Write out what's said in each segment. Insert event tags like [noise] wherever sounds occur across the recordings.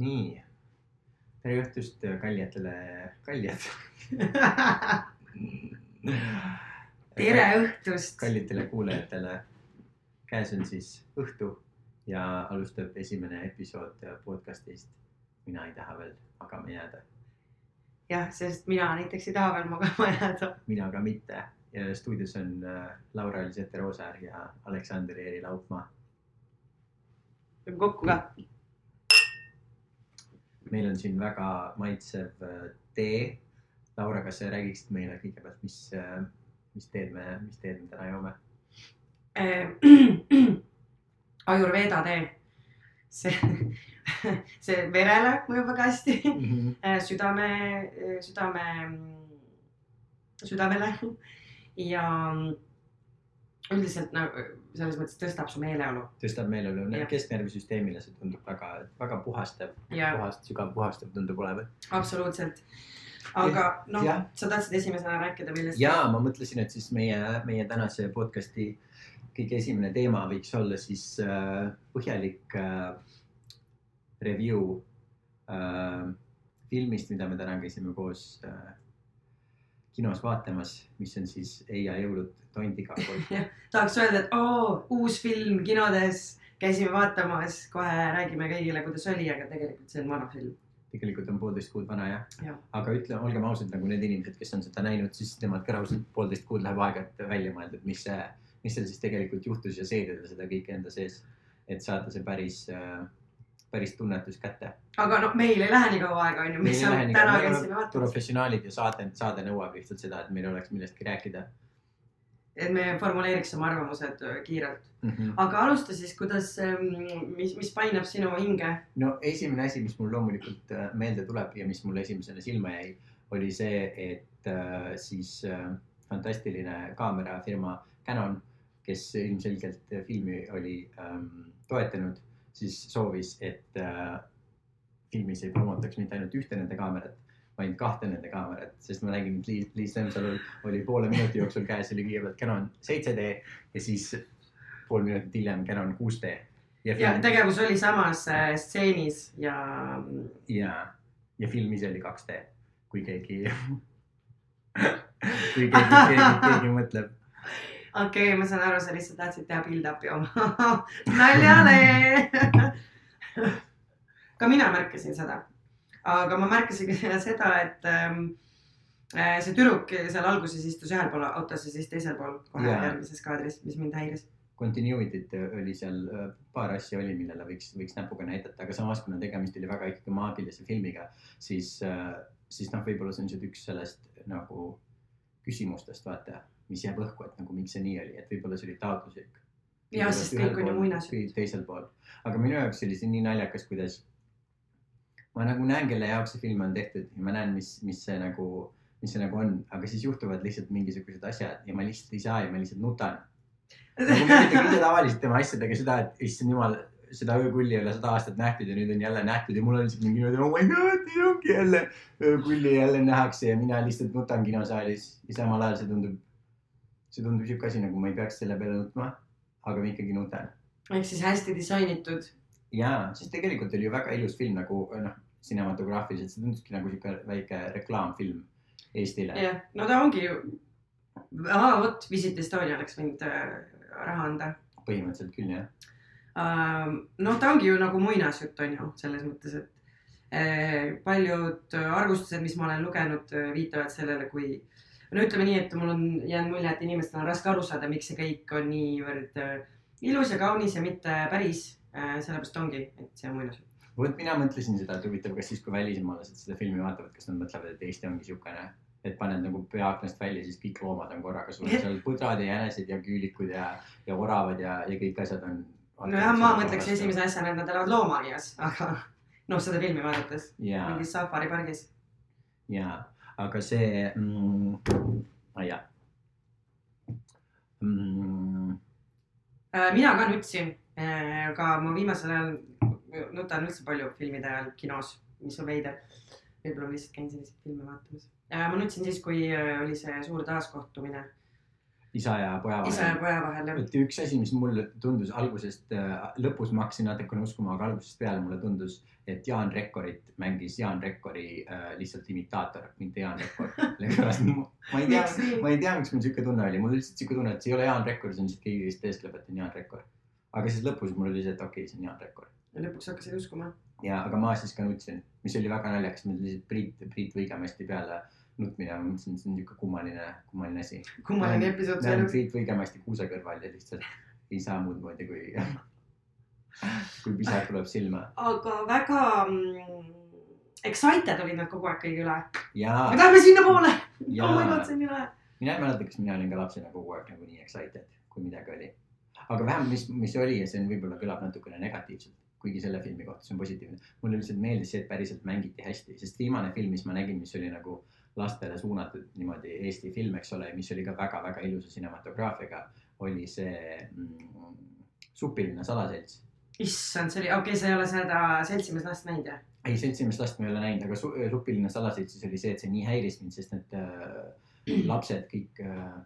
nii, tere õhtust kallijatele, kallijad. tere õhtust. kallitele kuulajatele. käes on siis õhtu ja alustab esimene episood podcast'ist. mina ei taha veel magama jääda, jah, sest mina näiteks ei taha veel magama jääda. mina ka mitte. ja stuudios on äh, Laura-Elisete Roosaar ja Aleksander Eeri Laupmaa. peame kokku ka. Meil on siin väga maitsev äh, tee. Laura, kas sa räägiksid meile kõigepealt, mis, mis teed me, mis teed me täna joome? [clears throat] Ajurveeda tee. see, [laughs] see verele mõjub väga hästi. südame, südame, südamele ja üldiselt nagu selles mõttes tõstab su meeleolu tõstab meeleolu kesknärvisüsteemile see tundub väga, väga puhastav, puhast, sügav puhastav tundub olevat. absoluutselt. aga noh sa tahtsid esimesena rääkida millest? ja ma mõtlesin, et siis meie, meie tänase podcast'i kõige esimene teema võiks olla siis äh, põhjalik äh, review äh, filmist, mida me täna käisime koos äh, kinos vaatamas, mis on siis Eia jõulud tondiga. [laughs] tahaks öelda, et oo, uus film kinodes, käisime vaatamas, kohe räägime kõigile, kuidas oli, aga tegelikult see on vana film. tegelikult on poolteist kuud vana jah Jah. aga ütle, olgem ausad, nagu need inimesed, kes on seda näinud, siis nemad ka raudselt poolteist kuud läheb aega, et välja mõelda, et mis see, mis seal siis tegelikult juhtus ja seedida seda kõike enda sees. et saada see päris, päris tunnetus kätte. aga noh, meil ei lähe nii kaua aega, onju, mis sa täna käisime vaatamas. professionaalid ja saade, saade nõuab lihtsalt seda, et meil oleks millestki rääkida et me formuleeriks oma arvamused äh, kiirelt. mm. -hmm. aga alusta siis, kuidas, mis, mis painab sinu hinge? no esimene asi, mis mul loomulikult äh, meelde tuleb ja mis mulle esimesena silma jäi, oli see, et äh, siis äh, fantastiline kaamerafirma Canon, kes ilmselgelt filmi oli ähm, toetanud, siis soovis, et äh, filmis ei promotaks mitte ainult ühte nende kaamerat, vaid kahte nende kaamerat, sest ma nägin, et Liis, Liis Lemsalul oli poole minuti jooksul käes oli kõigepealt Canon 7D ja siis pool minutit hiljem Canon 6D. ja tegevus oli samas äh, stseenis ja ja, ja film ise oli 2D, kui keegi, [laughs] kui keegi, keegi, keegi mõtleb. Okei okay,, ma saan aru, sa lihtsalt tahtsid teha build-up'i oma [laughs] naljale. ka mina märkasin seda, aga ma märkasin ka [laughs] seda, et ähm, äh, see tüdruk seal alguses istus ühel pool autos ja siis teisel pool kohe Jaa. järgmises kaadris, mis mind häiris. Continuity't oli seal, paar asja oli, millele võiks, võiks näpuga näidata, aga samas, kuna tegemist oli väga ikkagi maagilise filmiga, siis, siis noh, võib-olla see on nüüd üks sellest nagu küsimustest, vaata, mis jääb õhku, et nagu miks see nii oli, et võib-olla see oli taotluslik. Jah, sest kõik on ju muinasjutt. teisel pool, aga minu jaoks oli see nii naljakas, kuidas ma nagu näen, kelle jaoks see film on tehtud ja ma näen, mis, mis see nagu, mis see nagu on, aga siis juhtuvad lihtsalt mingisugused asjad ja ma lihtsalt ei saa ja ma lihtsalt nutan. nagu ma ütlen ise tavaliselt tema asjadega seda, et issand jumal, seda öökulli ei ole sada aastat nähtud ja nüüd on jälle nähtud ja mul on lihtsalt mingi niimoodi, oh my god, ongi jälle öökulli jälle nähakse ja mina lihtsalt nutan kinosaalis ja samal ajal see tundub, see tundub sihuke asi, nagu ma ei peaks selle peale nutma, aga ma ikkagi nutan ehk siis hästi disainitud. jaa, sest tegelikult oli ju väga ilus film nagu noh, cinematograafiliselt, see tunduski nagu sihuke väike reklaamfilm Eestile. jah, no ta ongi ju, vot Visit Estonia oleks võinud äh, raha anda põhimõtteliselt küll jah. uh,. noh, ta ongi ju nagu muinasjutt on ju selles mõttes, et eh, paljud arvustused, mis ma olen lugenud, viitavad sellele, kui no ütleme nii, et mul on jäänud mulje, et inimestel on raske aru saada, miks see kõik on niivõrd äh, ilus ja kaunis ja mitte päris uh,. sellepärast ongi, et see on muinasjutt. vot mina mõtlesin seda, et huvitav, kas siis, kui välismaalased seda filmi vaatavad, kas nad mõtlevad, et Eesti ongi siukene, et paned nagu pea aknast välja, siis kõik loomad on korraga sul seal põdrad ja jänesed ja küülikud ja, ja oravad ja, ja kõik asjad on. nojah, ma mõtleks esimese asjana, et nad elavad loomaaias, aga [laughs] noh, seda filmi vaadates ja, mingis safaripargis. ja, aga see mm,, ma ei tea mm,. Äh, mina ka nutsin, aga ma viimasel ajal nutan üldse palju filmide ajal kinos, mis on veider. võib-olla ma lihtsalt käin selliseid filme vaatamas. ma nutsin siis, kui äh, oli see suur taaskohtumine isa ja poja isa ja vahel. poja vahel jah. et üks asi, mis mulle tundus algusest, lõpus ma hakkasin natukene uskuma, aga algusest peale mulle tundus, et Jaan Rekkorit mängis Jaan Rekkori äh, lihtsalt imitaator, mitte Jaan Rekkor. [laughs] sellepärast ma ei tea ma ei tea, miks mul siuke tunne oli, mul lihtsalt siuke tunne, et see ei ole Jaan Rekkor, see on lihtsalt keegi, kes teeskleb, et on Jaan Rekkor. aga siis lõpus mul oli see, et okei okay,, see on Jaan Rekkor. ja lõpuks hakkasid uskuma. ja, aga ma siis ka nutsin, mis oli väga naljakas, mul lihtsalt Priit, Priit Võigemasti peale nutmine, ma mõtlesin, et see on niuke kummaline, kummaline asi. kummaline episood näen oli. Priit Võigemasti kuuse kõrval ja lihtsalt ei saa muud moodi kui, [laughs] kui pisar tuleb silma aga väga mm, excited olid nad kogu aeg kõigi üle. me, läheme sinnapoole. oh my god, see on nii lahe. mina ei mäleta, kas mina olin ka lapsena kogu aeg nagu nii excited, kui midagi oli. aga vähemalt, mis, mis oli ja see on võib-olla kõlab natukene negatiivselt, kuigi selle filmi kohta see on positiivne. mulle lihtsalt meeldis see, et päriselt mängiti hästi, sest viimane film, mis ma nägin, mis oli nagu lastele suunatud niimoodi Eesti film, eks ole, mis oli ka väga-väga ilusa cinematograafiaga, oli see mm, Supiline salaselts. issand, see oli, okei okay,, sa ei ole seda Seltsimees last näinud jah? ei, seltsimeest last ma ei ole näinud, aga su, supiline salaseltsis oli see, et see nii häiris mind, sest need äh, [clears throat] lapsed kõik äh,.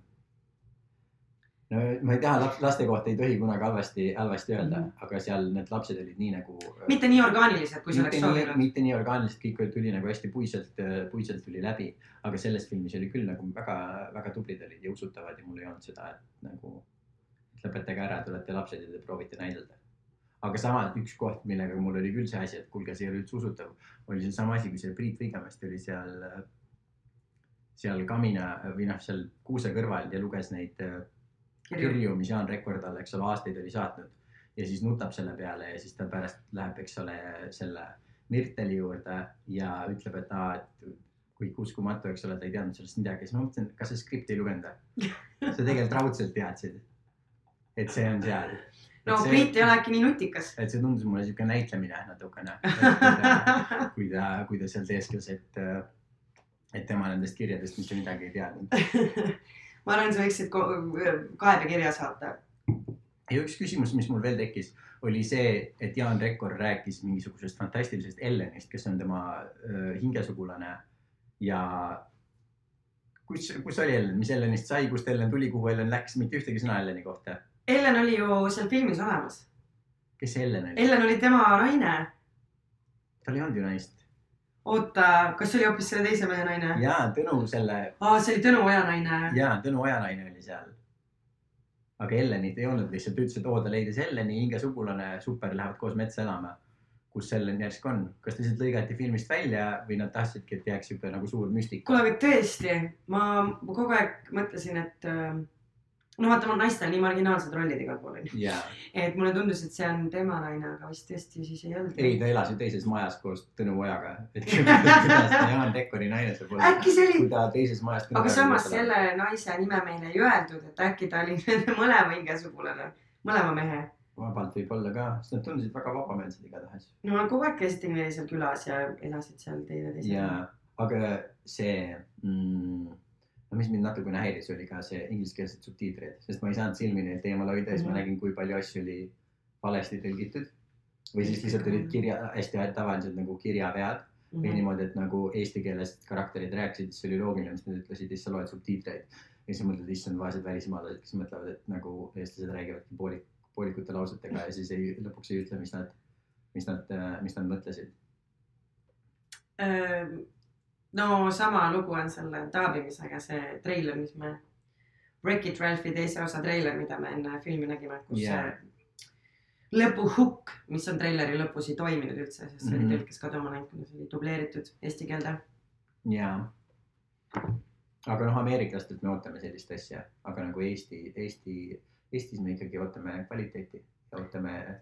No ma ei taha, laste kohta ei tohi kunagi halvasti, halvasti öelda mm. -hmm. aga seal need lapsed olid nii nagu. mitte nii orgaanilised, kui sa oleks soovinud. mitte nii orgaaniliselt, kõik tuli nagu hästi puiselt, puiselt tuli läbi, aga selles filmis oli küll nagu väga-väga tublid olid ja usutavad ja mul ei olnud seda, et nagu. et lõpetage ära, te olete lapsed ja te proovite näidelda. aga samas üks koht, millega mul oli küll see asi, et kuulge, see ei ole üldse usutav, oli seesama asi, kui see Priit Võigemast oli seal, seal kamina või noh, seal kuuse kõrval ja luges neid äh, kirju. kirju, mis Jaan Rekord talle, eks ole, aastaid oli saatnud ja siis nutab selle peale ja siis ta pärast läheb, eks ole, selle Mirteli juurde ja ütleb, et aa, et kõik uskumatu, eks ole, ta ei teadnud sellest midagi, siis ma mõtlesin, kas sa skripti ei lugenud või? [laughs] sa tegelikult raudselt teadsid, et see on seal. no Priit ei ole äkki nii nutikas. et see tundus mulle siuke näitlemine natukene, kui ta, [laughs] kui ta seal teeskles, et, et tema nendest kirjadest mitte midagi ei teadnud. [laughs] ma arvan, sa võiksid kaebekirja saata. ja üks küsimus, mis mul veel tekkis, oli see, et Jaan Rekkor rääkis mingisugusest fantastilisest Ellenist, kes on tema hingesugulane ja kus, kus oli Ellen, mis Ellenist sai, kust Ellen tuli, kuhu Ellen läks, mitte ühtegi sõna Elleni kohta. Ellen oli ju seal filmis olemas. kes see Ellen oli? Ellen oli tema naine. tal ei olnud ju naist. oota, kas see oli hoopis selle teise mehe naine? ja Tõnu selle aa, see oli Tõnu Oja naine. ja Tõnu Ojanaine oli seal. aga Ellenit ei olnud lihtsalt, ütles, et oo ta leidis Elleni hingesugulane, super, lähevad koos metsa elama. kus Ellen järsku on, kas ta lihtsalt lõigati filmist välja või nad tahtsidki, et jääks siuke nagu suur müstika? kuule, aga tõesti, ma ma kogu aeg mõtlesin, et äh, no vaata, naistel nii marginaalsed rollid igal pool onju. jaa, et mulle tundus, et see on tema naine, aga vist tõesti siis ei olnud. ei ta elas ju teises majas koos Tõnu Ojaga. [laughs] Jaan Rekkori naine saab olla, äkki see oli kui ta teises majas. aga samas selle naise nime meile ei öeldud, et äkki ta oli mõlema hingesugulane, mõlema mehe. vabalt võib olla ka, sest nad tundusid väga vabameelsed igatahes. no kogu aeg käisid teineteisel seal külas ja elasid seal teineteisel ja, aga see mm,, no mis mind natukene häiris, oli ka see ingliskeelsed subtiitrid, sest ma ei saanud silmi neid eemale hoida ja siis ma Mhm. nägin, kui palju asju oli valesti tõlgitud. või siis lihtsalt olid kirja, hästi tavalised nagu kirjavead Mhm. või niimoodi, et nagu eesti keeles karakterid rääkisid, siis oli loogiline, mis nad ütlesid siis sa loed subtiitreid. ja siis mõtled, issand, vaesed välismaalased, kes mõtlevad, et nagu eestlased räägivadki poolik, poolikute lausetega ja siis ei, lõpuks ei ütle, mis nad, mis nad, mis nad mõtlesid. No sama lugu on selle taabimisega, see treiler, mis me, Wreck-It Ralphi teise osa treiler, mida me enne filmi nägime, kus see lõpuhukk, mis on treileri lõpus, ei toiminud üldse, sest see oli Mhm. tõlkes kaduma läinud, kuna see oli dubleeritud eesti keelde. jaa. aga noh, ameeriklastelt me ootame sellist asja, aga nagu Eesti, Eesti, Eestis me ikkagi ootame kvaliteeti ja ootame,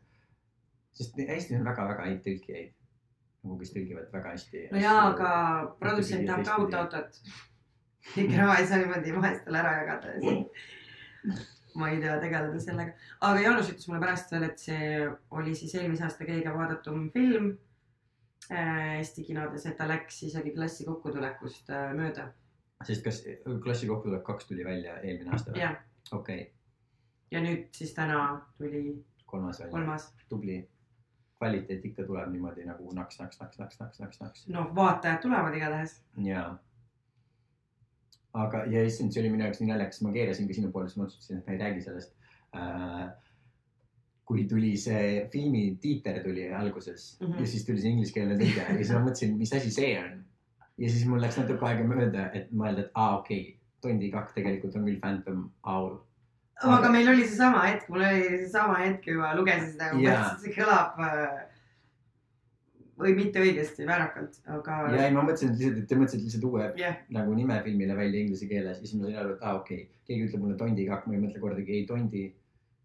sest Eestis on väga-väga häid tõlkijaid. nagu, kes tõlgivad väga hästi. no jaa, aga produtsent tahab ka uut autot. kõik raha ei saa niimoodi vaestele ära jagada ja siis ma ei tea tegeleda sellega, aga Jaanus ütles mulle pärast veel, et see oli siis eelmise aasta kõige vaadatum film äh, Eesti kinodes, et ta läks isegi klassi kokkutulekust äh, mööda. sest kas klassi kokkutulek kaks tuli välja eelmine aasta või? okei okay., ja nüüd siis täna tuli kolmas välja. kolmas. tubli. Kvaliteet ikka tuleb niimoodi nagu naks, naks, naks, naks, naks, naks, naks. noh, vaatajad tulevad igatahes. jaa. aga, ja issand, see oli minu jaoks nii naljakas, ma keerasin ka sinu poole, siis ma otsustasin, et ma ei räägi sellest äh,. kui tuli see filmi tiiter tuli alguses mm. -hmm. ja siis tuli see ingliskeelne tõlge ja siis ma mõtlesin, mis asi see on. ja siis mul läks natuke aega mööda, et mõelda, et aa, okei okay,, Tondi kakk tegelikult on küll Phantom Owl. Aga meil oli seesama hetk, mul oli seesama hetk juba, lugesin seda mõtlesin, et see kõlab äh, või mitte õigesti, väärakalt, aga ja ei, ma mõtlesin et lihtsalt, et te mõtlesite lihtsalt uue jah, nagu nime filmile välja inglise keeles ja siis ma sain aru, et aa, okei okay., keegi ütleb mulle Tondi kakk, ma ei mõtle kordagi ei Tondi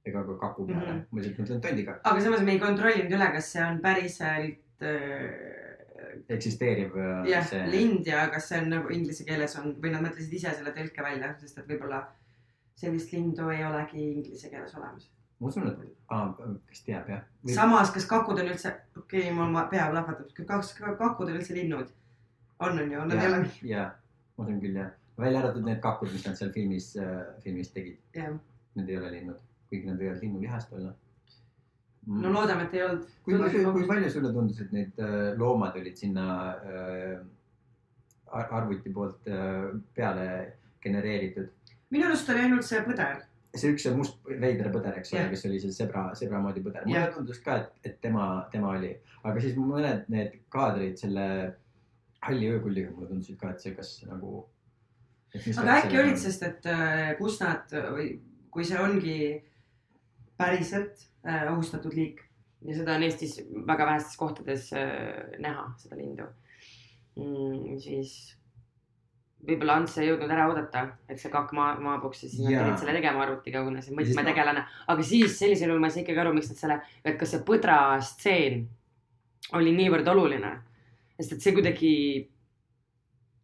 ega ka kaku peale mm. -hmm. ma lihtsalt mõtlen Tondi kakk, aga samas me ei kontrollinud üle, kas see on päriselt äh, eksisteeriv äh, jah, see. lind ja kas see on nagu inglise keeles on või nad mõtlesid ise selle tõlke välja, sest et võib-olla sellist lindu ei olegi inglise keeles olemas. ma usun, et aa, kes teab jah. samas, kas kakud on üldse, okei okay,, mul ma- pea plahvatab, kas kakud on üldse linnud? on, on ju, nad ei ole, jaa, ma usun küll jah, välja arvatud need kakud, mis nad seal filmis äh,, filmis tegid, need ei ole linnud, kuigi nad võivad linnulihast olla mm. no loodame, et ei olnud. kui palju, kui palju sulle tundus, et need äh, loomad olid sinna äh, ar- arvuti poolt äh, peale genereeritud? Minu arust oli ainult see põder. see üks must veider põder, eks ole Jah., kes oli see sebra, sebra moodi põder. mulle Jah. tundus ka, et, et tema, tema oli, aga siis mõned need kaadrid selle halli öökulliga mulle tundusid ka, et see kas nagu. aga äkki olid, sest et äh, kus nad või kui see ongi päriselt äh, ohustatud liik ja seda on Eestis väga vähestes kohtades äh, näha, seda lindu mm,, siis võib-olla Ants ei jõudnud ära oodata, et see kakk maa, maabuks ja siis nad pidid selle tegema arvutiga, kuna see võtmetegelane, aga siis sellisel juhul ma ei saa ikkagi aru, miks nad selle, et kas see põdra stseen oli niivõrd oluline, sest et see kuidagi,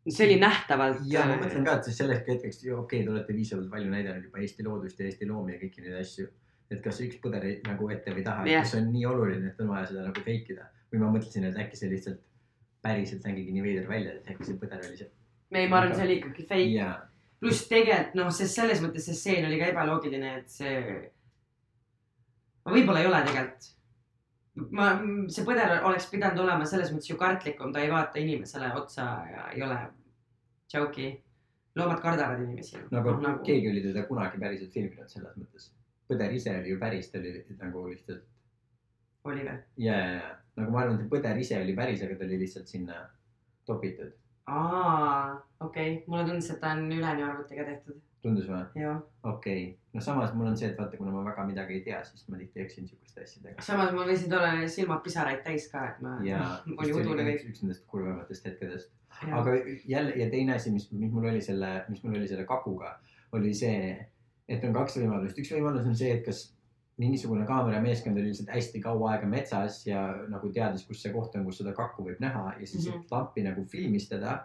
see oli nähtavalt. ja ma mõtlen ka, et siis selleks hetkeks, okei okay,, te olete piisavalt palju näidanud juba Eesti loodust ja Eesti loomi ja kõiki neid asju. et kas üks põder nagu ette või taha yeah., kas see on nii oluline, et on vaja seda nagu fake ida või ma mõtlesin, et äkki see lihtsalt päriselt nägigi nii veider välja, et äkki see põder oli see. ei, ma arvan, see oli ikkagi fake. ja, pluss tegelikult noh, sest selles mõttes see stseen oli ka ebaloogiline, et see. võib-olla ei ole tegelikult. ma, see põder oleks pidanud olema selles mõttes ju kartlikum, ta ei vaata inimesele otsa ja ei ole joke'i. loomad kardavad inimesi. no aga nagu... keegi oli teda kunagi päriselt filminud selles mõttes. põder ise oli ju päris, ta oli nagu lihtsalt oli või? ja, ja, ja nagu ma arvan, et põder ise oli päris, aga ta oli lihtsalt sinna topitud. aa, okei okay., mulle tundus, et ta on üleni arvutiga tehtud. tundus või? okei okay., no samas mul on see, et vaata, kuna ma väga midagi ei tea, siis ma tihti eksin siukeste asjadega. samas mul võisid olla silmad pisaraid täis ka, et ma. ja [laughs] oli udune kõik. üks nendest kurvematest hetkedest. aga jälle ja teine asi, mis, mis mul oli selle, mis mul oli selle kakuga, oli see, et on kaks võimalust, üks võimalus on see, et kas mingisugune kaamerameeskond oli lihtsalt hästi kaua aega metsas ja nagu teadis, kus see koht on, kus seda kakku võib näha ja siis mm. -hmm. lampi nagu filmis teda.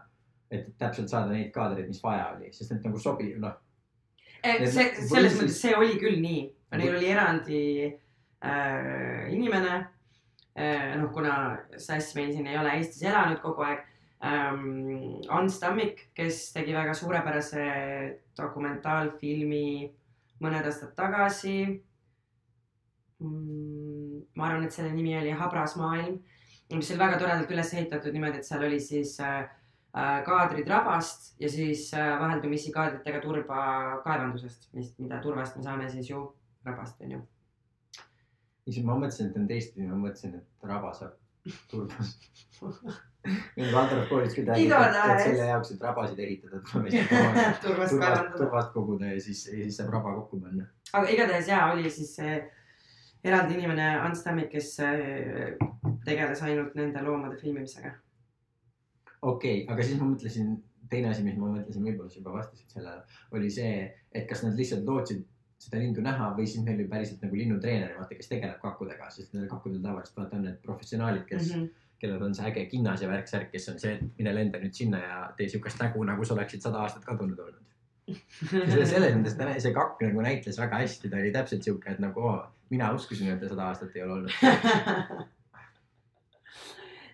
et täpselt saada neid kaadreid, mis vaja oli, sest need nagu sobi-, noh, Eh, see, või selles siis- mõttes see oli küll nii, Või- neil oli eraldi äh, inimene äh,. noh, kuna Sass meil siin ei ole Eestis elanud kogu aeg ähm,. Ants Tammik, kes tegi väga suurepärase dokumentaalfilmi mõned aastad tagasi. Ma arvan, et selle nimi oli Habras maailm, mis oli väga toredalt üles ehitatud niimoodi, et seal oli siis äh, äh, kaadrid rabast ja siis äh, vaheldumisi kaadritega turba kaevandusest, mis, mida turvast me saame siis ju rabast, onju. siis ma mõtlesin, et on teistpidi, ma mõtlesin, et raba saab turbast. [laughs] meil Valdorf koolis küll et Igatahes. selle jaoks, et rabasid ehitada, tuleb lihtsalt turvast turvast, koguda ja siis, ja siis saab raba kokku panna. aga igatahes jaa, oli siis see eraldi inimene Ants Tammik, kes äh, tegeles ainult nende loomade filmimisega. okei okay,, aga siis ma mõtlesin, teine asi, mis ma mõtlesin, võib-olla sa juba vastasid sellele, oli see, et kas nad lihtsalt lootsid seda lindu näha või siis neil oli päriselt nagu linnutreener, vaata, kes tegeleb kakkudega, sest nendel kakkudel tavaliselt vaata on need professionaalid, kes mm. -hmm. kellel on see äge kinnas ja värk-särk, kes on see, et mine lenda nüüd sinna ja tee siukest nägu, nagu sa oleksid sada aastat kadunud olnud. selles mõttes ta, see kakk nagu näitles väga hästi, ta oli täpselt siuke, et nagu oo, mina uskusin, et ta sada aastat ei ole olnud. [laughs]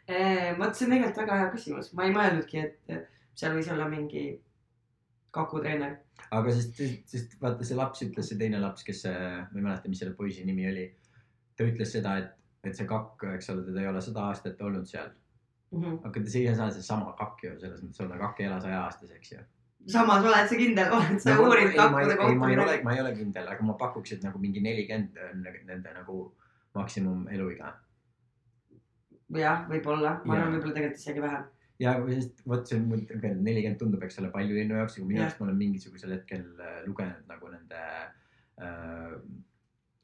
Eh, vot see on tegelikult väga hea küsimus, ma ei mõelnudki, et seal võis olla mingi kakutreener. aga sest, sest vaata, see laps ütles, see teine laps, kes, ma ei mäleta, mis selle poisi nimi oli. ta ütles seda, et, et see kakk, eks ole, teda ei ole sada aastat olnud seal. Mhm. aga see ei saa seesama kakk ju selles mõttes olla, kakk ei ela saja aastaseks ju. Samas oled sa kindel, oled sa Nagu- uurinud ei, kohta ma ei ole, ma ei ole kindel, aga ma pakuks, et nagu mingi nelikümmend on nende nagu maksimum eluiga. jah, võib-olla, ma arvan, võib-olla tegelikult isegi vähem. ja sest vot see mul nelikümmend tundub, eks ole, palju linnu jaoks, aga minu arust ma olen mingisugusel hetkel äh, lugenud nagu nende äh,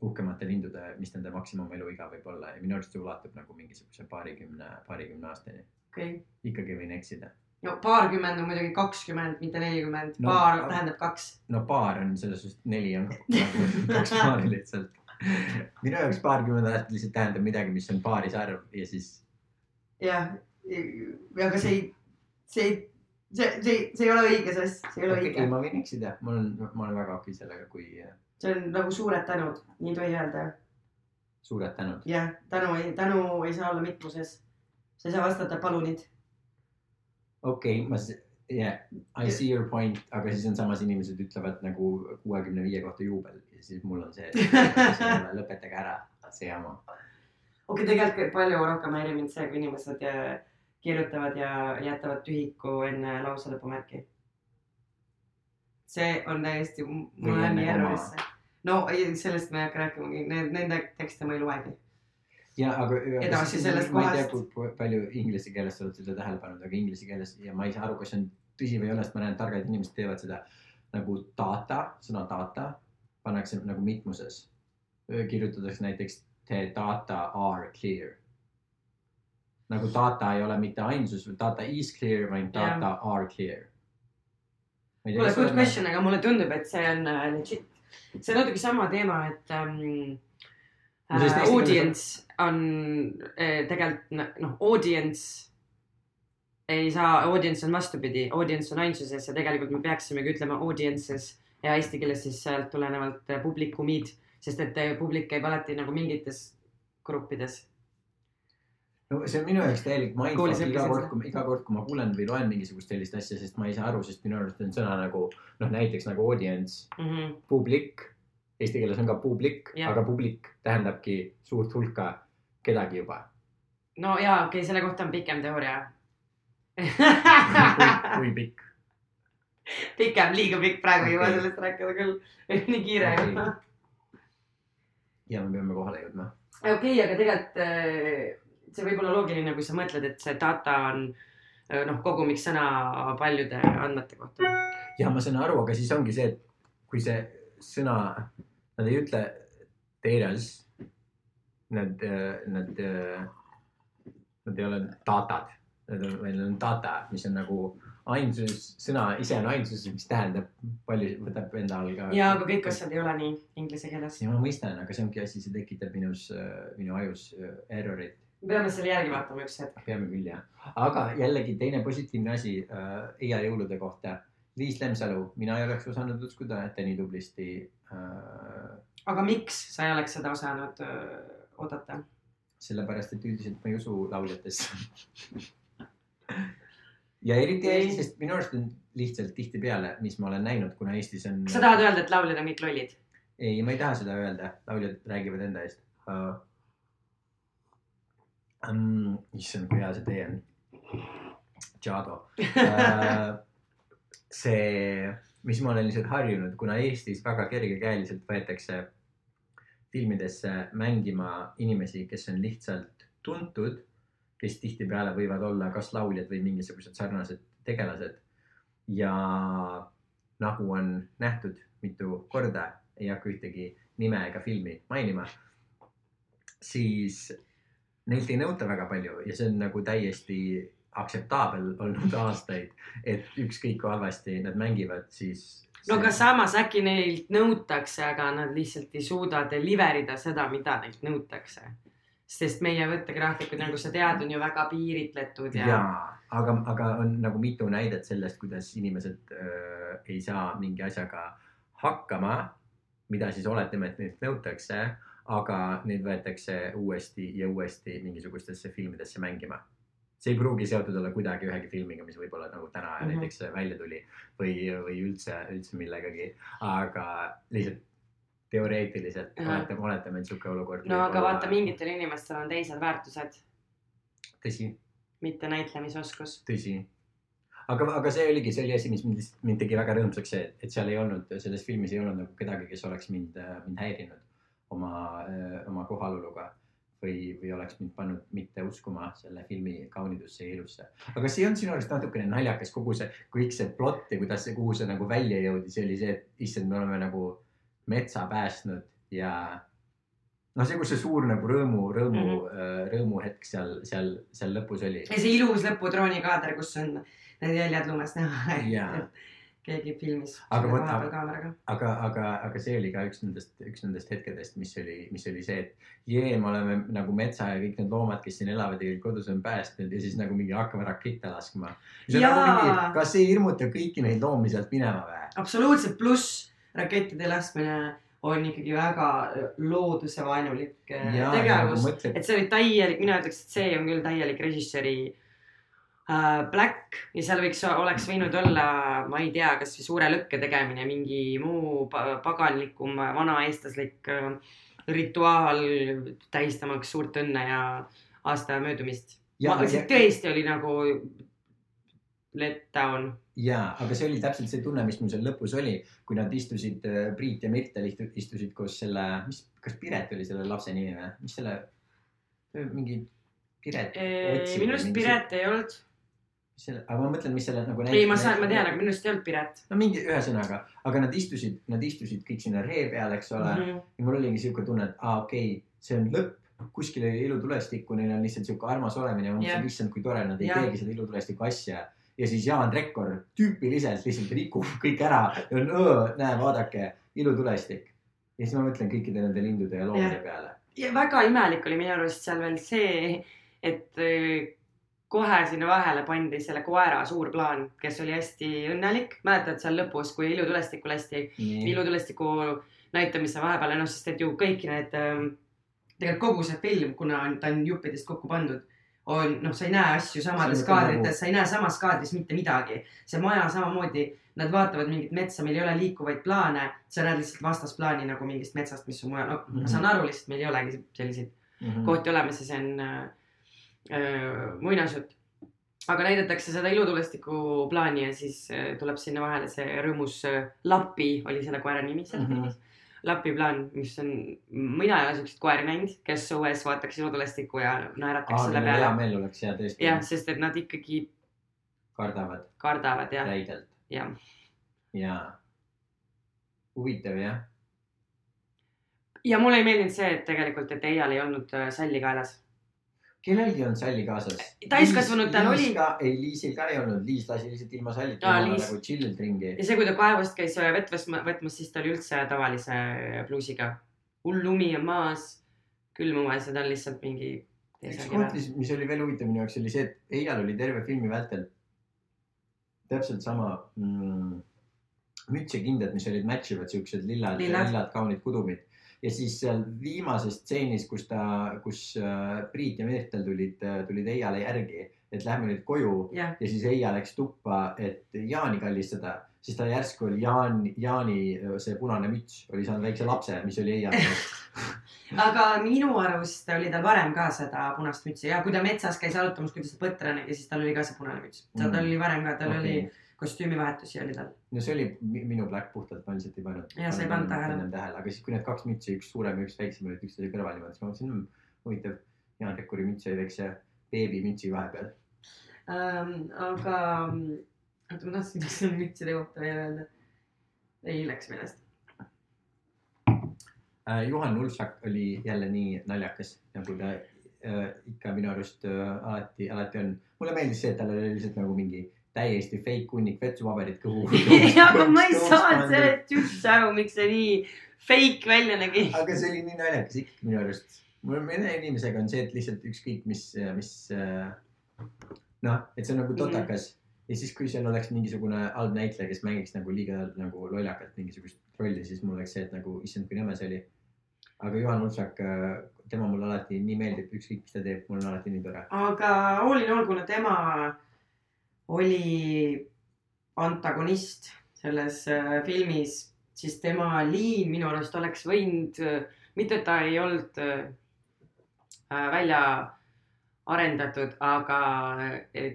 uhkemate lindude, mis nende maksimum eluiga võib olla ja minu arust see ulatub nagu mingisuguse paarikümne, paarikümne aastani. okay., ikkagi võin eksida. No paarkümmend on muidugi kakskümmend, mitte nelikümmend No, paar tähendab kaks. no paar on selles suhtes, neli on [laughs] kaks paari lihtsalt. minu jaoks paarkümmend aastat lihtsalt tähendab midagi, mis on paarisarv ja siis jah, aga see ei, see ei, see, see, see ei ole õige, sest see ei ole okei õige okay,, ma võin eksida, ma olen, ma olen väga okei sellega, kui see on nagu suured tänud, nii ei tohi öelda. suured tänud. jah, tänu ei, tänu ei saa olla mitmuses. sa ei saa vastata palunid. Okei okay,, ma, yeah, I see your point, aga siis on samas inimesed ütlevad nagu kuuekümne viie kohta juubel ja siis mul on see, et [laughs] lõpetage ära see jama. okei, tegelikult palju rohkem häirib mind see, kui inimesed äh, kirjutavad ja jätavad tühiku enne lause lõpumärki. see on täiesti, mul läheb nii errorisse. no sellest ma ei hakka rääkimagi, need, nende tekste ma ei loegi. Ja aga. Edasi sellest kohast. palju inglise keeles sa oled seda tähele pannud, aga inglise keeles ja ma ei saa aru, kas see on tõsi või ei ole, sest ma näen, targad inimesed teevad seda nagu data, sõna data pannakse nagu mitmuses. kirjutatakse näiteks the data are clear. nagu data ei ole mitte ainsus, data is clear, vaid Jah. data are clear. kuule, good question, aga mulle tundub, et see on äh, legit. see on natuke sama teema, et ähm, On- audience on äh, tegelikult noh, audience ei saa, audience on vastupidi, audience on ainsuses ja tegelikult me peaksimegi ütlema audiences ja eesti keeles siis sealt tulenevalt äh, publikumid, sest et publik käib alati nagu mingites gruppides. no see on minu jaoks täielik mindfuck iga kord, kui ma iga kord, kui ma kuulen või loen mingisugust sellist asja, sest ma ei saa aru, sest minu arust on sõna nagu noh, näiteks nagu audience, Mm -hmm. publik. Eesti keeles on ka publik, aga publik tähendabki suurt hulka kedagi juba. no jaa, okei okay,, selle kohta on pikem teooria kui [laughs] pikk. pikem, liiga pikk, praegu ei jõua sellest rääkida küll. [laughs] nii kiire Okei. juba. ja me peame kohale jõudma. okei okay,, aga tegelikult äh, see võib olla loogiline, kui sa mõtled, et see data on äh, noh, kogumiksõna paljude andmete kohta. ja ma saan aru, aga siis ongi see, et kui see sõna, nad ei ütle teras. Nad, nad, nad ei ole datad, nad on, meil on data, mis on nagu ainsus, sõna ise on ainsus, mis tähendab palju, võtab enda all ka. ja, aga kõik asjad ei ole nii inglise keeles. ja ma mõistan, aga see ongi asi, see tekitab minus, minu ajus errorit. me peame selle järgi vaatama üks hetk. peame küll jah, aga jällegi teine positiivne asi äh, EIA jõulude kohta. Liis Lemsalu, mina ei oleks osanud uskuda, et ta nii tublisti äh,, aga miks sa ei oleks seda osanud öö, oodata? sellepärast et üldiselt ma ei usu lauljatesse. [laughs] ja eriti Okei. Eestis, minu arust on lihtsalt tihtipeale, mis ma olen näinud, kuna Eestis on. kas sa tahad öelda, et lauljad on kõik lollid? ei, ma ei taha seda öelda, lauljad räägivad enda eest uh,. Um, issand, kui hea see tee on. Tšado uh. [laughs] see, mis ma olen lihtsalt harjunud, kuna Eestis väga kergekäeliselt võetakse filmidesse mängima inimesi, kes on lihtsalt tuntud, kes tihtipeale võivad olla kas lauljad või mingisugused sarnased tegelased. ja nagu on nähtud mitu korda, ei hakka ühtegi nime ega filmi mainima, siis neilt ei nõuta väga palju ja see on nagu täiesti aktseptaabel olnud aastaid, et ükskõik kui halvasti nad mängivad, siis. no aga samas äkki neilt nõutakse, aga nad lihtsalt ei suuda deliver ida seda, mida neilt nõutakse. sest meie võttegraafikud, nagu sa tead, on ju väga piiritletud ja, ja. jaa, aga, aga on nagu mitu näidet sellest, kuidas inimesed öö, ei saa mingi asjaga hakkama, mida siis oletame, et neilt nõutakse, aga neid võetakse uuesti ja uuesti mingisugustesse filmidesse mängima. See ei pruugi seotud olla kuidagi ühegi filmiga, mis võib-olla nagu täna mm. -hmm. näiteks välja tuli või, või üldse, üldse millegagi, aga lihtsalt teoreetiliselt Jah. oletame, oletame, et sihuke olukord. no aga vaata, mingitel inimestel on teised väärtused, tõsi, mitte näitlemisoskus. tõsi. aga, aga see oligi, see oli asi, mis mind mind tegi väga rõõmsaks, see, et seal ei olnud, selles filmis ei olnud nagu kedagi, kes oleks mind, mind häirinud oma, oma kohaloluga või, või oleks mind pannud mitte uskuma selle filmi kaunidusse ja ilusse. aga kas ei olnud sinu arust natukene naljakas kogu see, kõik see plott ja kuidas see, kuhu see nagu välja jõudis, oli see, et issand, me oleme nagu metsa päästnud ja noh, see, kus see suur nagu rõõmu, rõõmu mm. -hmm. rõõmuhetk seal, seal, seal lõpus oli. ja see ilus lõpudrooni kaader, kus on need jäljed lumes näha keegi filmis Aga vot- kaameraga. aga, aga, aga see oli ka üks nendest, üks nendest hetkedest, mis oli, mis oli see, et jee, me oleme nagu metsa ja kõik need loomad, kes siin elavad ja kodus on päästnud ja siis nagu mingi hakkame rakette laskma. Jaa. kas see ei hirmuta kõiki neid loomi sealt minema või? absoluutselt, pluss rakettide laskmine on ikkagi väga loodusevaenulik ja nagu tegevus. et see oli täielik, mina ütleks, et see on küll täielik režissööri black ja seal võiks, oleks võinud olla, ma ei tea, kasvõi suure lõkke tegemine, mingi muu pa- paganlikum vanaeestlaslik äh, rituaal tähistamaks suurt õnne ja aasta möödumist. see tõesti oli nagu let down. ja, aga see oli täpselt see tunne, mis mul seal lõpus oli, kui nad istusid, Priit ja Mirtel istu- istusid koos selle, mis, kas Piret oli selle lapse nimi või, mis selle, mingi Piret. minu arust Piret ei olnud. selle, aga ma mõtlen, mis selle nagu. ei, ma saan, ma tean, aga minu arust ei olnud Piret no mingi, ühesõnaga, aga nad istusid, nad istusid kõik sinna ree peal, eks ole mm. mm. -hmm. ja mul oligi siuke tunne, et aa, okei okay,, see on lõpp, kuskil oli ilutulestikku, neil on lihtsalt siuke armas olemine ja ma mõtlesin yeah., issand, kui tore, nad ei Jah. teegi seda ilutulestiku asja. ja siis Jaan Rekkor tüüpiliselt lihtsalt rikub kõik ära ja on, näe, vaadake, ilutulestik. ja siis ma mõtlen kõikide nende lindude ja loomade Jah. peale. ja väga imelik oli minu arust seal veel see, et kohe sinna vahele pandi selle koera suur plaan, kes oli hästi õnnelik. mäletad seal lõpus, kui ilutulestikku lasti, ilutulestiku näitamise vahepeal, noh, sest et ju kõik need, tegelikult kogu see film, kuna on, ta on juppidest kokku pandud, on noh, sa ei näe asju samades on nagu- kaadrites, sa ei näe samas kaadris mitte midagi. see maja samamoodi, nad vaatavad mingit metsa, meil ei ole liikuvaid plaane, sa näed lihtsalt vastasplaani nagu mingist metsast, mis on mujal, no Mhm. ma saan aru lihtsalt, meil ei olegi selliseid -hmm. kohti olemas ja see on äh, muinasjutt. aga näidatakse seda ilutulestiku plaani ja siis äh, tuleb sinna vahele see rõõmus äh, Lapi oli selle koera nimi seal filmis. Lapi plaan, mis on, mina ei ole siukseid koeri näinud, kes õues vaataks ilutulestikku ja naerataks selle hea peale. meel oleks ja tõesti jah, sest et nad ikkagi kardavad kardavad ja, räigelt ja ja huvitav jah. ja mulle ei meeldinud see, et tegelikult, et Eial ei olnud äh, salli kaelas. Kellelgi on salli kaasas? Täiskasvanutel oli. ei, Liisil ka ei olnud, Liis lasi lihtsalt ilma sallita jumala Liis- nagu chill'ilt ringi. ja see, kui ta kaevust käis vett võtma, võtmas, siis ta oli üldse tavalise pluusiga. hull lumi on maas, külmumas ja ta on lihtsalt mingi. üks koht, mis, mis oli veel huvitav minu jaoks, oli see, et Eial oli terve filmi vältel täpselt sama mm, müts ja kindad, mis olid match ivad, siuksed lillad, Lillad. lillad kaunid kudumid. Ja siis seal viimases stseenis, kus ta, kus äh, Priit ja Mirtel tulid, tulid Eiale järgi, et lähme nüüd koju jah, ja siis Eija läks tuppa, et Jaani kallistada, siis ta järsku oli Jaan, Jaani äh, see punane müts oli saanud väikse lapse, mis oli Eija [laughs] aga minu arust oli tal varem ka seda punast mütsi ja kui ta metsas käis jalutamas, kuidas ta põtra nägi, siis tal oli ka see punane müts. tal Mm. oli varem ka, tal Okei. oli kostüümivahetusi oli tal. no see oli mi- minu black puhtalt, ma lihtsalt ei pannud. Jaa, sa ei pannud tähele. tähele, aga siis, kui need kaks mütsi, üks suurem ja üks väiksem olid üksteise kõrval niimoodi, siis ma mõtlesin mmm,, huvitav. Jaan Rekkuri müts oli väikse beebimütsi vahepeal. ähm,. aga, oota, ma tahtsin selle mütside kohta veel öelda. ei läks meelest. Äh, Juhan Ulfsak oli jälle nii naljakas, nagu ta äh, ikka minu arust äh, alati, alati on. mulle meeldis see, et tal oli lihtsalt nagu mingi täiesti fake hunnik vetsupaberit kõhu. [laughs] aga ma ei saanud sellest üldse aru, miks see nii fake välja nägi. aga see oli nii naljakas ikkagi minu arust. mul mõne inimesega on see, et lihtsalt ükskõik mis, mis noh, et see on nagu totakas ja siis, kui seal oleks mingisugune halb näitleja, kes mängiks nagu liiga nagu lollakalt mingisugust rolli, siis mul oleks see, et nagu issand, kui nõme see oli. aga Juhan Ulfsak, tema mulle alati nii meeldib, ükskõik mis ta teeb, mul on alati nii tore. aga all in all, kuna tema oli antagonist selles äh, filmis, siis tema liin minu arust oleks võinud, mitte et ta ei olnud äh, välja arendatud, aga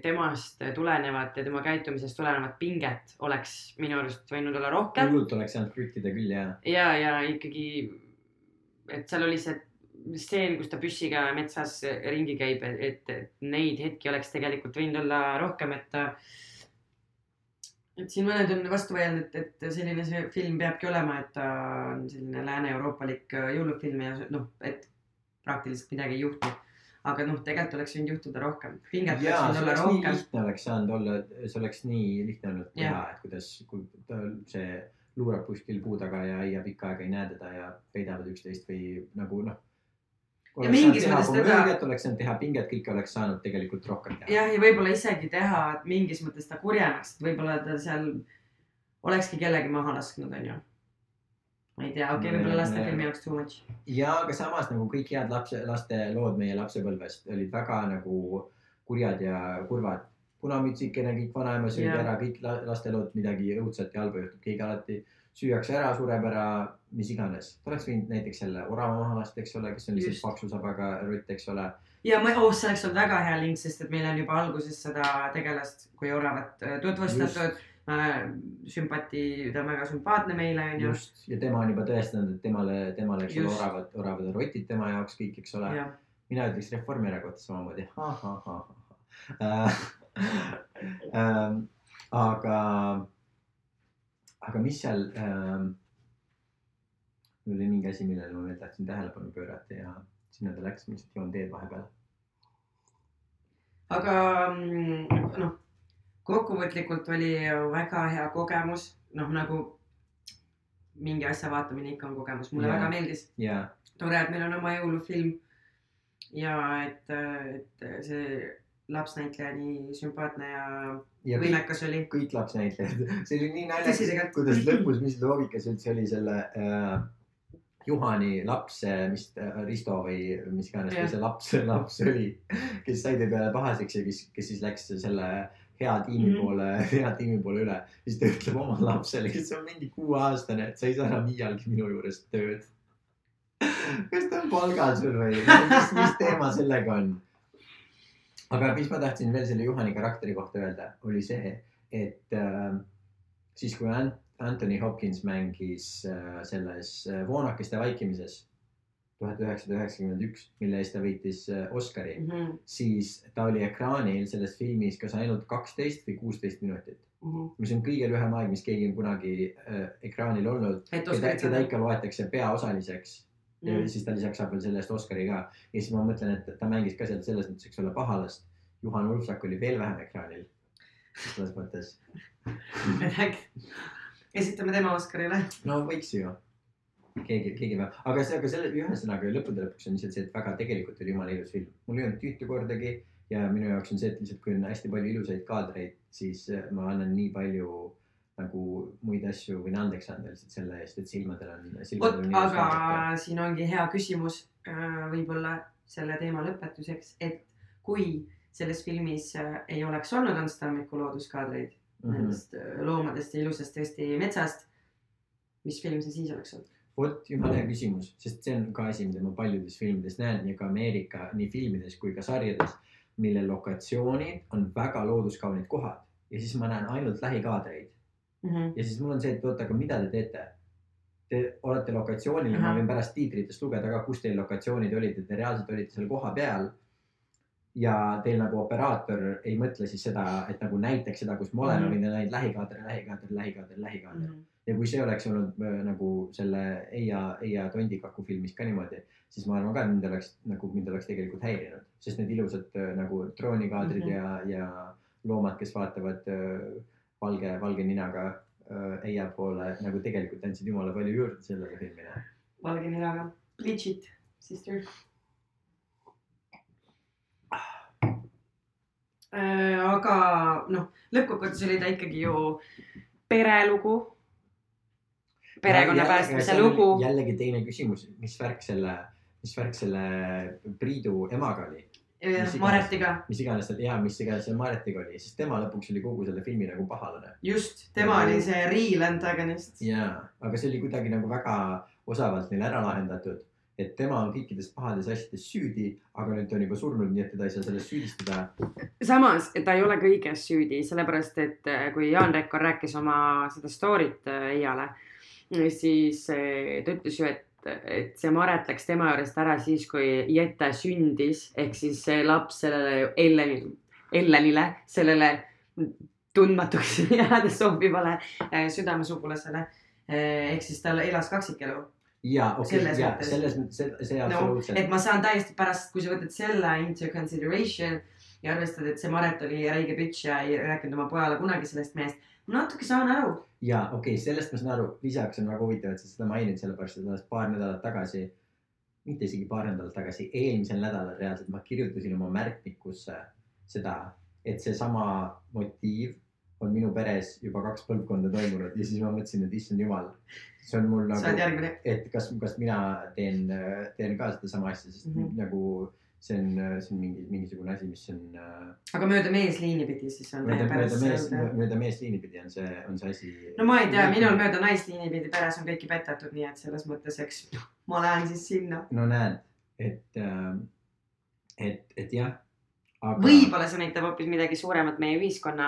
temast tulenevat ja tema käitumisest tulenevat pinget oleks minu arust võinud olla rohkem hullult oleks saanud kruttida küll ja. ja, ja ikkagi, et seal oli see stseen, kus ta püssiga metsas ringi käib, et, et neid hetki oleks tegelikult võinud olla rohkem, et et siin mõned on vastu vaielnud, et, et selline see film peabki olema, et ta on selline lääne-euroopalik jõulufilm ja noh, et praktiliselt midagi ei juhtu. aga noh, tegelikult oleks võinud juhtuda rohkem, pinget ja oleks võinud olla rohkem. lihtne oleks saanud olla, see oleks nii lihtne olnud teha et kuidas, kui see luurab kuskil puu taga ja Aia pikka aega ei näe teda ja peidavad üksteist või nagu noh. Ja mingis mõttes teda- komöödiat oleks saanud teha, pinget kõike oleks saanud tegelikult rohkem teha. jah, ja võib-olla isegi teha, et mingis mõttes ta kurjemaks, et võib-olla ta seal olekski kellegi maha lasknud, onju. ma ei tea, okei okay,, võib-olla lastefilmi jaoks too much. ja aga samas nagu kõik head lapse, laste lood meie lapsepõlvest olid väga nagu kurjad ja kurvad. punamütsikene, kõik vanaema sööb Jah. ära, kõik la- lastelood midagi õudset ja halba juhtub, keegi alati süüakse ära, sureb ära, mis iganes. ta oleks võinud näiteks selle orava maha lasta, eks ole, kes on lihtsalt paksu sabaga rott, eks ole. ja ma, oh, see oleks olnud väga hea link, sest et meil on juba alguses seda tegelast kui oravat äh, tutvustatud. sümpati, ta on väga sümpaatne meile, onju. just, ja tema on juba tõestanud, et temale, temale, eks ole, oravad, oravad on rotid tema jaoks kõik, eks ole. mina ütleks Reformierakond samamoodi. [laughs] Ähm, aga, aga mis seal ähm,, mul oli mingi asi, millele ma veel tahtsin tähelepanu pöörata ja sinna ta läks, ma lihtsalt joon teed vahepeal. aga mm, noh, kokkuvõtlikult oli väga hea kogemus, noh nagu mingi asja vaatamine ikka on kogemus, mulle Jaa. väga meeldis. ja, tore, et meil on oma jõulufilm ja et, et see lapsnäitleja nii sümpaatne ja, ja võimekas oli. kõik lapsnäitlejad, see oli nii naljakas, kuidas lõpus, mis loogika see üldse oli selle äh, Juhani laps, mis äh, Risto või mis iganes Jah. see laps, [laughs] laps oli, kes sai ta peale pahaseks ja kes, kes siis läks selle hea tiimi Mhm. poole, [laughs] hea tiimi poole üle. siis ta ütleb oma lapsele, kes on mingi kuueaastane, et sa ei saa enam iialgi minu juures tööd. [laughs] kas ta on palgal sul või mis, mis teema sellega on? aga mis ma tahtsin veel selle Juhani karakteri kohta öelda, oli see, et äh, siis kui Ant- Anthony Hopkins mängis äh, selles äh, Voonakeste vaikimises tuhat üheksasada üheksakümmend üks, mille eest ta võitis äh, Oscari, Mhm, siis ta oli ekraanil selles filmis kas ainult kaksteist või kuusteist minutit, mis on kõige lühem aeg, mis keegi on kunagi äh, ekraanil olnud, et keda, keda ikka loetakse peaosaliseks ja Mm. siis ta lisaks saab veel selle eest Oscari ka. ja siis ma mõtlen, et ta mängis ka seal selles mõttes, eks ole, pahalast. Juhan Ulfsak oli veel vähem ekraanil. selles mõttes. [laughs] esitame tema Oscarile. no võiks ju. keegi, keegi peab, aga see, aga selle ühesõnaga lõppude lõpuks on lihtsalt see, et väga tegelikult oli jumala ilus film. mul ei olnud tüütu kordagi ja minu jaoks on see, et lihtsalt kui on hästi palju ilusaid kaadreid, siis äh, ma annan nii palju nagu muid asju, võin andeks anda lihtsalt selle eest, et silmadel on. vot, aga siin ongi hea küsimus äh, võib-olla selle teema lõpetuseks, et kui selles filmis äh, ei oleks olnud Ants Tammiku looduskaadreid mm -hmm. nendest äh, loomadest ja ilusast Eesti metsast, mis film see siis oleks olnud? vot jumala hea küsimus, sest see on ka asi, mida ma paljudes filmides näen ja ka Ameerika nii filmides kui ka sarjades, mille lokatsioonid on väga looduskaunid kohad ja siis ma näen ainult lähikaadreid ja siis mul on see, et oota, aga mida te teete? Te olete lokatsioonil ja ma võin pärast tiitritest lugeda ka, kus teil lokatsioonid olid, et te reaalselt olite seal kohapeal. Ja teil nagu operaator ei mõtle siis seda, et nagu näitaks seda, kus oleme Mhm. mm, -hmm. vaid näid lähikaader, lähikaader, lähikaader, lähikaader mm. -hmm ja kui see oleks olnud äh, nagu selle Eia, Eia tondikaku filmis ka niimoodi, siis ma arvan ka, et mind oleks nagu, mind oleks tegelikult häirinud, sest need ilusad äh, nagu droonikaadrid mm. -hmm. ja, ja loomad, kes vaatavad äh, valge, valge ninaga äh, Eia poole nagu tegelikult andsid jumala palju juurde sellele filmile. valge ninaga. It, sister. Aga noh, lõppkokkuvõttes oli ta ikkagi ju perelugu. perekonna päästmise lugu. jällegi teine küsimus, mis värk selle, mis värk selle Priidu emaga oli. Maretiga, mis iganes seal ja mis iganes seal Maretiga oli, sest tema lõpuks oli kogu selle filmi nagu pahalane just, tema oli see real antagonist. jaa, aga see oli kuidagi nagu väga osavalt neil ära lahendatud. Et tema on kõikides pahades asjades süüdi, aga nüüd ta on juba surnud, nii et teda ei saa selles süüdistada. samas ta ei ole kõiges süüdi, sellepärast et äh, kui Jaan Rekkor rääkis oma seda story't Eiale, siis äh, ta ütles ju, et, et see Maret läks tema juurest ära siis, kui Jette sündis, ehk siis see laps sellele Ellenile, Ellenile, sellele tundmatuks [laughs] jäädes sobivale äh, südamesugulasele. ehk siis tal elas kaksikelu ja okei Selles okay,, ja mõttes. selles mõttes, see, see no absoluutselt et ma saan täiesti pärast, kui sa võtad selle into consideration ja arvestad, et see Maret oli räige bitch ja ei rääkinud oma pojale kunagi sellest mehest. natuke saan aru. ja okei okay,, sellest ma saan aru, lisaks on väga huvitav, et sa seda mainid, sellepärast et alles paar nädalat tagasi, mitte isegi paar nädalat tagasi, eelmisel nädalal reaalselt ma kirjutasin oma märkmikusse seda, et seesama motiiv on minu peres juba kaks põlvkonda toimunud ja siis ma mõtlesin, et issand jumal, see on mul nagu, et kas, kas mina teen, teen ka sedasama asja, sest mm. -hmm. nagu see on, see on mingi, mingisugune asi, mis on äh, aga mööda meesliini pidi siis on mööda, mööda mees, mööda meesliini pidi on see, on see asi. no ma ei tea, minul mööda naisliini pidi peres on kõiki petatud, nii et selles mõttes, eks ma lähen siis sinna. no näed, et, et, et jah. Võib-olla see näitab hoopis midagi suuremat meie ühiskonna,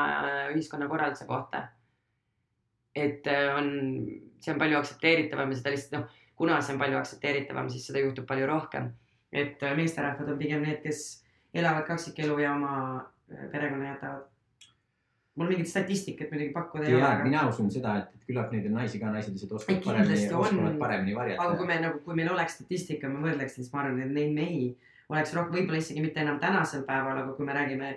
ühiskonnakorralduse kohta. et äh, on, see on palju aktsepteeritavam ja seda lihtsalt noh, kuna see on palju aktsepteeritavam, siis seda juhtub palju rohkem. et äh, meesterahvad on pigem need, kes elavad kaksikelu ja oma äh, perekonna jätavad. mul mingit statistikat muidugi pakkuda ei ole, ja aga, mina usun seda, et, et küllap neid on naisi ka, naised lihtsalt oskavad paremini, oskavad paremini aga kui varjata. me nagu, kui meil oleks statistika, ma võrdleks, siis ma arvan, et neid mehi oleks rohkem, võib-olla isegi mitte enam tänasel päeval, aga kui me räägime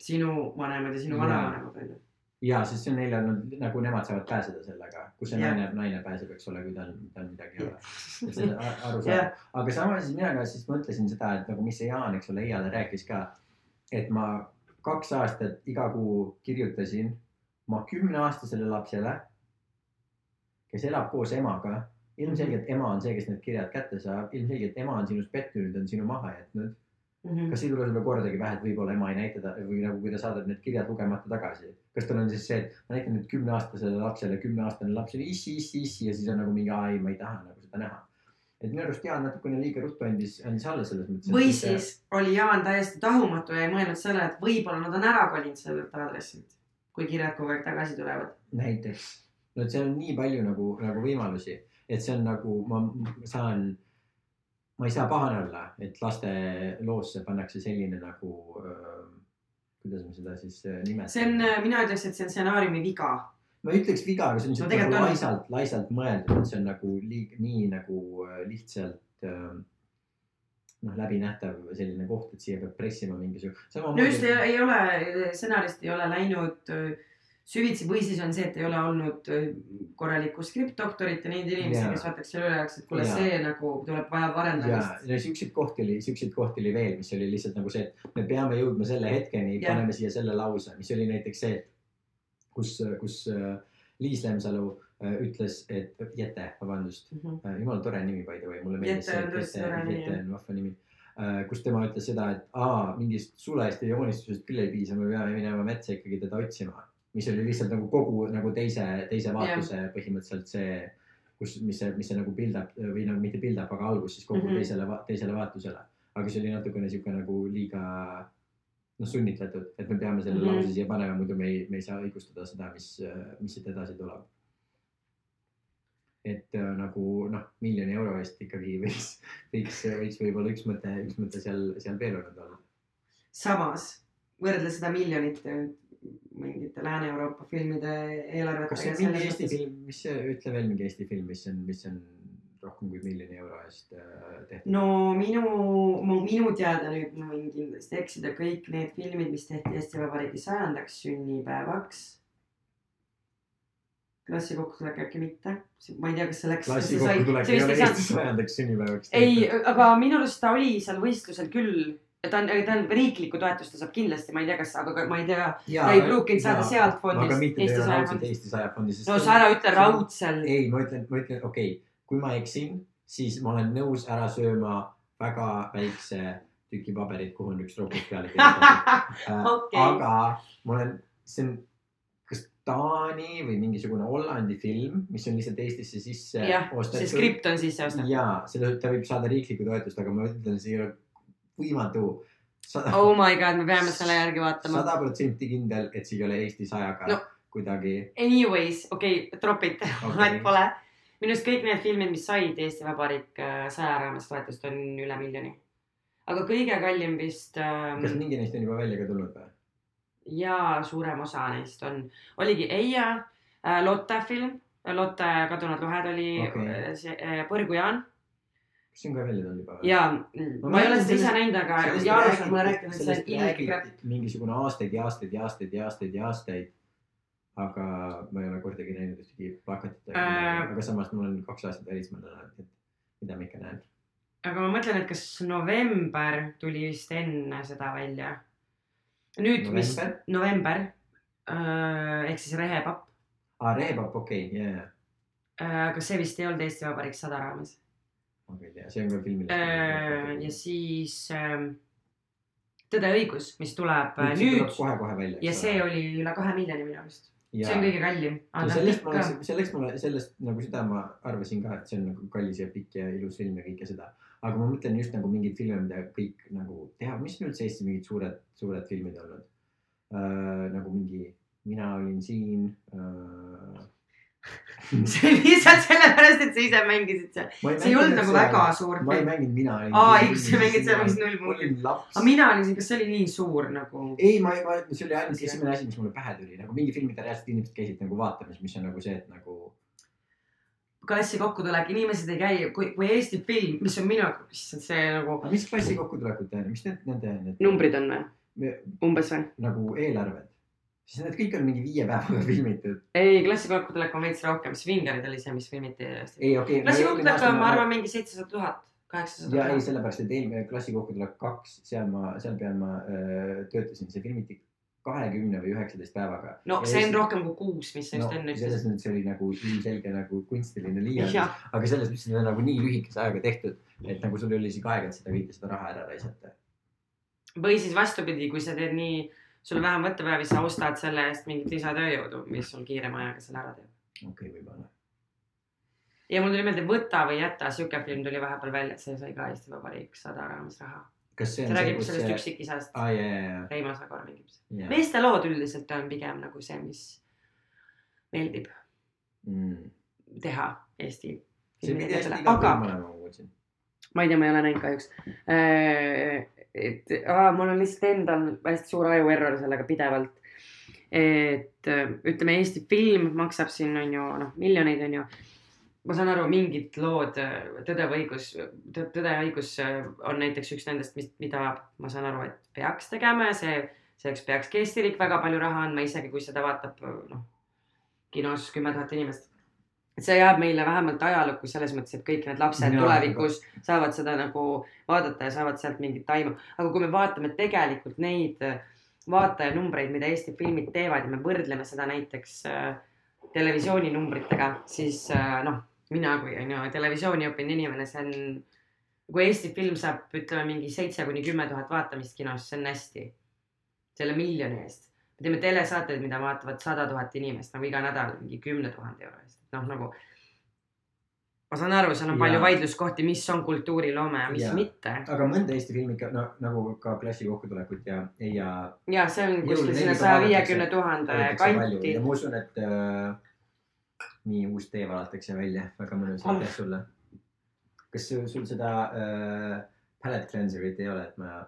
sinu vanemad ja sinu vanavanemad on ju. ja, sest see on neile olnud nagu nemad saavad pääseda sellega, kus see naine, naine pääseb, eks ole, kui tal, tal midagi ei ole. [laughs] aru saada, aga samas siis mina ka siis mõtlesin seda, et nagu mis see Jaan, eks ole, Eiale rääkis ka, et ma kaks aastat iga kuu kirjutasin oma kümneaastasele lapsele, kes elab koos emaga. Ilmselgelt ema on see, kes need kirjad kätte saab, ilmselgelt ema on sinust pettunud, on sinu maha jätnud. Mhm. kas ei tule sulle kordagi pähe, et võib-olla ema ei näita ta või nagu, kui ta saadab need kirjad lugemata tagasi. kas tal on siis see, et ma näitan nüüd kümneaastasele lapsele, kümneaastane laps on issi, issi, issi ja siis on nagu mingi, ei, ma ei taha nagu seda näha. et minu arust Jaan natukene liiga ruttu andis, andis alla selles mõttes. või siis oli Jaan täiesti tahumatu ja ei mõelnud selle, et võib-olla nad on ära kolinud sellelt aadressilt, kui kirjad kogu aeg tagasi tulevad. näiteks, no et seal on nii palju nagu, nagu võimalusi, et see on nagu ma saan, ma ei saa pahane olla, et laste loosse pannakse selline nagu, kuidas me seda siis äh, nimetame. see on, mina ütleks, et see on stsenaariumi viga. ma ei ütleks viga, aga see on No nagu on. laisalt, laisalt mõeldud, et see on nagu liig-, nii nagu äh, lihtsalt äh, noh, läbinähtav selline koht, et siia peab pressima mingisugune. no just ei, ei ole, stsenarist ei ole läinud öö, süvitsi või siis on see, et ei ole olnud öö, korralikku skriptdoktorit ja neid inimesi kes vaataks selle üle, et kuule, see nagu tuleb, vajab ja arendamist. no siukseid kohti oli, siukseid kohti oli veel, mis oli lihtsalt nagu see, et me peame jõudma selle hetkeni, paneme siia selle lause, mis oli näiteks see, kus, kus äh, Liis Lemsalu äh, ütles, et Jete, vabandust, Mhm. jumala tore nimi by the way, mulle meeldis tore nimi, Jette jah. on vahva nimi. kus tema ütles seda, et aa, mingist sulest ja joonistusest küll ei piisa, me peame minema metsa ikkagi teda otsima. Mis oli lihtsalt nagu kogu nagu teise, teise vaatuse yeah. põhimõtteliselt see, kus, mis see, mis see nagu build up või nagu mitte build up, aga algus siis kogu mm. -hmm. teisele, teisele vaatusele. aga see oli natukene sihuke nagu liiga noh, sunnitletud, et me peame selle mm. -hmm. lause siia panema, muidu me ei, me ei saa õigustada seda, mis, mis siit edasi tuleb et äh, nagu noh, miljoni euro eest ikkagi võiks, võiks, võiks võib-olla üks mõte, üks mõte seal, seal veel olnud olla. samas võrdle seda miljonit öö, mingite Lääne-Euroopa filmide kas see eelarvetega. on mingi Eesti film, mis, ütle veel mingi Eesti film, mis on, mis on rohkem kui miljoni euro eest äh, tehtud? no minu, minu teada nüüd ma võin kindlasti eksida, kõik need filmid, mis tehti Eesti Vabariigi sajandaks sünnipäevaks. klassikokku äkki mitte, ma ei tea, kas see läks. klassi kokkutulek ei ole Eesti sajandaks sünnipäevaks. ei, aga minu arust ta oli seal võistlusel küll, ta on, ta on riiklikku toetust ta saab kindlasti, ma ei tea, kas, aga ma ei tea, ta ei pruukinud saada sealt aga fondist, mitte Eesti saja fondist. Eesti saja fondi, sest. no sa ära ütle. raudselt. ei, ma ütlen, ma ütlen, okei okay,, kui ma eksin, siis ma olen nõus ära sööma väga väikse tüki paberit, kuhu on üks robot peale kirjutatud. [laughs] Okei. aga ma olen, see on, kas Taani või mingisugune Hollandi film, mis on lihtsalt Eestisse sisse jah, see skript on sisse ostetud. ja selle, ta võib saada riiklikku toetust, aga ma ütlen, see ei ole võimatu. oh my god, me peame selle järgi vaatama. sada protsenti kindel, et see ei ole Eesti sajaga No. kuidagi. Anyways, okei okay,, drop it Okei. [laughs] vahet pole. minu arust kõik need filmid, mis said Eesti Vabariik äh, saja raames toetust, on üle miljoni. aga kõige kallim vist ähm, kas mingi neist on juba välja ka tulnud või? ja suurem osa neist on, oligi Eija äh,, Lotte film, Lotte Kadunud lohed oli okay. see äh, Põrgujaan kas see on ka välja tulnud juba? ja Ma ma ei ole seda ise näinud, aga Jaanus on mulle rääkinud, et see on ilge mingisugune aastaid ja aastaid ja aastaid ja aastaid ja aastaid. aga ma ei ole kordagi näinud ühtegi plakatit äh..., aga samas mul on kaks aastat välismaal elanud, et mida ma ikka näen. aga ma mõtlen, et kas november tuli vist enne seda välja. nüüd, mis November?, november äh, ehk siis Rehepapp aa, Rehepapp, okei okay,, ja, ja, äh,, aga see vist ei olnud Eesti Vabariik sada raames ma ei tea, see on ka filmil äh,. ja siis äh, Tõde ja õigus, mis tuleb äh, nüüd kohe-kohe välja. ja see oli üle kahe miljoni minu arust. see on kõige kallim. ja sellest ma oleks, selleks ma, sellest nagu seda ma arvasin ka, et see on nagu kallis ja pikk ja ilus film ja kõike seda. aga ma mõtlen just nagu mingeid filme, mida kõik nagu teha, mis on üldse Eestis mingid suured, suured filmid olnud äh,. nagu mingi Mina olin siin äh,. [laughs] see oli lihtsalt sellepärast, et sa ise mängisid seal. see ei olnud nagu väga suur ma ei mänginud Mina olin. aa, ei, sa mängid seal mingit null laps aga. mina olin siin, kas see oli nii suur nagu? ei, ma, ma, see oli ainult esimene asi, mis mulle pähe tuli, nagu mingi film, mida reaalselt inimesed käisid nagu vaatamas, mis on nagu see, et nagu klassi kokkutulek, inimesed ei käi, kui, kui Eesti film, mis on minu, issand see nagu. mis klassi kokkutulekut tähendab, mis need, nende, need numbrid on või? Me- umbes või? nagu eelarved, siis need kõik on mingi viie päevaga [laughs] filmitud. ei, klassi kokkutulek on veits rohkem, Svingerid oli see, mis filmiti ei, okei okay,. klassi kokkutulek on, ma arvan, mingi seitsesada tuhat, kaheksasada ja ei, sellepärast, et eelmine klassi kokkutulek kaks, seal ma, seal peal ma öö, töötasin, see filmiti kahekümne või üheksateist päevaga. no see on rohkem kui kuus, mis sa no just enne selles ütlesid. mõttes oli nagu ilmselge nagu kunstiline liialdus, aga selles mõttes, on nagu nii lühikese ajaga tehtud, et nagu sul ei ole isegi aega, et seda kõike seda raha ära raisata. või siis vastupidi, kui sa teed nii, sul on vähem võttepäevi, sa ostad selle eest mingit lisatööjõudu, mis sul kiirema ajaga selle ära teeb. okei okay,, võib-olla. ja mul tuli meelde Võta või jäta, siuke film tuli vahepeal välja, see sai ka Eesti Vabariik sada raames raha. kas see see see, räägib kus sellest see, üksikisast, ja, Reimo Sagor mängib seda. meeste lood üldiselt on pigem nagu see, mis meeldib mm.. teha Eesti see pidi hästi aga film olema, ma kuulsin. ma ei tea, ma ei ole näinud kahjuks. Et aa, mul on lihtsalt endal hästi suur aju error sellega pidevalt. et ütleme, Eesti film maksab siin on ju noh, miljoneid on ju. ma saan aru, mingid lood, Tõde või õigus, Tõde ja õigus on näiteks üks nendest, mis, mida ma saan aru, et peaks tegema ja see, selleks peakski Eesti riik väga palju raha andma, isegi kui seda vaatab noh, kinos kümme tuhat inimest et see jääb meile vähemalt ajalukku selles mõttes, et kõik need lapsed Mina- tulevikus saavad seda nagu vaadata ja saavad sealt mingit taimu. aga kui me vaatame tegelikult neid äh, vaatajanumbreid, mida Eesti filmid teevad ja me võrdleme seda näiteks äh, televisiooninumbritega, siis äh, noh, mina kui on ju televisiooni õppinud inimene, see on, kui Eesti film saab, ütleme mingi seitse kuni kümme tuhat vaatamist kinos, see on hästi. selle miljoni eest. Me teeme telesaateid, mida vaatavad sada tuhat inimest nagu iga nädal mingi kümne tuhande euro eest, noh nagu. ma saan aru, seal on palju Jaa. vaidluskohti, mis on kultuuriloome ja mis Jaa. mitte. aga mõnda Eesti filmi ikka, no nagu ka klassi kokkutulekut ja, ja ja see on kuskil sinna saja viiekümne tuhande palju kanti ja. ma usun, et äh, nii uus tee valatakse välja, väga mõnus, Oh. aitäh sulle. kas sul, sul seda äh, palette cleanser'it ei ole, et ma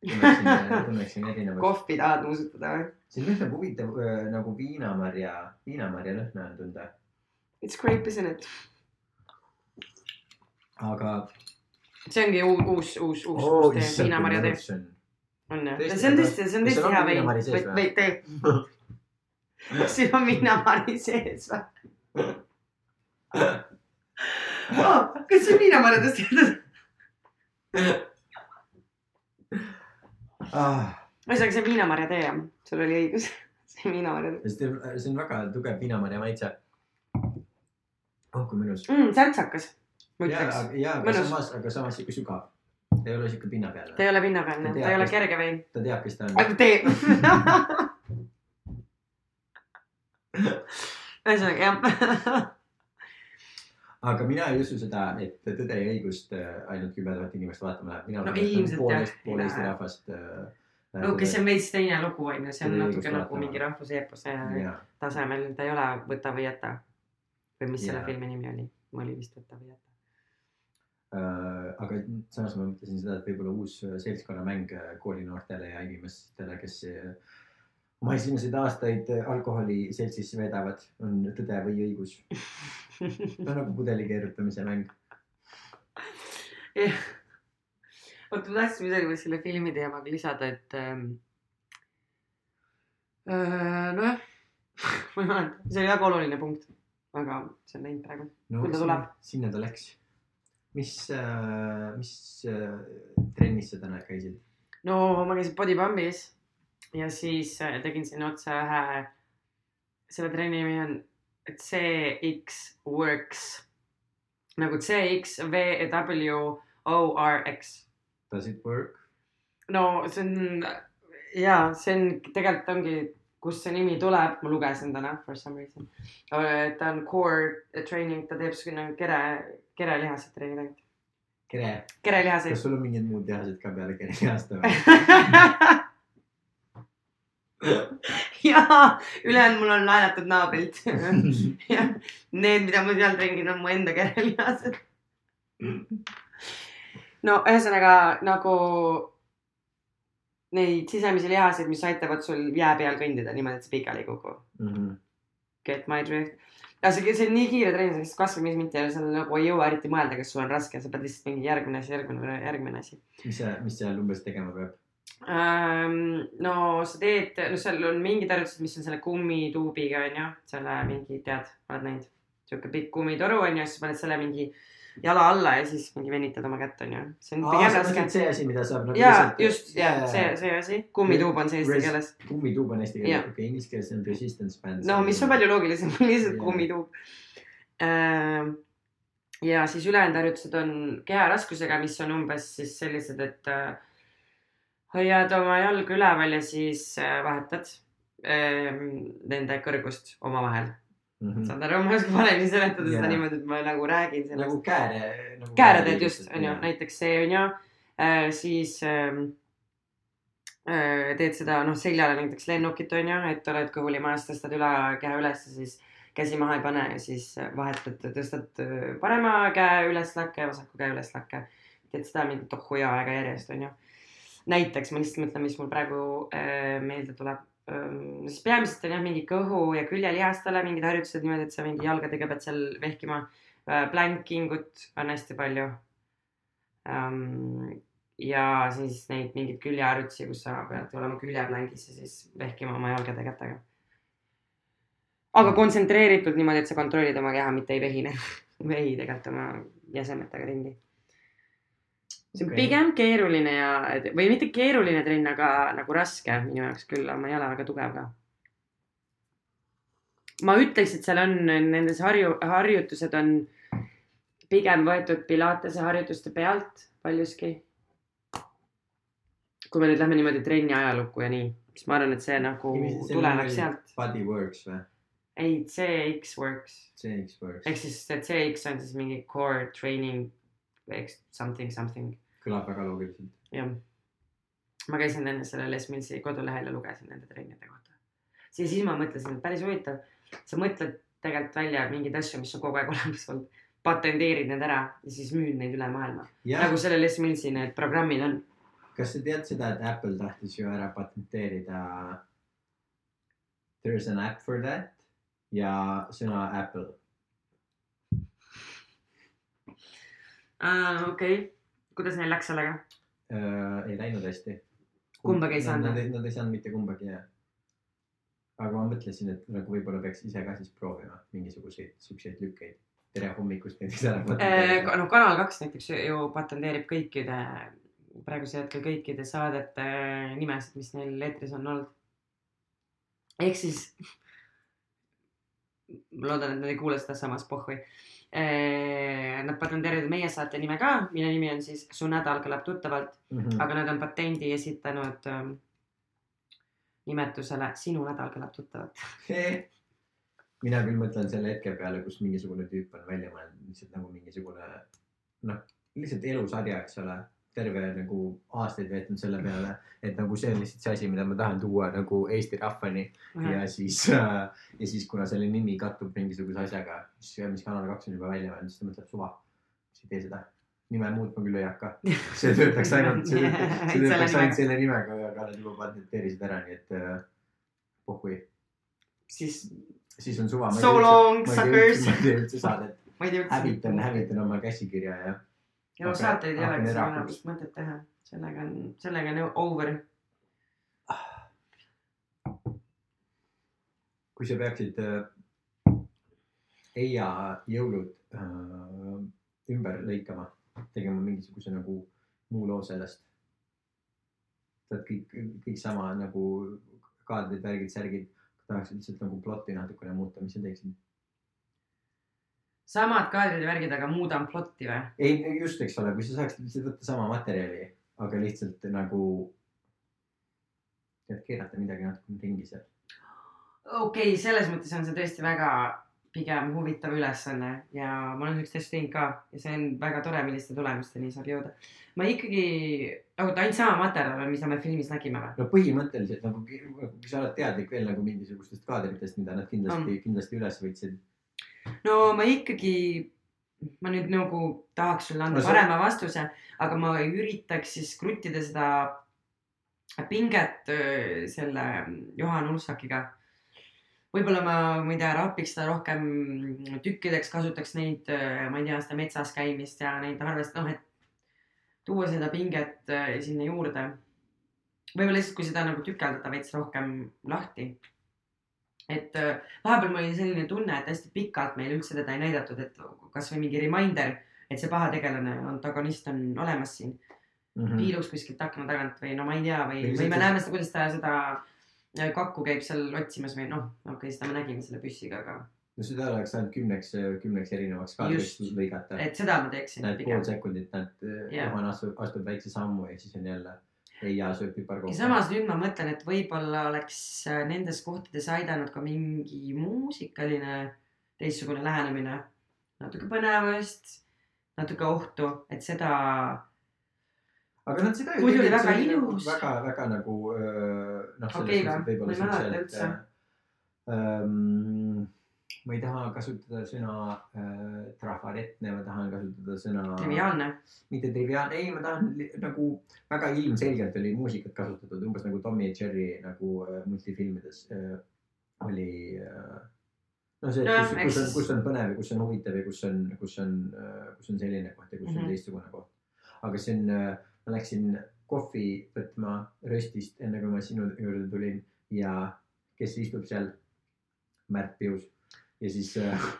tunneksin, erinevat. kohvi tahad nuusutada või? siin lõhnab huvitav nagu viinamarja, viinamarja lõhna on tunda, It's grape, isn't it? aga. see ongi uus, uus, uus, uus, Oh, tee, viinamarja tee. on jah, see on tõesti, see on kas tõesti hea vein või tee. [laughs] siin on viinamari sees või? [laughs] kas see on viinamarjadest tehtud? [laughs] ah,. ühesõnaga, see on viinamarja tee jah, sul oli õigus. [laughs] see on viinamarja tee see on, väga tugev viinamarja maitse. oh kui mõnus. mm,. särtsakas, ma ja, ütleks. ja, aga samas, aga samas sihuke sügav. ta ei ole sihuke pinnapealne ta. ei ole pinnapealne, Ta ei ole kerge vein. ta teab, kes ta on. aga tee. [laughs] ühesõnaga jah. [laughs] aga mina ei usu seda, et Tõde ja õigust äh, ainult kümme tuhat inimest vaatama läheb. mina No usun, et pool Eesti, pool Eesti rahvast äh,. no kes see on veits teine lugu on ju, see on ja natuke nagu mingi rahvuseepose jaa, tasemel, ta ei ole Võta või jäta. või mis selle Jaa. filmi nimi oli? oli vist Võta või jäta. Äh, aga samas ma mõtlesin seda, et võib-olla uus äh, seltskonnamäng äh, koolinoortele ja inimestele, kes äh, oma esimesed aastaid äh, alkoholi seltsis veedavad, on Tõde või õigus. [laughs] ta on nagu pudeli keerutamise mäng. oota, ma tahtsin midagi veel selle filmi teemaga lisada, et ähm,. äh, nojah, [laughs] ma ei mäleta, see oli väga oluline punkt, aga see on läinud praegu. no Küll ta tuleb. sinna ta läks. mis äh,, mis äh, trennis sa täna käisid? no ma käisin Bodypumbis ja siis äh, tegin sinna otsa ühe, selle trenni nimi on CX Works nagu CX V W O R X Does it work? no see on ja see on tegelikult ongi, kust see nimi tuleb, ma lugesin täna for some reason. ta on core training, ta teeb sinna kere, kerelihaseid treenib ainult, kere, kas kerelihaseid. sul on mingid muud tehased ka peale kereaasta või? [laughs] [laughs] jaa, ülejäänud mul on laenatud naabrilt. jah, need, mida ma seal treenin, on mu enda kerelihased. no ühesõnaga nagu neid sisemisi lihaseid, mis aitavad sul jää peal kõndida niimoodi, et sa pikali ei kuku. Mhm. Get my drift. ja see, see on nii kiire treening, sest kakskümmend viis minti ja seal nagu ei jõua eriti mõelda, kas sul on raske, sa pead lihtsalt mingi järgmine asi, järgmine, järgmine asi. mis see, mis seal umbes tegema peab? Ähm, no sa teed, no seal on mingid harjutused, mis on selle kummituubiga onju, selle mingi, tead, oled näinud? sihuke pikk kummitoru onju, siis paned selle mingi jala alla ja siis mingi venitad oma kätt onju. see on pigem raske. see asi, mida saab nagu ja just, ja see, see asi, kummituub on see eesti keeles. kummituub on eesti keeles, okei, inglise keeles on resistance band. no mis on palju loogilisem, [laughs] lihtsalt Jaa. kummituub. ja siis ülejäänud harjutused on keharaskusega, mis on umbes siis sellised, et äh, hoiad oma jalga üleval ja siis äh, vahetad ähm, nende kõrgust omavahel. mm. saad aru, ma ei oska paremini seletada seda Jaa. niimoodi, et ma nagu räägin sellest nagu kääre nagu. kääre teed just, onju, näiteks see onju, siis ähm, äh, teed seda noh, seljale näiteks lennukit onju, et oled kõhulimajas, tõstad ülakeha üles ja siis käsi maha ei pane ja siis vahetad, tõstad äh, parema käe üles lakke ja vasaku käe üles lakke. teed seda mingi tohu ja aega järjest onju. Näiteks ma lihtsalt mõtlen, mis mul praegu äh, meelde tuleb ähm,. siis peamiselt on jah mingi kõhu ja küljelihastele mingid harjutused niimoodi, et sa mingi jalgadega pead seal vehkima plankingut on hästi palju um,. ja siis neid mingeid küljeharjutusi, kus sa pead olema küljeplankis ja siis vehkima oma jalgade kätega. aga kontsentreeritult niimoodi, et sa kontrollid oma keha, mitte ei vehine. [laughs] vehi tegelikult oma jäsemetega ringi. See on okay. pigem keeruline ja, või mitte keeruline trenn, aga nagu raske minu jaoks küll, ma ei ole väga tugev ka. ma ütleks, et seal on nendes harju, harjutused on pigem võetud Pilatese harjutuste pealt paljuski. kui me nüüd lähme niimoodi trenni ajalukku ja nii, siis ma arvan, et see nagu tuleneb sealt. Body works või? ei, CX Works CX works ehk. siis see CX on siis mingi core training, eks something, something, kõlab väga loogiliselt. jah. ma käisin enne selle Les Millsi kodulehel ja lugesin nende trennide kohta. siis, siis ma mõtlesin, et päris huvitav, sa mõtled tegelikult välja mingeid asju, mis on kogu aeg olemas olnud, patenteerid need ära ja siis müüd neid üle maailma. nagu, selle Les Millsi need programmid on. kas sa tead seda, et Apple tahtis ju ära patenteerida There is an app for that ja sõna Apple. okei, kuidas neil läks sellega? äh, ei läinud hästi. Kumbagi ei saanud? Nad, nad ei saanud mitte kumbagi jah. aga ma mõtlesin, et nagu võib-olla peaks ise ka siis proovima mingisuguseid siukseid lükkeid. tere hommikust näiteks ära patenteerida. noh, Kanal kaks näiteks ju patenteerib kõikide, praegusel hetkel kõikide saadete nimesid, mis neil eetris on olnud. ehk siis, [laughs] ma loodan, et nad ei kuule seda samas pohhui. Nad patenteerivad meie saate nime ka, mille nimi on siis Su nädal kõlab tuttavalt, Mhm. aga nad on patendi esitanud ähm, nimetusele Sinu nädal kõlab tuttavalt. mina küll mõtlen selle hetke peale, kus mingisugune tüüp on välja mõelnud lihtsalt nagu mingisugune noh, lihtsalt elusarja, eks ole. Terve nagu aastaid veetnud selle peale, et nagu see on lihtsalt see asi, mida ma tahan tuua nagu Eesti rahvani ja siis äh,, ja siis kuna selle nimi kattub mingisuguse asjaga, mis, mis Kanal kaks on juba välja öelnud, siis ta mõtleb suva. siis ei tee seda. nime muutma küll ei hakka. see töötaks ainult, see töötaks, [laughs] see töötaks ainult selle nimega, aga nad juba patenteerisid ära, nii et äh, pohhui. siis siis on suva. so long suckers. ma ei tee üldse saadet, hävitan, hävitan oma käsikirja ja ja no Hakkan- saateid ei hakkan olegi enam vist mõtet teha, sellega on, sellega on over. kui sa peaksid äh, Eia jõulud äh, ümber lõikama, tegema mingisuguse nagu muu loo sellest. tead kõik, kõik sama nagu kaadrid, värgid, särgid, tahaksid lihtsalt nagu plotti natukene muuta, mis sa teeksid? Samad kaadrid ja värgid, aga muudan plotti või? ei, just, eks ole, kui sa saaksid lihtsalt võtta sama materjali, aga lihtsalt nagu tead keerata midagi natukene ringi seal. okei okay,, selles mõttes on see tõesti väga pigem huvitav ülesanne ja ma olen siukest asja teinud ka ja see on väga tore, milliste tulemusteni saab jõuda. ma ikkagi, oota ainult sama materjal on, mida me filmis nägime või? no põhimõtteliselt nagu, kui sa oled teadlik veel nagu mingisugustest kaadritest, mida nad kindlasti mm., kindlasti üles võtsid. No ma ikkagi, ma nüüd nagu tahaks sulle anda No no, see- parema vastuse, aga ma üritaks siis kruttida seda pinget selle Johan Ulsakiga. võib-olla ma, ma ei tea, rapiks seda rohkem tükkideks, kasutaks neid, ma ei tea, seda metsas käimist ja neid harvest, noh, et tuua seda pinget sinna juurde. võib-olla lihtsalt, kui seda nagu tükeldada veits rohkem lahti et äh, vahepeal mul oli selline tunne, et hästi pikalt meil üldse teda ei näidatud, et kasvõi mingi reminder, et see paha tegelane, antagonist on olemas siin mm., -hmm. piilus kuskilt akna tagant või no ma ei tea, või, Või me näeme seda, kuidas ta seda äh, kakku käib seal otsimas või noh, okei okay,, seda me nägime selle püssiga, aga no seda oleks ainult kümneks, kümneks erinevaks kaadriks Just. lõigata. et seda ma teeksin Näed pool sekundit, näed Jah. Juhan astub, astub väikse sammu ja siis on jälle Eija sööb ja piparkooke. samas nüüd ma mõtlen, et võib-olla oleks äh, nendes kohtades aidanud ka mingi muusikaline teistsugune lähenemine. natuke põnevust, natuke ohtu, et seda aga nad seda Muidu oli väga ilus. väga, väga nagu öö, noh, Okei et ma ei mäleta üldse. Ma ei taha kasutada sõna äh, trafaretne, ma tahan kasutada sõna. triviaalne. mitte triviaalne, ei, ma tahan nagu väga ilmselgelt oli muusikat kasutatud, umbes nagu Tommy ja Jerry nagu äh, multifilmides äh, oli äh,. no see, Nojah, kus, kus on eks-, kus on põnev ja kus on huvitav ja kus on, kus on, kus on selline koht ja kus mm -hmm. Mhm. on teistsugune koht. aga see on, ma läksin kohvi võtma röstist, enne kui ma sinu juurde tulin ja kes istub seal? Märt Pius ja siis äh,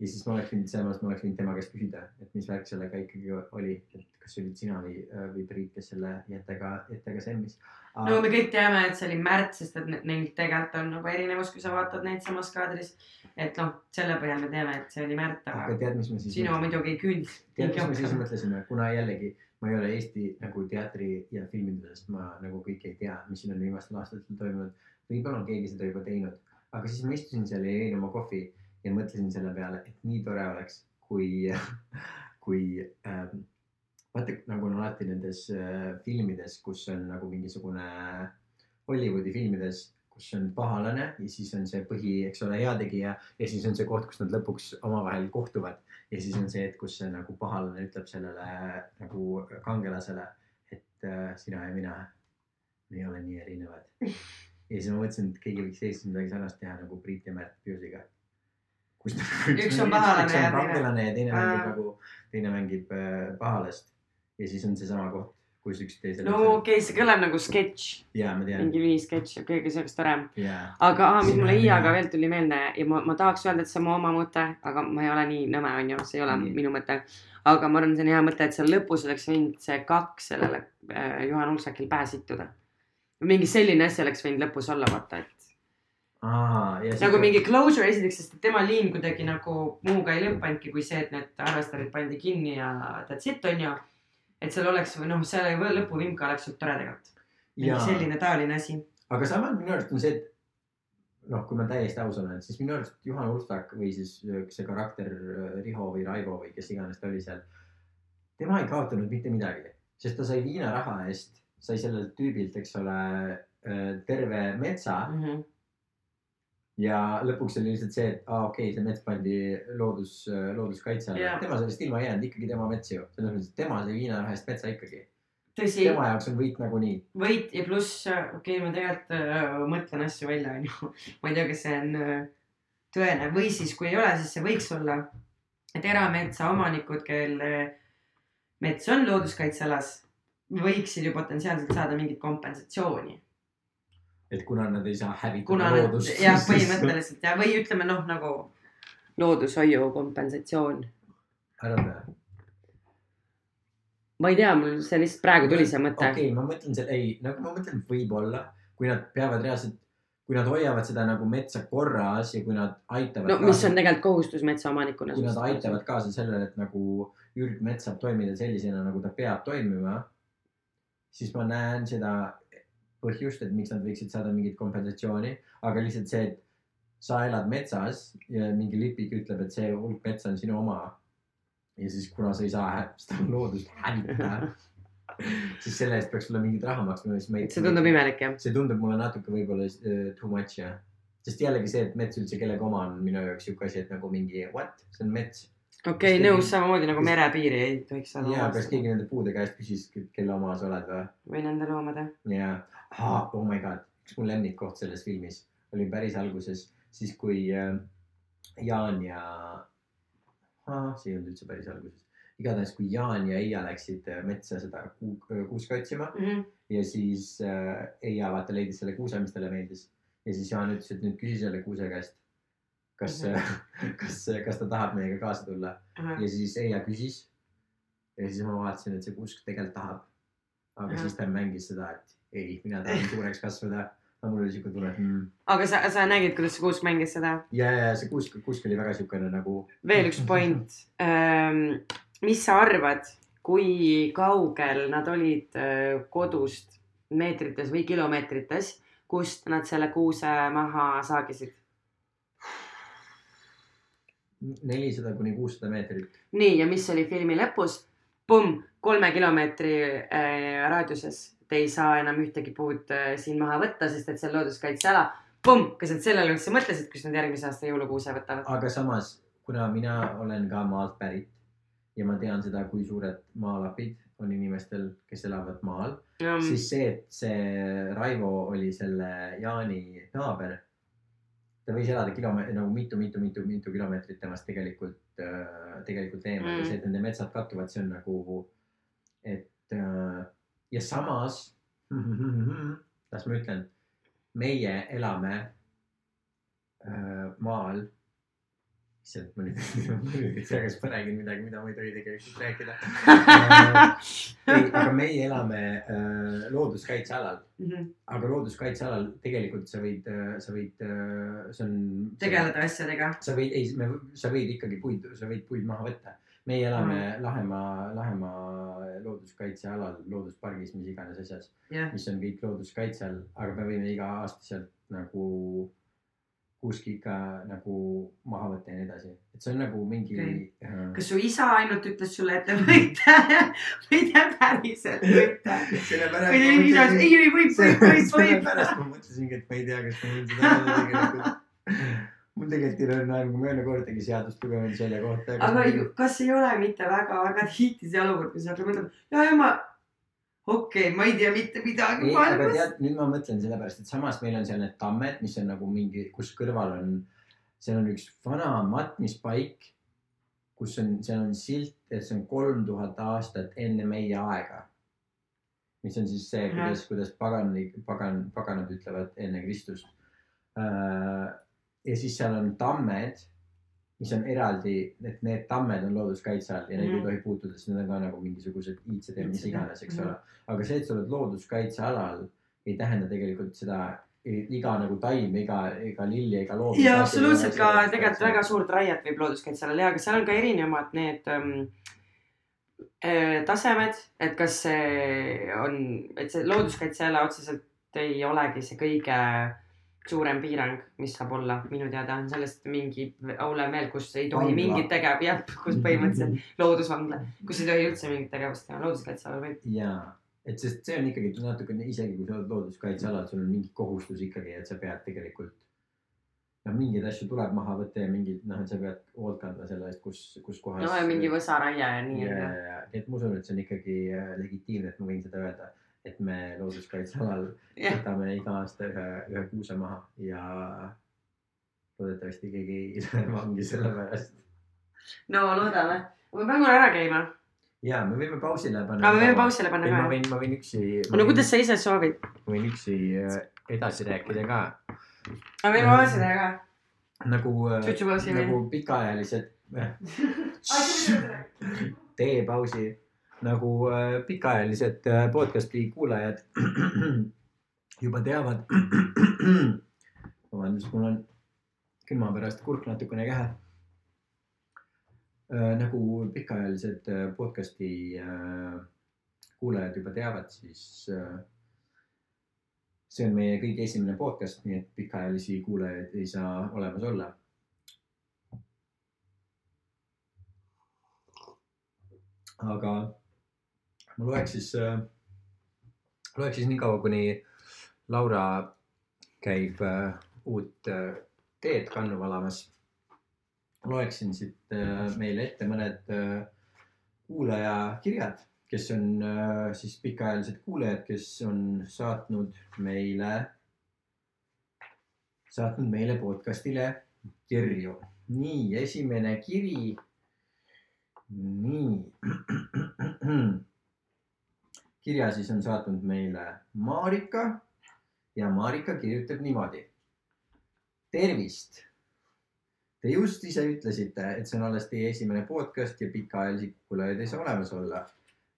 ja siis ma oleks võinud, samas ma oleks võinud tema käest küsida, et mis värk sellega ikkagi oli, et kas see olid sina või, või Priit, kes selle jättega, jättega semmis. no me kõik teame, et see oli Märt, sest et ne- neil tegelikult on nagu erinevus, kui sa vaatad neid samas kaadris. et noh, selle põhjal me teame, et see oli Märt, aga aga tead, sinu muidugi ei küünd. tead, mis me siis mõtlesime, kuna jällegi ma ei ole Eesti nagu teatri ja filmindusest, ma nagu kõike ei tea, mis siin on viimastel aastatel toimunud. võib-olla on keegi seda juba teinud, aga siis ma istusin seal ja jõin oma kohvi ja mõtlesin selle peale, et nii tore oleks, kui, kui ähm, vaata nagu on alati nendes äh, filmides, kus on nagu mingisugune Hollywoodi filmides, kus on pahalane ja siis on see põhi, eks ole, heategija ja siis on see koht, kus nad lõpuks omavahel kohtuvad ja siis on see, et kus see nagu pahalane ütleb sellele nagu kangelasele, et äh, sina ja mina, me ei ole nii erinevad. [laughs] ja siis ma mõtlesin, et keegi võiks Eestis midagi sarnast teha nagu Priit ja Märt Piusiga. Kus Üks on pahalane ja teine- teine mängib nagu, teine mängib äh, pahalast ja siis on seesama koht, kus üks teisele no okei okay,, see kõlab nagu sketš, ja ma tean mingi ühisketš, okei, see oleks tore. ja aga aa, mis mulle ja Iiaga mina. veel tuli meelde ja ma, ma tahaks öelda, et see on mu oma mõte, aga ma ei ole nii nõme, onju, see ei ole Nii. minu mõte. aga ma arvan, see on hea mõte, et seal lõpus oleks võinud see kaks sellele äh, Juhan Ulsakil pähe sittuda. mingi selline asi oleks võinud lõpus olla, vaata, et aa nagu mingi closure esiteks, sest tema liin kuidagi nagu muuga ei lõppenudki, kui see, et need arvestarid pandi kinni ja that's it, onju. et seal oleks või noh, selle lõpuvimka oleks olnud tore tegelikult. mingi selline taoline asi. aga samas minu arust on see, et noh, kui ma täiesti aus olen, siis minu arust Juhan Ustak või siis see karakter äh, Riho või Raivo või kes iganes ta oli seal. tema ei kaotanud mitte midagi, sest ta sai viinaraha eest, sai sellelt tüübilt, eks ole, terve metsa Mhm. Ja lõpuks oli lihtsalt see, et aa okei okay,, see mets pandi loodus, looduskaitse alla yeah.. tema sellest ilma ei jäänud, ikkagi tema mets ju. selles mõttes, et tema sai viinaraha eest metsa ikkagi. tema jaoks on võit nagunii. võit ja pluss, okei okay,, ma tegelikult äh, mõtlen asju välja, onju. ma ei tea, kas see on äh, tõene või siis, kui ei ole, siis see võiks olla. et erametsaomanikud, kelle mets on looduskaitsealas, võiksid ju potentsiaalselt saada mingit kompensatsiooni. Et kuna nad ei saa hävitada loodust. jah, põhimõtteliselt ja, või ütleme noh, nagu loodushoiu kompensatsioon. arvad või? ma ei tea, mul see lihtsalt praegu tuli see mõte okei okay,, ma mõtlen selle, ei, nagu ma mõtlen, võib-olla, kui nad peavad reaalselt, kui nad hoiavad seda nagu metsa korras ja kui nad aitavad. no mis on tegelikult kohustus metsaomanikuna. kui nad aitavad kaasa sellele, et nagu ürgmets saab toimida sellisena, nagu ta peab toimima, siis ma näen seda põhjust, et miks nad võiksid saada mingit kompensatsiooni, aga lihtsalt see, et sa elad metsas ja mingi lipik ütleb, et see hulk metsa on sinu oma. ja siis, kuna sa ei saa seda loodust hävitada, [laughs] siis selle eest peaks sulle mingit raha maksma, siis ma ei. see tundub imelik jah. see tundub mulle natuke võib-olla uh, too much jah. sest jällegi see, et mets üldse kellegi oma on minu jaoks siuke asi, et nagu mingi what, see on mets. okei okay,, nõus, samamoodi nagu merepiiri ei tohiks ja olla kas. keegi nende puude käest küsis, kelle oma sa oled või? või nende loomade. ja, oh my god, üks mu lemmikkoht selles filmis oli päris alguses, siis kui äh, Jaan ja ah,, see ei olnud üldse päris alguses. igatahes, kui Jaan ja Eija läksid äh, metsa seda kuu- kuuska otsima ja siis äh, Eija vaata leidis selle kuuse, mis talle meeldis ja siis Jaan ütles, et nüüd küsi selle kuuse käest, kas mm, -hmm. kas, kas ta tahab meiega kaasa tulla ja siis Eija küsis. ja siis ma vaatasin, et see kuusk tegelikult tahab. aga Ahah. siis ta mängis seda, et ei, mina tahan [laughs] suureks kasvada. aga mul oli siuke tunne, mm. aga sa, sa nägid, kuidas see kuusk mängis seda? ja, ja see kuusk, kuusk oli väga siukene nagu. veel üks point. [laughs] mis sa arvad, kui kaugel nad olid kodust meetrites või kilomeetrites, kust nad selle kuuse maha saagisid? nelisada kuni kuussada meetrit. nii, ja mis oli filmi lõpus? pumm, kolme kilomeetri äh, raadiuses ei saa enam ühtegi puud äh, siin maha võtta, sest et see on looduskaitseala. pumm, kas nad sellele üldse mõtlesid, kus nad järgmise aasta jõulukuuse võtavad? aga samas, kuna mina olen ka maalt pärit ja ma tean seda, kui suured maalapid on inimestel, kes elavad maal, Mm. siis see, et see Raivo oli selle Jaani naaber, ta võis elada kilomeetri nagu mitu-mitu-mitu-mitu kilomeetrit temast tegelikult, tegelikult eemal Mm. ja see, et nende metsad kattuvad, see on nagu, et äh, ja samas, [laughs] las ma ütlen, meie elame äh, maal. issand, ma nüüd, kas [laughs] ma räägin midagi, mida ma ei tohi tegelikult rääkida. [laughs] ei, aga meie elame äh, looduskaitsealal, Mhm. aga looduskaitsealal tegelikult sa võid, sa võid, see on. tegeleda asjadega. sa võid, ei, sa võid ikkagi puid, sa võid puid maha võtta. Meie elame mm. Lahemaa, Lahemaa looduskaitsealal, looduspargis, mis iganes asjas, jah, mis on kõik looduskaitse all, aga me võime iga aasta sealt nagu kuskil ikka nagu maha võtta ja nii edasi, et see on nagu mingi okay.. kas su isa ainult ütles sulle, et te võite [laughs] või te päriselt võite? ei, ei võib, võib, võib, võib. sellepärast ma mõtlesingi, et ma ei tea, kas ma võin seda öelda tegelikult. [laughs] mul tegelikult ei ole nagu, ole kordagi seadust lugenud selle kohta. aga ju- kas ei ole mitte väga-väga tihti see olukord, kus sa hakkad mõtlema, ja, ja ma, okei okay,, ma ei tea mitte midagi maailmas. nüüd ma mõtlen sellepärast, et samas meil on seal need tammed, mis on nagu mingi, kus kõrval on, seal on üks vana matmispaik, kus on, seal on silt, et see on kolm tuhat aastat enne meie aega. mis on siis see, kuidas, kuidas pagan, pagan, paganad ütlevad enne Kristust. Ja siis seal on tammed, mis on eraldi, et need tammed on looduskaitse all ja neid Mhm. ei tohi puutuda, sest need on ka nagu mingisugused iidsed ja mis iganes, eks mhm. ole. aga see, et sa oled looduskaitsealal, ei tähenda tegelikult seda, iga nagu taim, iga, iga lill ja iga loom. ja absoluutselt ka tegelikult väga suurt raiet võib looduskaitsealal ja, aga seal on ka erinevad need ähm, äh, tasemed, et kas see on, et see looduskaitseala otseselt ei olegi see kõige suurem piirang, mis saab olla minu teada on sellest mingi Aule meel, kus ei tohi Vangla. mingit tegevust, jah, kus põhimõtteliselt loodusvangla, kus ei tohi üldse mingit tegevust teha, looduskaitse all võib. jaa, et sest see on ikkagi natukene, isegi kui sa oled looduskaitsealal, sul on mingi kohustus ikkagi, et sa pead tegelikult. noh, mingeid asju tuleb maha võtta ja mingid noh, et sa pead hoolt kandma selle eest, kus, kus kohas. no ja mingi võsaraie ja nii ja, ja, ja, et ma usun, et see on ikkagi äh, legitiimne, et ma võin seda öelda, et me looduskaitsealal jah, võtame iga aasta ühe, ühe kuuse maha ja loodetavasti keegi ei [laughs] lähe vangi selle pärast. no loodame. ma pean korra ära käima. ja me võime pausile panna. aga me võime pausile panna ma ka. võin, ma võin üksi. no kuidas sa ise soovid? ma võin üksi äh, edasi rääkida ka aga võime [laughs] pausi teha ka. nagu, või? nagu pikaajalised teepausi nagu äh, pikaajalised äh, podcast'i kuulajad [clears throat] juba teavad. [clears throat] vabandust, mul on külma pärast kurk natukene kähe. nagu pikaajalised äh, podcast'i äh, kuulajad juba teavad, siis äh, see on meie kõige esimene podcast, nii et pikaajalisi kuulajaid ei saa olemas olla aga ma loeks siis, loeks siis nii kaua, kuni Laura käib äh, uut äh, teed kannu valamas. loeksin siit äh, meile ette mõned äh, kuulajakirjad, kes on äh, siis pikaajalised kuulajad, kes on saatnud meile, saatnud meile podcast'ile kirju. nii, esimene kiri nii. [clears throat] kirja siis on saatnud meile Marika ja Marika kirjutab niimoodi. tervist. Te just ise ütlesite, et see on alles teie esimene podcast ja pikaajalisi kuulajaid ei saa olemas olla.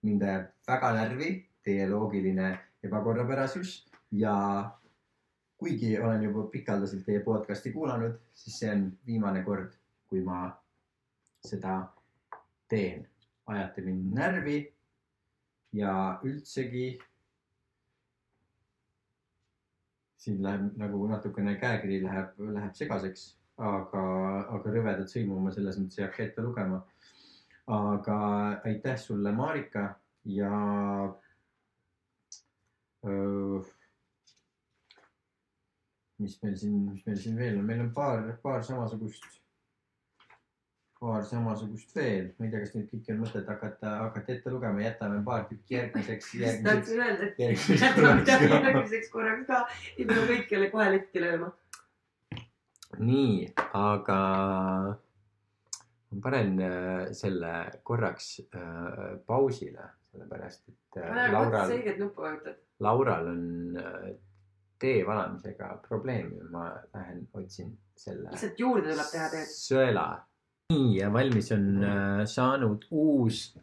mind ajab väga närvi teie loogiline ebakorrapärasus ja kuigi olen juba pikaldaselt teie podcast'i kuulanud, siis see on viimane kord, kui ma seda teen, ajate mind närvi ja üldsegi siin läheb nagu natukene käekiri läheb, läheb segaseks, aga, aga rõvedat sõimu ma selles mõttes ei hakka ette lugema. aga aitäh sulle, Marika ja öö, mis meil siin, mis meil siin veel on, meil on paar, paar samasugust, paar samasugust veel, ma ei tea, kas neid kõiki on mõtet hakata, hakata ette lugema, jätame paar tükki järgmiseks, [laughs] järgmiseks, tahtsin öelda, et jätame midagi järgmiseks korraks ka, ei pea kõikjale kohe letti lööma. nii, aga ma panen äh, selle korraks äh, pausile, sellepärast et äh, Laural. Laural on äh, tee valamisega probleemi, ma lähen otsin selle lihtsalt juurde tuleb teha teed. sõela. Nii ja valmis on äh, saanud uus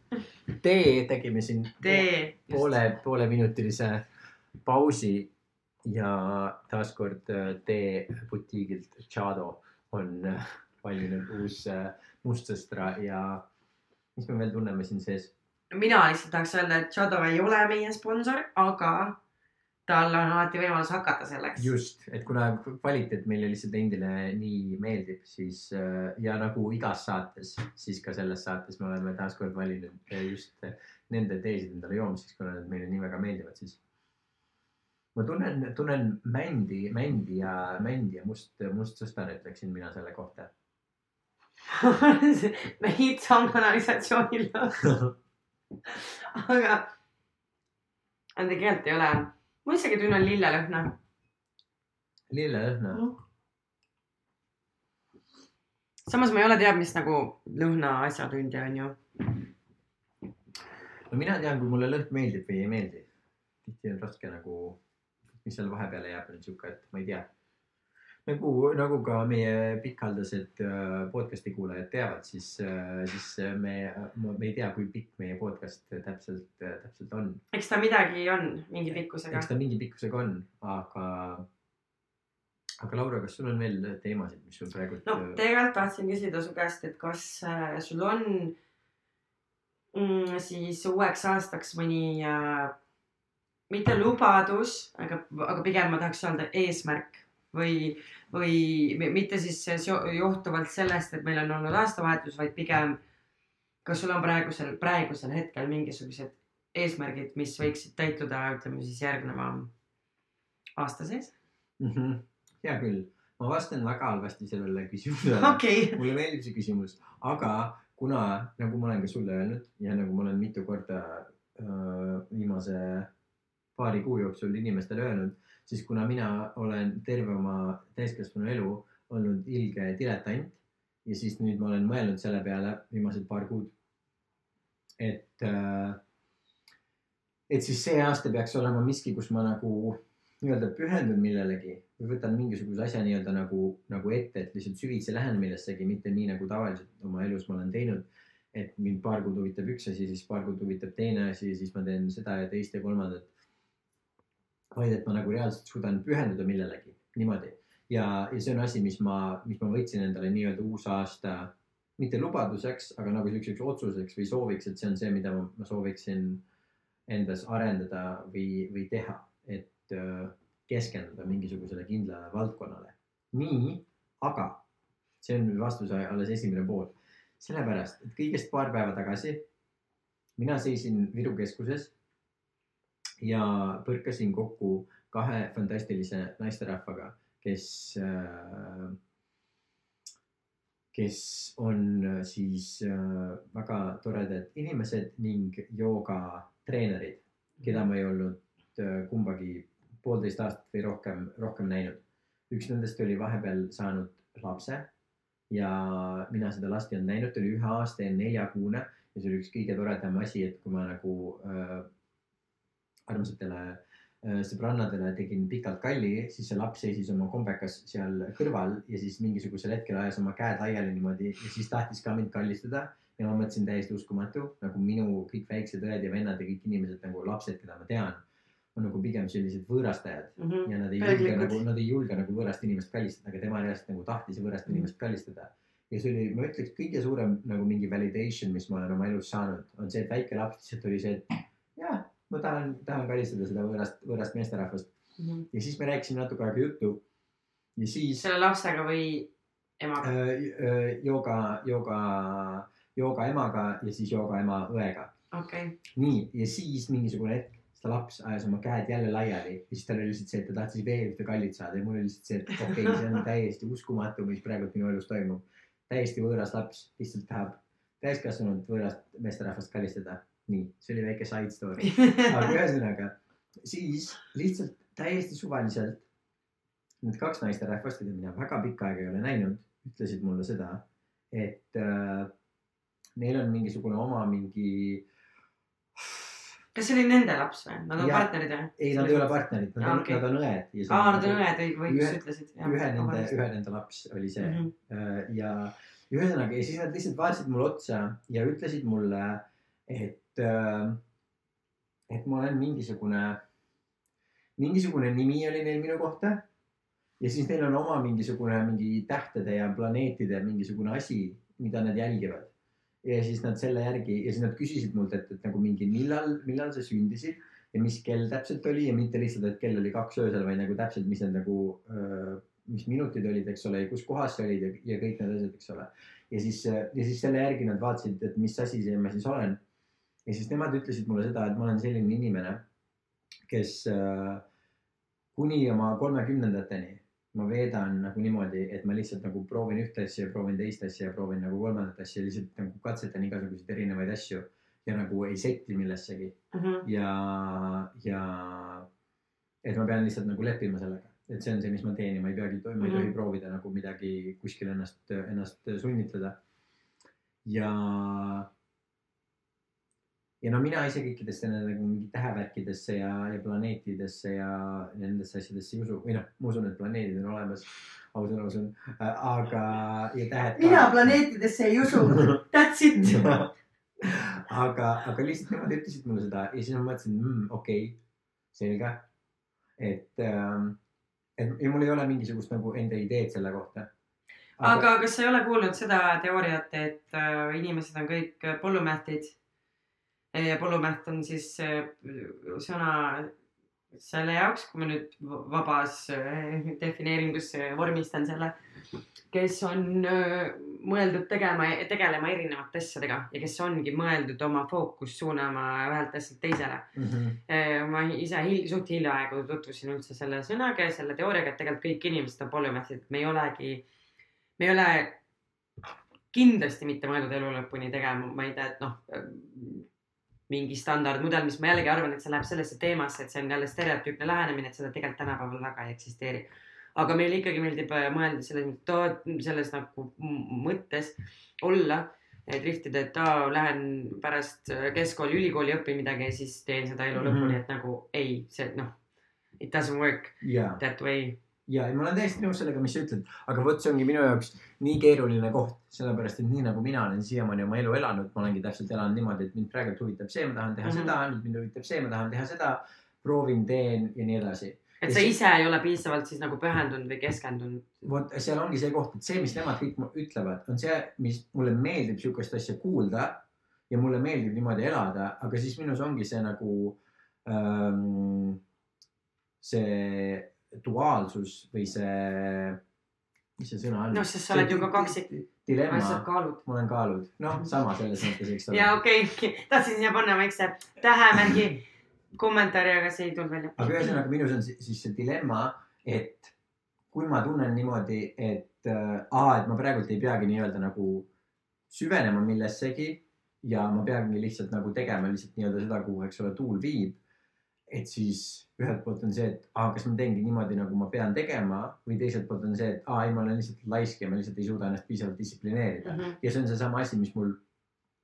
tee, tegime siin tee. poole, pooleminutilise pausi ja taaskord äh, teebutiigilt Chado on äh, valminud uus mustsõstra ja mis me veel tunneme siin sees? mina lihtsalt tahaks öelda, et Shadow ei ole meie sponsor, aga tal on alati võimalus hakata selleks. just, et kuna kvaliteet meile lihtsalt endile nii meeldib, siis äh, ja nagu igas saates, siis ka selles saates me oleme taaskord valinud äh, just äh, nende teesid endale joomiseks, kuna need meile nii väga meeldivad, siis ma tunnen, tunnen mändi, mändi ja, mändi ja must, mustsõstar, ütleksin mina selle kohta. [laughs] meid on kanalisatsioonil, [laughs] aga. aga tegelikult ei ole. Ma isegi tunnen lillelõhna. lillelõhna. samas ma ei ole teab mis nagu lõhna asjatundja onju. no mina tean, kui mulle lõhn meeldib või ei meeldi. tihti on raske nagu, mis seal vahepeale jääb, on sihuke, et ma ei tea. nagu, nagu ka meie pikaldased äh, podcast'i kuulajad teavad, siis, siis me, me ei tea, kui pikk meie podcast täpselt, täpselt on. eks ta midagi on mingi pikkusega eks. ta mingi pikkusega on, aga, aga Laura, kas sul on veel teemasid, mis sul praegu no tegelikult tahtsin küsida su käest, et kas äh, sul on mm, siis uueks aastaks mõni äh, mitte lubadus, aga, aga pigem ma tahaks öelda eesmärk või, või mi- mitte siis johtuvalt sellest, et meil on olnud aastavahetus, vaid pigem kas sul on praegusel, praegusel hetkel mingisugused eesmärgid, mis võiksid täituda, ütleme siis järgneva aasta sees? mm. -hmm. hea küll, ma vastan väga halvasti sellele küsimusele [laughs] okei, mulle meeldib see küsimus, aga kuna, nagu ma olen ka sulle öelnud ja nagu ma olen mitu korda äh, viimase paari kuu jooksul inimestele öelnud, siis kuna mina olen terve oma täiskasvanu elu olnud ilge diletant ja siis nüüd ma olen mõelnud selle peale viimased paar kuud, et äh, et siis see aasta peaks olema miski, kus ma nagu nii-öelda pühendun millelegi või võtan mingisuguse asja nii-öelda nagu, nagu ette, et lihtsalt süvitsi lähen millessegi, mitte nii nagu tavaliselt oma elus ma olen teinud. et mind paar kuud huvitab üks asi, siis paar kuud huvitab teine asi, siis ma teen seda ja teist ja kolmandat. Vaid et ma nagu reaalselt suudan pühenduda millelegi niimoodi ja, ja see on asi, mis ma, mis ma võtsin endale nii-öelda uusaasta, mitte lubaduseks, aga nagu siukseks otsuseks või sooviks, et see on see, mida ma, sooviksin endas arendada või, või teha, et äh, keskenduda mingisugusele kindlale valdkonnale. nii, aga see on vastuse alles esimene pool. sellepärast, et kõigest paar päeva tagasi mina seisin Viru keskuses ja põrkasin kokku kahe fantastilise naisterahvaga, kes äh, kes on äh, siis äh, väga toredad inimesed ning joogatreenerid, keda ma ei olnud äh, kumbagi poolteist aastat või rohkem, rohkem näinud. üks nendest oli vahepeal saanud lapse ja mina seda last ei olnud näinud, ta oli ühe aasta ja neljakuune ja see oli üks kõige toredam asi, et kui ma nagu armsatele äh, sõbrannadele tegin pikalt kalli, siis see laps seisis oma kombekas seal kõrval ja siis mingisugusel hetkel ajas oma käed laiali niimoodi ja siis tahtis ka mind kallistada. ja ma mõtlesin täiesti uskumatu, nagu minu kõik väiksed õed ja vennad ja kõik inimesed nagu lapsed, keda ma tean, on nagu pigem sellised võõrastajad ja nad ei julge Pelglikud. nagu, nad ei julge nagu võõrast inimest kallistada, aga tema reaalselt nagu tahtis võõrast Mhm. inimest kallistada. ja see oli, ma ütleks, kõige suurem nagu mingi validation, mis ma olen oma elus saanud, on see, et väike laps lihtsalt oli see, et ma tahan, tahan kallistada seda võõrast, võõrast meesterahvast ja siis me rääkisime natuke aega juttu ja siis selle lapsega või emaga? äh, äh, jooga, jooga, jooga emaga ja siis jooga ema õega. okei, nii, ja siis mingisugune hetk seda laps ajas oma käed jälle laiali ja siis tal oli lihtsalt see, et ta tahtis veel ühte kallit saada ja mul oli lihtsalt see, et okei okay,, see on täiesti uskumatu, mis praegult minu elus toimub. täiesti võõras laps lihtsalt tahab täiskasvanud võõrast meesterahvast kallistada. nii, see oli väike side story. [laughs] aga ühesõnaga, siis lihtsalt täiesti suvaliselt need kaks naisterahvast, keda mina väga pikka aega ei ole näinud, ütlesid mulle seda, et äh, neil on mingisugune oma mingi, kas see oli nende laps või? Nad on Jaa. partnerid või? ei, nad ei ole partnerid, nad on okei. nad on õed. aa, nad on õed või, just ütlesid. ühe nende, ühe nende laps oli see mm. -hmm. ja ühesõnaga ja siis nad lihtsalt vaatasid mulle otsa ja ütlesid mulle, et, et ma olen mingisugune, mingisugune nimi oli neil minu kohta. ja siis neil on oma mingisugune mingi tähtede ja planeetide mingisugune asi, mida nad jälgivad. ja siis nad selle järgi ja siis nad küsisid mult, et, et nagu mingi millal, millal sa sündisid ja mis kell täpselt oli ja mitte lihtsalt, et kell oli kaks öösel, vaid nagu täpselt, mis need nagu, mis minutid olid, eks ole, ja kus kohas sa olid ja, ja kõik need asjad, eks ole. ja siis, ja siis selle järgi nad vaatasid, et mis asi see ma siis olen. Ja siis nemad ütlesid mulle seda, et ma olen selline inimene, kes äh, kuni oma kolmekümnendateni ma veedan nagu niimoodi, et ma lihtsalt nagu proovin ühte asja, proovin teist asja, proovin nagu kolmandat asja, lihtsalt nagu katsetan igasuguseid erinevaid asju ja nagu ei setti millessegi Mhm. ja, ja et ma pean lihtsalt nagu leppima sellega, et see on see, mis ma teen ja ma ei peagi, ma ei tohi Mhm. proovida nagu midagi kuskil ennast, ennast sunnitleda. ja, ja no mina ise kõikidesse nagu mingi tähevärkidesse ja, ja planeetidesse ja nendesse asjadesse ei usu või noh, ma usun, et planeedid on olemas, ausalt usun, aga ja tähed mina. planeetidesse ei usu. That's it. [laughs] aga, aga lihtsalt nemad ütlesid mulle seda ja siis ma mõtlesin mmm,, okei okay,, selge. et ähm,, et ja mul ei ole mingisugust nagu enda ideed selle kohta. aga kas sa ei ole kuulnud seda teooriat, et äh, inimesed on kõik polümähtid? Ja polümäht on siis äh, sõna, selle jaoks, kui ma nüüd vabas äh, defineeringus äh, vormistan selle, kes on äh, mõeldud tegema, tegelema erinevate asjadega ja kes ongi mõeldud oma fookust suunama ühelt asjalt teisele. Eh, ma ise hil, suht hiljaaegu tutvusin üldse selle sõnaga ja selle teooriaga, et tegelikult kõik inimesed on polümorfid, me ei olegi, me ei ole kindlasti mitte mõeldud elu lõpuni tegema, ma ei tea, et noh, mingi standardmudel, mis ma jällegi arvan, et see läheb sellesse teemasse, et see on jälle stereotüüpne lähenemine, et seda tegelikult tänapäeval väga ei eksisteeri. aga meile ikkagi meeldib äh, mõelda selles, selles nagu mõttes olla, driftida, et aa, lähen pärast äh, keskkooli, ülikooli õpin midagi ja siis teen seda elu Mhm. lõpuni, et nagu ei, see noh, it doesn't work ja, that way. Ja ma olen täiesti nõus sellega, mis sa ütled, aga vot see ongi minu jaoks nii keeruline koht, sellepärast et nii nagu mina olen siiamaani oma elu elanud, ma olengi täpselt elanud niimoodi, et mind praegult huvitab see, ma tahan teha mm -hmm. seda, nüüd mind huvitab see, ma tahan teha seda, proovin, teen ja nii edasi. et Ja sa see- ise ei ole piisavalt siis nagu pühendunud või keskendunud. vot seal ongi see koht, et see, mis nemad kõik ütlevad, on see, mis mulle meeldib sihukest asja kuulda ja mulle meeldib niimoodi elada, aga siis minus ongi see nagu ähm, see duaalsus või see, mis see sõna on? noh, sest sa oled ju ka kaksik, dilemma, kaalud. ma olen kaalud, noh, sama selles mõttes, eks ole. ja okei okay., tahtsin siia panna väikse tähemärgi kommentaari, aga see ei tulnud välja. aga ühesõnaga minus on si- siis see dilemma, et kui ma tunnen niimoodi, et äh, aa, et ma praegult ei peagi nii-öelda nagu süvenema millessegi ja ma peangi lihtsalt nagu tegema lihtsalt nii-öelda seda, kuhu, eks ole, tuul viib. Et siis ühelt poolt on see, et aa, kas ma teengi niimoodi, nagu ma pean tegema või teiselt poolt on see, et aa, ei, ma olen lihtsalt laisk ja ma lihtsalt ei suuda ennast piisavalt distsiplineerida. Mhm. ja see on seesama asi, mis mul,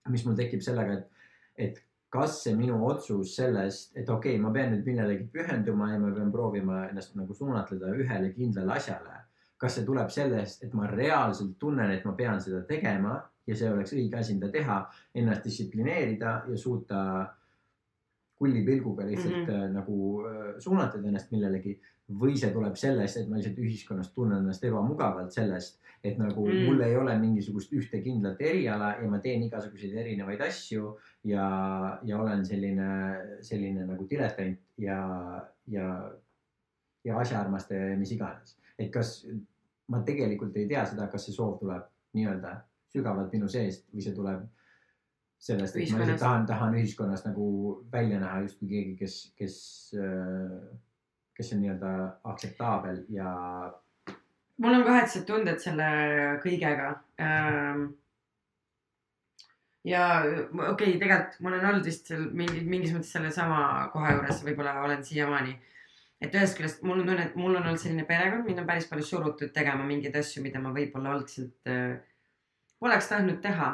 mis mul tekib sellega, et, et kas see minu otsus sellest, et okei okay,, ma pean nüüd millelegi pühenduma ja ma pean proovima ennast nagu suunatleda ühele kindlale asjale. kas see tuleb sellest, et ma reaalselt tunnen, et ma pean seda tegema ja see oleks õige asi, mida teha, ennast distsiplineerida ja suuta kulli pilguga lihtsalt mm. -hmm. nagu äh, suunatleda ennast millelegi või see tuleb sellest, et ma lihtsalt ühiskonnas tunnen ennast ebamugavalt sellest, et nagu mm. mul ei ole mingisugust ühte kindlat eriala ja ma teen igasuguseid erinevaid asju ja, ja olen selline, selline nagu diletant ja, ja, ja asjaarmastaja ja mis iganes. et kas ma tegelikult ei tea seda, kas see soov tuleb nii-öelda sügavalt minu seest või see tuleb sellest, et ma lihtsalt tahan, tahan ühiskonnas nagu välja näha justkui keegi, kes, kes, kes on nii-öelda aktseptaabel ja mul on kahetsed tunded selle kõigega. ja okei okay,, tegelikult ma olen olnud vist seal mingi, mingis mõttes sellesama koha juures, võib-olla olen siiamaani. et ühest küljest mul on tunne, et mul on olnud selline perekond, mind on päris palju surutud tegema mingeid asju, mida ma võib-olla algselt äh, poleks tahtnud teha.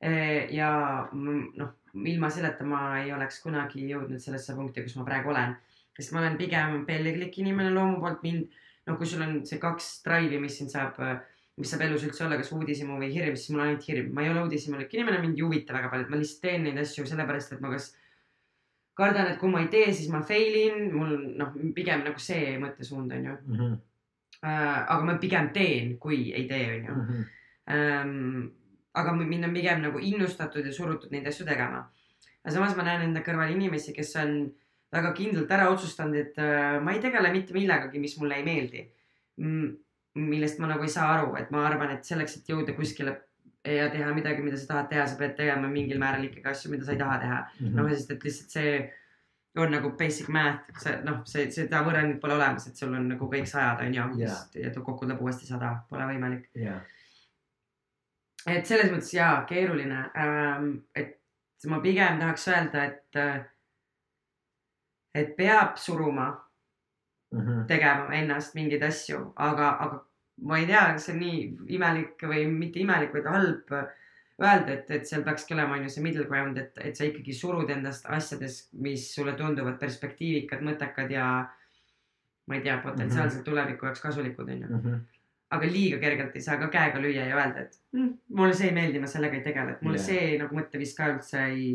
Ja mm, noh, ilma selleta ma ei oleks kunagi jõudnud sellesse punkti, kus ma praegu olen, sest ma olen pigem pelglik inimene loomu poolt mind noh, kui sul on see kaks drive'i, mis sind saab, mis saab elus üldse olla, kas uudishimu või hirm, siis mul on ainult hirm, ma ei ole uudishimulik inimene, mind ei huvita väga palju, et ma lihtsalt teen neid asju sellepärast, et ma kas kardan, et kui ma ei tee, siis ma fail in, mul noh, pigem nagu see mõttesuund on ju mm. -hmm. aga ma pigem teen, kui ei tee, on ju -hmm. ähm,. Aga m- mind on pigem nagu innustatud ja surutud neid asju tegema. aga samas ma näen enda kõrval inimesi, kes on väga kindlalt ära otsustanud, et äh, ma ei tegele mitte millegagi, mis mulle ei meeldi mm,. millest ma nagu ei saa aru, et ma arvan, et selleks, et jõuda kuskile ja teha midagi, mida sa tahad teha, sa pead tegema mingil määral ikkagi asju, mida sa ei taha teha. Mhm. noh, sest et lihtsalt see on nagu basic math, see noh, see, seda võrrandit pole olemas, et sul on nagu kõik sajad on ju Jaa. ja kokku tuleb uuesti sada, pole võimalik. ja, et selles mõttes jaa, keeruline ähm,. et ma pigem tahaks öelda, et, et peab suruma Mhm. tegema ennast mingeid asju, aga, aga ma ei tea, kas see on nii imelik või mitte imelik, vaid halb öelda, et, et seal peakski olema, on ju see middle ground, et, et sa ikkagi surud endast asjades, mis sulle tunduvad perspektiivikad, mõttekad ja ma ei tea, potentsiaalselt tuleviku jaoks kasulikud, on ju. Mhm. Aga liiga kergelt ei saa ka käega lüüa ja öelda, et mm, mulle see ei meeldi, ma sellega ei tegele, et mulle yeah. see nagu mõtteviis ka üldse ei,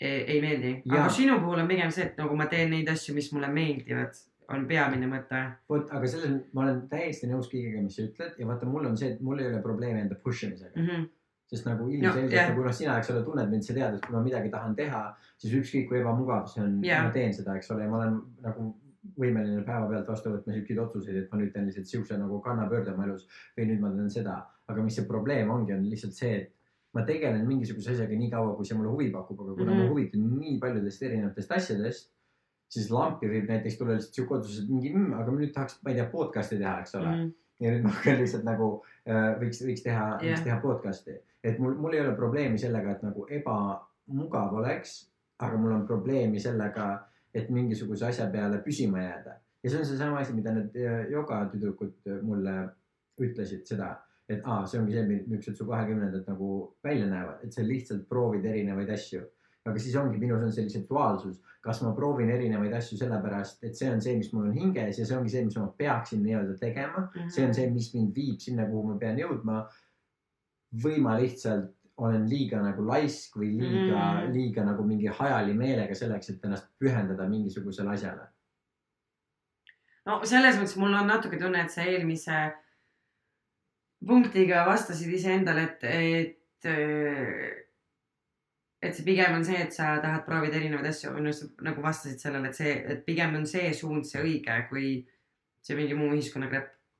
ei, ei meeldi. Aga sinu puhul on pigem see, et nagu ma teen neid asju, mis mulle meeldivad, on peamine mõte. vot, aga selles, ma olen täiesti nõus kõigega, mis sa ütled ja vaata, mul on see, et mul ei ole probleemi enda push imisega. Mm -hmm. sest nagu No, ilmselgelt jah. nagu noh, sina, eks ole, tunned mind, sa tead, et kui ma midagi tahan teha, siis ükskõik kui ebamugav see on Jah. ma teen seda, eks ole, ja ma olen nagu võimeline päevapealt vastu võtma siukseid otsuseid, et ma nüüd teen lihtsalt siukse nagu kannapöörde oma elus või nüüd ma teen seda. aga mis see probleem ongi, on lihtsalt see, et ma tegelen mingisuguse asjaga nii kaua, kui see mulle huvi pakub, aga kuna mm -hmm. Mhm. ma huvitun nii paljudest erinevatest asjadest, siis lampi võib näiteks tulla lihtsalt siuke otsus, et mingi mm,, aga ma nüüd tahaks, ma ei tea, podcast'i teha, eks ole mm. -hmm ja nüüd ma hakkan lihtsalt nagu äh, võiks, võiks teha yeah., võiks teha podcast'i, et mul, mul ei ole probleemi sellega, et nagu ebamugav oleks, aga mul on probleemi sellega, et mingisuguse asja peale püsima jääda. ja see on seesama asi, mida need äh, jogatüdrukud äh, mulle ütlesid seda, et aa, see ongi see, millised su kahekümnendad nagu välja näevad, et sa lihtsalt proovid erinevaid asju. aga siis ongi minus on see lihtsalt duaalsus, kas ma proovin erinevaid asju sellepärast, et see on see, mis mul on hinges ja see ongi see, mis ma peaksin nii-öelda tegema Mhm. see on see, mis mind viib sinna, kuhu ma pean jõudma. või ma lihtsalt olen liiga nagu laisk või liiga mm. Liiga nagu mingi hajali meelega selleks, et ennast pühendada mingisugusele asjale. no selles mõttes mul on natuke tunne, et sa eelmise punktiga vastasid iseendale, et, et, et see pigem on see, et sa tahad proovida erinevaid asju noh, sa nagu vastasid sellele, et see, et pigem on see suund see õige, kui see mingi muu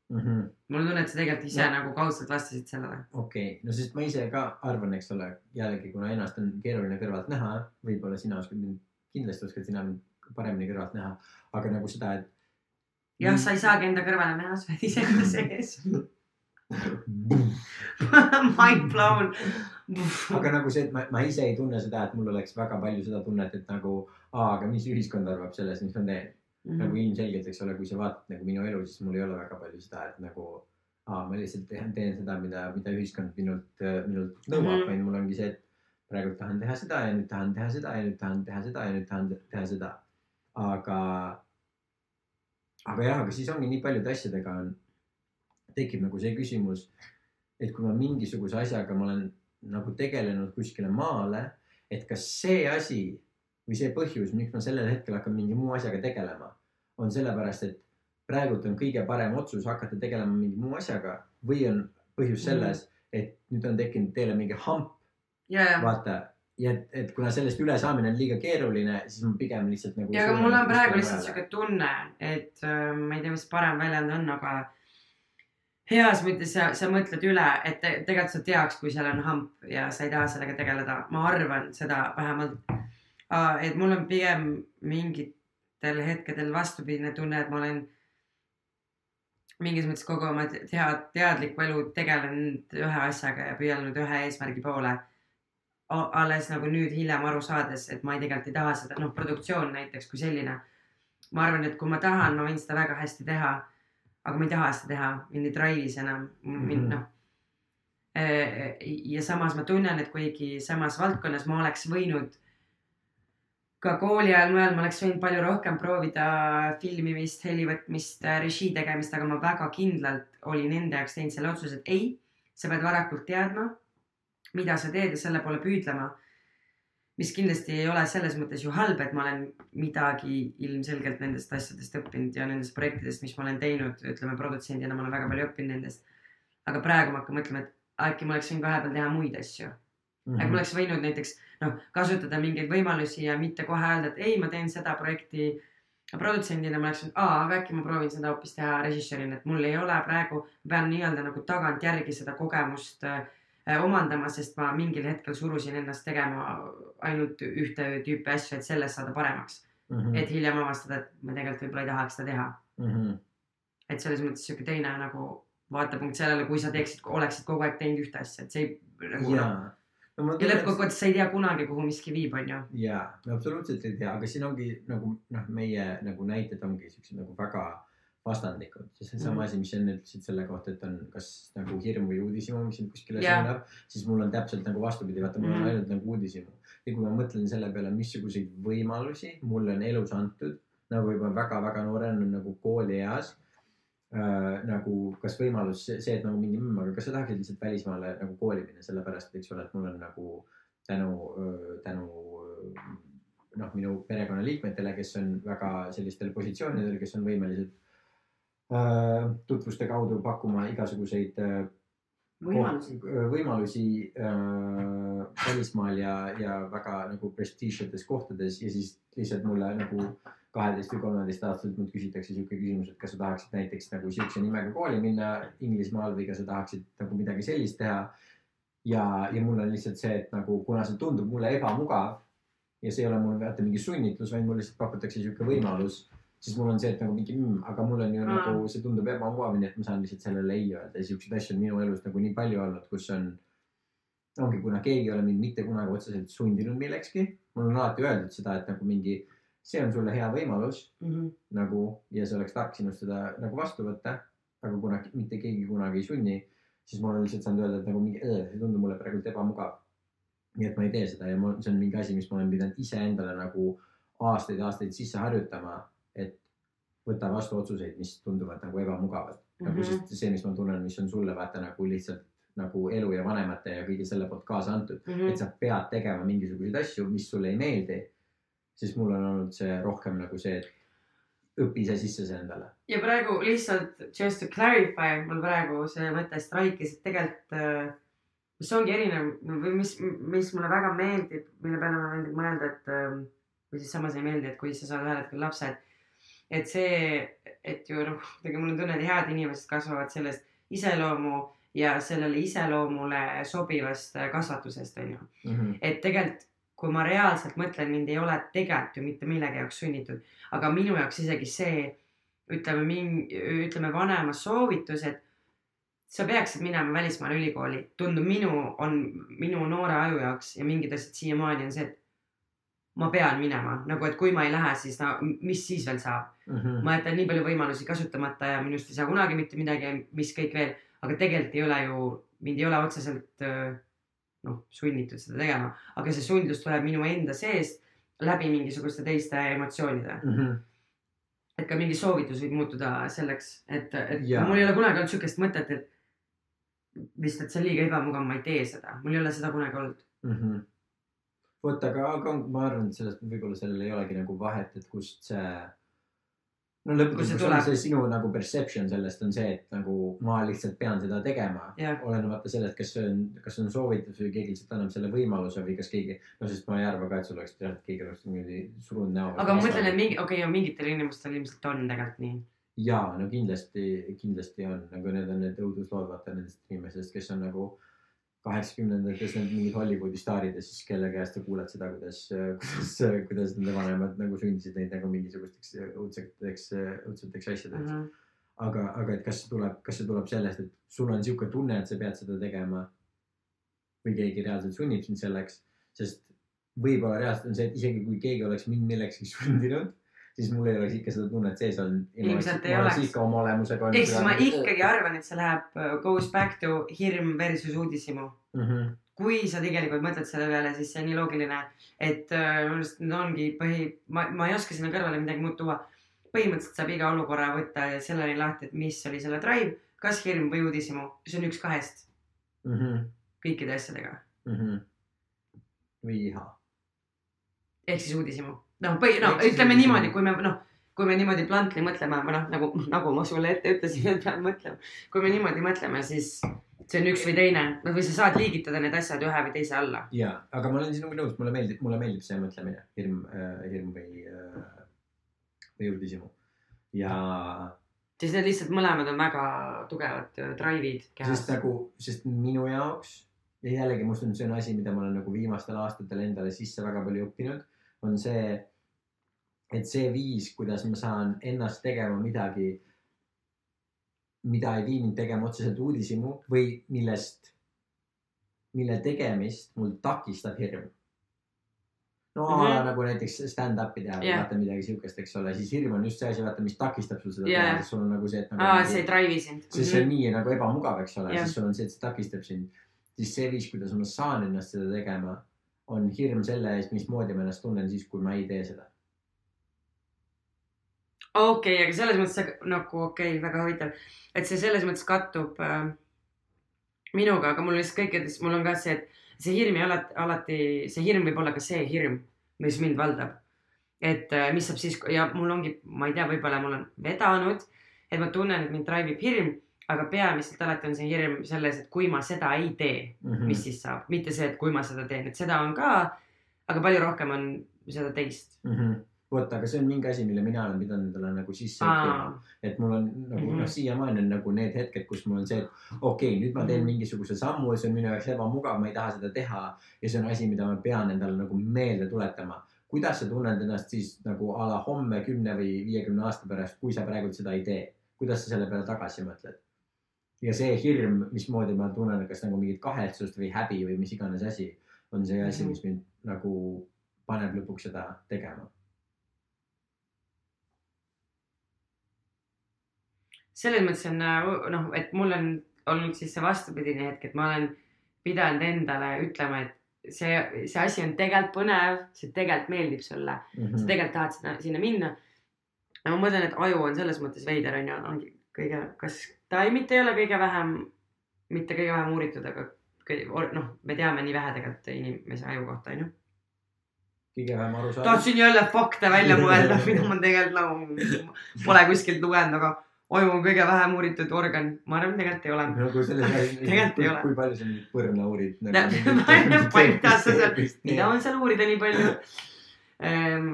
ühiskonnagrepp. Mhm. mul on tunne, et sa tegelikult ise no. nagu kaudselt vastasid sellele. okei okay., no sest ma ise ka arvan, eks ole, jällegi kuna ennast on keeruline kõrvalt näha, võib-olla sina oskad mind, kindlasti oskad sina mind paremini kõrvalt näha, aga nagu seda, et. jah, sa ei saagi enda kõrvale näha, sa oled ise ka sees. [laughs] Mind blown. aga nagu see, et ma, ma ise ei tunne seda, et mul oleks väga palju seda tunnet, et nagu, aga mis ühiskond arvab sellest, mis ma teen. Mhm. nagu ilmselgelt, eks ole, kui sa vaatad nagu minu elu, siis mul ei ole väga palju seda, et nagu aa, ma lihtsalt teen, teen seda, mida, mida ühiskond minult, minult nõuab mm, Mhm. -hmm. vaid mul ongi see, et praegu tahan teha seda ja nüüd tahan teha seda ja nüüd tahan teha seda ja nüüd tahan te- teha seda. aga, aga jah, aga siis ongi nii paljude asjadega on, tekib nagu see küsimus, et kui ma mingisuguse asjaga ma olen nagu tegelenud kuskile maale, et kas see asi või see põhjus, miks ma sellel hetkel hakkan mingi muu asjaga tegelema, on sellepärast, et praegult on kõige parem otsus hakata tegelema mingi muu asjaga või on põhjus selles, et nüüd on tekkinud teile mingi hamp, ja, vaata. ja et, et kuna sellest ülesaamine on liiga keeruline, siis ma pigem lihtsalt nagu. ja aga mul on praegu lihtsalt sihuke tunne, et äh, ma ei tea, mis parem väljend on, aga heas mõttes sa, sa mõtled üle, et te, tegelikult sa teaks, kui seal on hamp ja sa ei taha sellega tegeleda. ma arvan seda vähemalt. et mul on pigem mingitel hetkedel vastupidine tunne, et ma olen mingis mõttes kogu oma tead, teadlikku elu tegelenud ühe asjaga ja püüelnud ühe eesmärgi poole. alles nagu nüüd hiljem aru saades, et ma ei, tegelikult ei taha seda, noh, produktsioon näiteks kui selline. ma arvan, et kui ma tahan, ma võin seda väga hästi teha. aga ma ei taha seda teha, mind ei drive'i see enam, mind Mhm. noh. ja samas ma tunnen, et kuigi samas valdkonnas ma oleks võinud ka kooli ajal mujal ma oleks võinud palju rohkem proovida filmimist, heli võtmist, režii tegemist, aga ma väga kindlalt olin enda jaoks teinud selle otsuse, et ei, sa pead varakult teadma, mida sa teed ja selle poole püüdlema. mis kindlasti ei ole selles mõttes ju halb, et ma olen midagi ilmselgelt nendest asjadest õppinud ja nendest projektidest, mis ma olen teinud, ütleme produtsendina ma olen väga palju õppinud nendest. aga praegu ma hakkan mõtlema, et äkki ma oleks võinud vahepeal teha muid asju Mhm. äkki ma oleks võinud näiteks noh, kasutada mingeid võimalusi ja mitte kohe öelda, et ei, ma teen seda projekti produtsendina, ma oleks öelnud, aa, aga äkki ma proovin seda hoopis teha režissöörina, et mul ei ole praegu, ma pean nii-öelda nagu tagantjärgi seda kogemust äh, omandama, sest ma mingil hetkel surusin ennast tegema ainult ühte tüüpi asju, et selles saada paremaks mm. Mhm. -hmm. et hiljem avastada, et ma tegelikult võib-olla ei tahaks seda teha. Mhm. et selles mõttes sihuke teine nagu vaatepunkt sellele, kui sa teeksid, oleksid kogu aeg teinud ühte asja, et see ei nagu jaa. no ma ja lõppkokkuvõttes sa ei tea kunagi, kuhu miski viib, onju. jaa, no absoluutselt ei tea, aga siin ongi nagu noh, meie nagu näited ongi siuksed nagu väga vastandlikud. see on seesama Mhm. asi, mis sa enne ütlesid selle kohta, et on kas nagu hirm või uudishimu, mis sind kuskile Jah. suunab, siis mul on täpselt nagu vastupidi, vaata mul on Mhm. ainult nagu uudishimu. ja kui ma mõtlen selle peale, missuguseid võimalusi mulle on elus antud, nagu juba väga-väga noorena nagu koolieas äh, nagu kas võimalus see, et nagu mingi mm,, aga kas sa tahaksid lihtsalt välismaale nagu kooli minna, sellepärast eks ole, et mul on nagu tänu, tänu noh, minu perekonnaliikmetele, kes on väga sellistel positsioonidel, kes on võimelised äh, tutvuste kaudu pakkuma igasuguseid äh, võimalusi. võimalusi äh, välismaal ja, ja väga nagu prestiižsetes kohtades ja siis lihtsalt mulle nagu kaheteist või kolmeteistaastaselt mult küsitakse sihuke küsimus, et kas sa tahaksid näiteks nagu siukse nimega kooli minna Inglismaal või kas sa tahaksid nagu midagi sellist teha. ja, ja mul on lihtsalt see, et nagu kuna see tundub mulle ebamugav ja see ei ole mul vaata mingi sunnitlus, vaid mulle lihtsalt pakutakse sihuke võimalus, siis mul on see, et nagu mingi mm,, aga mul on ju Aa. nagu see tundub ebamugav, nii et ma saan lihtsalt sellele ei öelda ja siukseid asju on minu elus nagu nii palju olnud, kus on ongi, kuna keegi ei ole mind mitte kunagi otseselt sundinud millekski, mul on alati öeldud seda, et nagu mingi, see on sulle hea võimalus Mhm. nagu ja see oleks tark sinust seda nagu vastu võtta. aga kuna mitte keegi kunagi ei sunni, siis ma olen lihtsalt saanud öelda, et nagu mingi, see tundub mulle praegult ebamugav. nii et ma ei tee seda ja mul, see on mingi asi, mis ma olen pidanud iseendale nagu aastaid-aastaid sisse harjutama, et võta vastu otsuseid, mis tunduvad nagu ebamugavad mm. -hmm. nagu Mhm. sest see, mis ma tunnen, mis on sulle vaata nagu lihtsalt nagu elu ja vanemate ja kõige selle poolt kaasa antud, Mhm. et sa pead tegema mingisuguseid asju, mis sulle ei meeldi, siis mul on olnud see rohkem nagu see, et õpi ise sisse see endale. ja praegu lihtsalt just to clarify, mul praegu see mõte straikis, et tegelikult äh, mis ongi erinev või mis, mis mulle väga meeldib, mille peale mulle meeldib mõelda, et äh, või siis samas ei meeldi, et kui sa saad ühel hetkel lapsed, et see, et ju noh, kuidagi mul on tunne, et head inimesed kasvavad sellest iseloomu ja sellele iseloomule sobivast äh, kasvatusest, onju. et tegelikult, kui ma reaalselt mõtlen, mind ei ole tegelikult ju mitte millegi jaoks sunnitud, aga minu jaoks isegi see, ütleme mingi, ütleme vanema soovitus, et sa peaksid minema välismaale ülikooli, tundub minu, on minu noore aju jaoks ja mingid asjad siiamaani on see, et ma pean minema, nagu et kui ma ei lähe, siis no mis siis veel saab. Mhm. ma jätan nii palju võimalusi kasutamata ja minust ei saa kunagi mitte midagi, mis kõik veel, aga tegelikult ei ole ju, mind ei ole otseselt öö, noh, sunnitud seda tegema, aga see sundlus tuleb minu enda seest läbi mingisuguste teiste emotsioonide. Mhm. et ka mingi soovitus võib muutuda selleks, et, et Jaa. mul ei ole kunagi olnud sihukest mõtet, et vist, et see on liiga ebamugav, ma ei tee seda, mul ei ole seda kunagi olnud. Mhm. vot, aga, aga ma arvan, et sellest võib-olla sellel ei olegi nagu vahet, et kust see. No Kust lõpuks see tuleb? sinu nagu perception sellest on see, et nagu ma lihtsalt pean seda tegema Jah. olenemata sellest, kas see on, kas see on soovitus või keegi lihtsalt annab selle võimaluse või kas keegi, no sest ma ei arva ka, et sul oleks, et keegi oleks niimoodi surunud näo. aga ma mõtlen, et mingi, okei okay,, mingitel inimestel ilmselt on tegelikult nii. ja no kindlasti, kindlasti on nagu need on need õuduslood, vaata nendest inimestest, kes on nagu kaheksakümnendates need mingid Hollywoodi staarid ja siis kelle käest sa kuuled seda, kuidas, kuidas, kuidas nende vanemad nagu sundisid neid nagu mingisugusteks õudseteks, õudseteks asjadeks. Mhm. aga, aga et kas see tuleb, kas see tuleb sellest, et sul on sihuke tunne, et sa pead seda tegema või keegi reaalselt sunnib sind selleks, sest võib-olla reaalselt on see, et isegi kui keegi oleks mind millekski sundinud, siis mul ei oleks ikka seda tunnet sees olnud. Ilmselt ei oleks. ikka oma olemusega. ehk siis ma ikkagi arvan, et see läheb, goes back to hirm versus uudishimu. mm. -hmm. kui sa tegelikult mõtled selle peale, siis see on nii loogiline, et äh, minu arust need ongi põhi, ma, ma ei oska sinna kõrvale midagi muud tuua. põhimõtteliselt saab iga olukorra võtta selleni lahti, et mis oli selle drive, kas hirm või uudishimu, see on üks kahest Mm -hmm. kõikide asjadega. Mm -hmm. või iha. ehk siis uudishimu. noh, no Ehk siis ütleme niimoodi, kui me noh, kui me niimoodi bluntly mõtleme või noh, nagu, nagu ma sulle ette ütlesin, et peab mõtlema. kui me niimoodi mõtleme, siis see on üks või teine, noh või sa saad liigitada need asjad ühe või teise alla. ja, aga ma olen sinuga nõus, mulle meeldib, mulle meeldib see mõtlemine, hirm äh,, hirm või äh,, või uudishimu. ja siis need lihtsalt mõlemad on väga tugevad äh, drive'id kehas sest. nagu, sest minu jaoks ja jällegi ma usun, see on asi, mida ma olen nagu viimastel aastatel endale sisse väga palju õppinud, on see, et see viis, kuidas ma saan ennast tegema midagi, mida ei vii mind tegema otseselt uudishimu või millest, mille tegemist mul takistab hirm. no la Mhm. nagu näiteks stand-up'i teha Jah. vaata midagi siukest, eks ole, siis hirm on just see asi, vaata, mis takistab sul seda Jah. teha, sul on nagu see, et nagu aa, see ei drive'i sind. sest see on nii nagu ebamugav, eks ole, Jah. siis sul on see, et see takistab sind. siis see viis, kuidas ma saan ennast seda tegema, on hirm selle ees, mismoodi ma ennast tunnen siis, kui ma ei tee seda. okei okay,, aga selles mõttes nagu okei okay,, väga huvitav, et see selles mõttes kattub äh, minuga, aga mul lihtsalt kõikides, mul on ka see, et see hirm ei alati, alati, see hirm võib olla ka see hirm, mis mind valdab. et äh, mis saab siis ja mul ongi, ma ei tea, võib-olla mul on vedanud, et ma tunnen, et mind drive ib hirm, aga peamiselt alati on see hirm selles, et kui ma seda ei tee, Mhm. mis siis saab, mitte see, et kui ma seda teen, et seda on ka, aga palju rohkem on seda teist. Mhm. vot, aga see on mingi asi, mille mina olen pidanud endale nagu sisse õppima, et mul on nagu Mhm. noh, siiamaani on nagu need hetked, kus mul on see, et okei okay,, nüüd ma teen Mhm. mingisuguse sammu, see on minu jaoks ebamugav, ma ei taha seda teha ja see on asi, mida ma pean endale nagu meelde tuletama. kuidas sa tunned ennast siis nagu a la homme, kümne või viiekümne aasta pärast, kui sa praegult seda ei tee, kuidas sa selle peale tagasi mõtled? Ja see hirm, mismoodi ma tunnen, kas nagu mingit kahetsust või häbi või mis iganes asi, on see asi, Mhm. mis mind nagu paneb lõpuks seda tegema. selles mõttes on äh, noh, et mul on olnud siis see vastupidine hetk, et ma olen pidanud endale ütlema, et see, see asi on tegelikult põnev, see tegelikult meeldib sulle, Mhm. sa tegelikult tahad sinna, sinna minna. ja ma mõtlen, et aju on selles mõttes veider on ju, ongi kõige, kas ta ei, mitte ei ole kõige vähem, mitte kõige vähem uuritud, aga noh, me teame nii vähe tegelikult inimese aju kohta onju. kõige vähem aru saada. tahtsin jälle fakte välja [laughs] mõelda, mida ma tegelikult nagu pole kuskilt lugenud, aga aju on kõige vähem uuritud organ, ma arvan, tegelikult ei ole. nagu selles Tegelikult ei ole. kui palju sa nüüd põrna uurid [laughs] nagu [laughs] tea, sa seal- mida on seal uurida nii palju ähm,?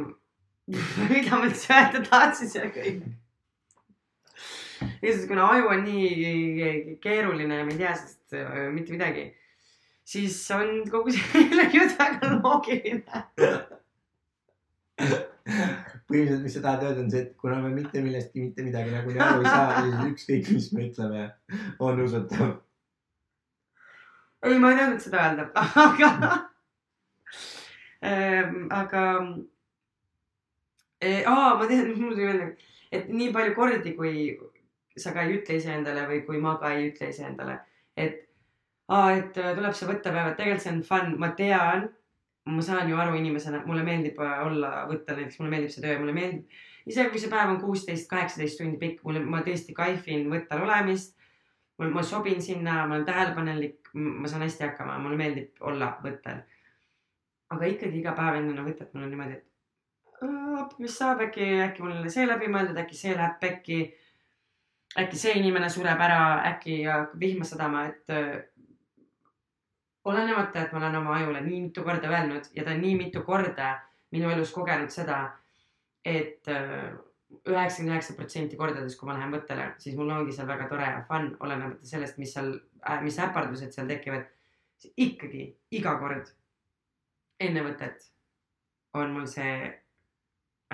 mida ma üldse öelda tahtsin seal kõik? Lihtsalt kuna aju on nii keeruline ja me ei tea sellest äh, mitte midagi, siis on kogu selle [laughs] jutt väga loogiline. põhimõtteliselt, mis sa tahad öelda, on see, et kuna me mitte millestki mitte midagi nagunii aru ei saa, siis ükskõik, mis me ütleme, on usutav. ei, ma ei tahtnud seda öelda, [laughs] aga ähm,, aga äh,. aa, ma tean, mul tuli meelde, et nii palju kordi, kui sa ka ei ütle iseendale või kui ma ka ei ütle iseendale, et aa, et äh, tuleb see võttepäev, et tegelikult see on fun, ma tean, ma saan ju aru inimesena, mulle meeldib äh, olla võttel, näiteks mulle meeldib see töö, mulle meeldib, isegi kui see päev on kuusteist, kaheksateist tundi pikk, mulle, ma tõesti kaifin võttel olemist. mul, ma sobin sinna, ma olen tähelepanelik, ma saan hästi hakkama, mulle meeldib olla võttel. aga ikkagi iga päev enne võtet mul on niimoodi, et "Aa, mis saab, äkki, äkki mul ei ole see läbi mõeldud, äkki see läheb pekki. Äkki see inimene sureb ära, äkki vihma sadama, et äh, olenemata, et ma olen oma ajule nii mitu korda öelnud ja ta on nii mitu korda minu elus kogenud seda, et äh, üheksakümmend üheksa protsenti kordades, kui ma lähen võttele, siis mul ongi seal väga tore ja fun, olenemata sellest, mis seal, mis äpardused seal tekivad. ikkagi iga kord enne võtet on mul see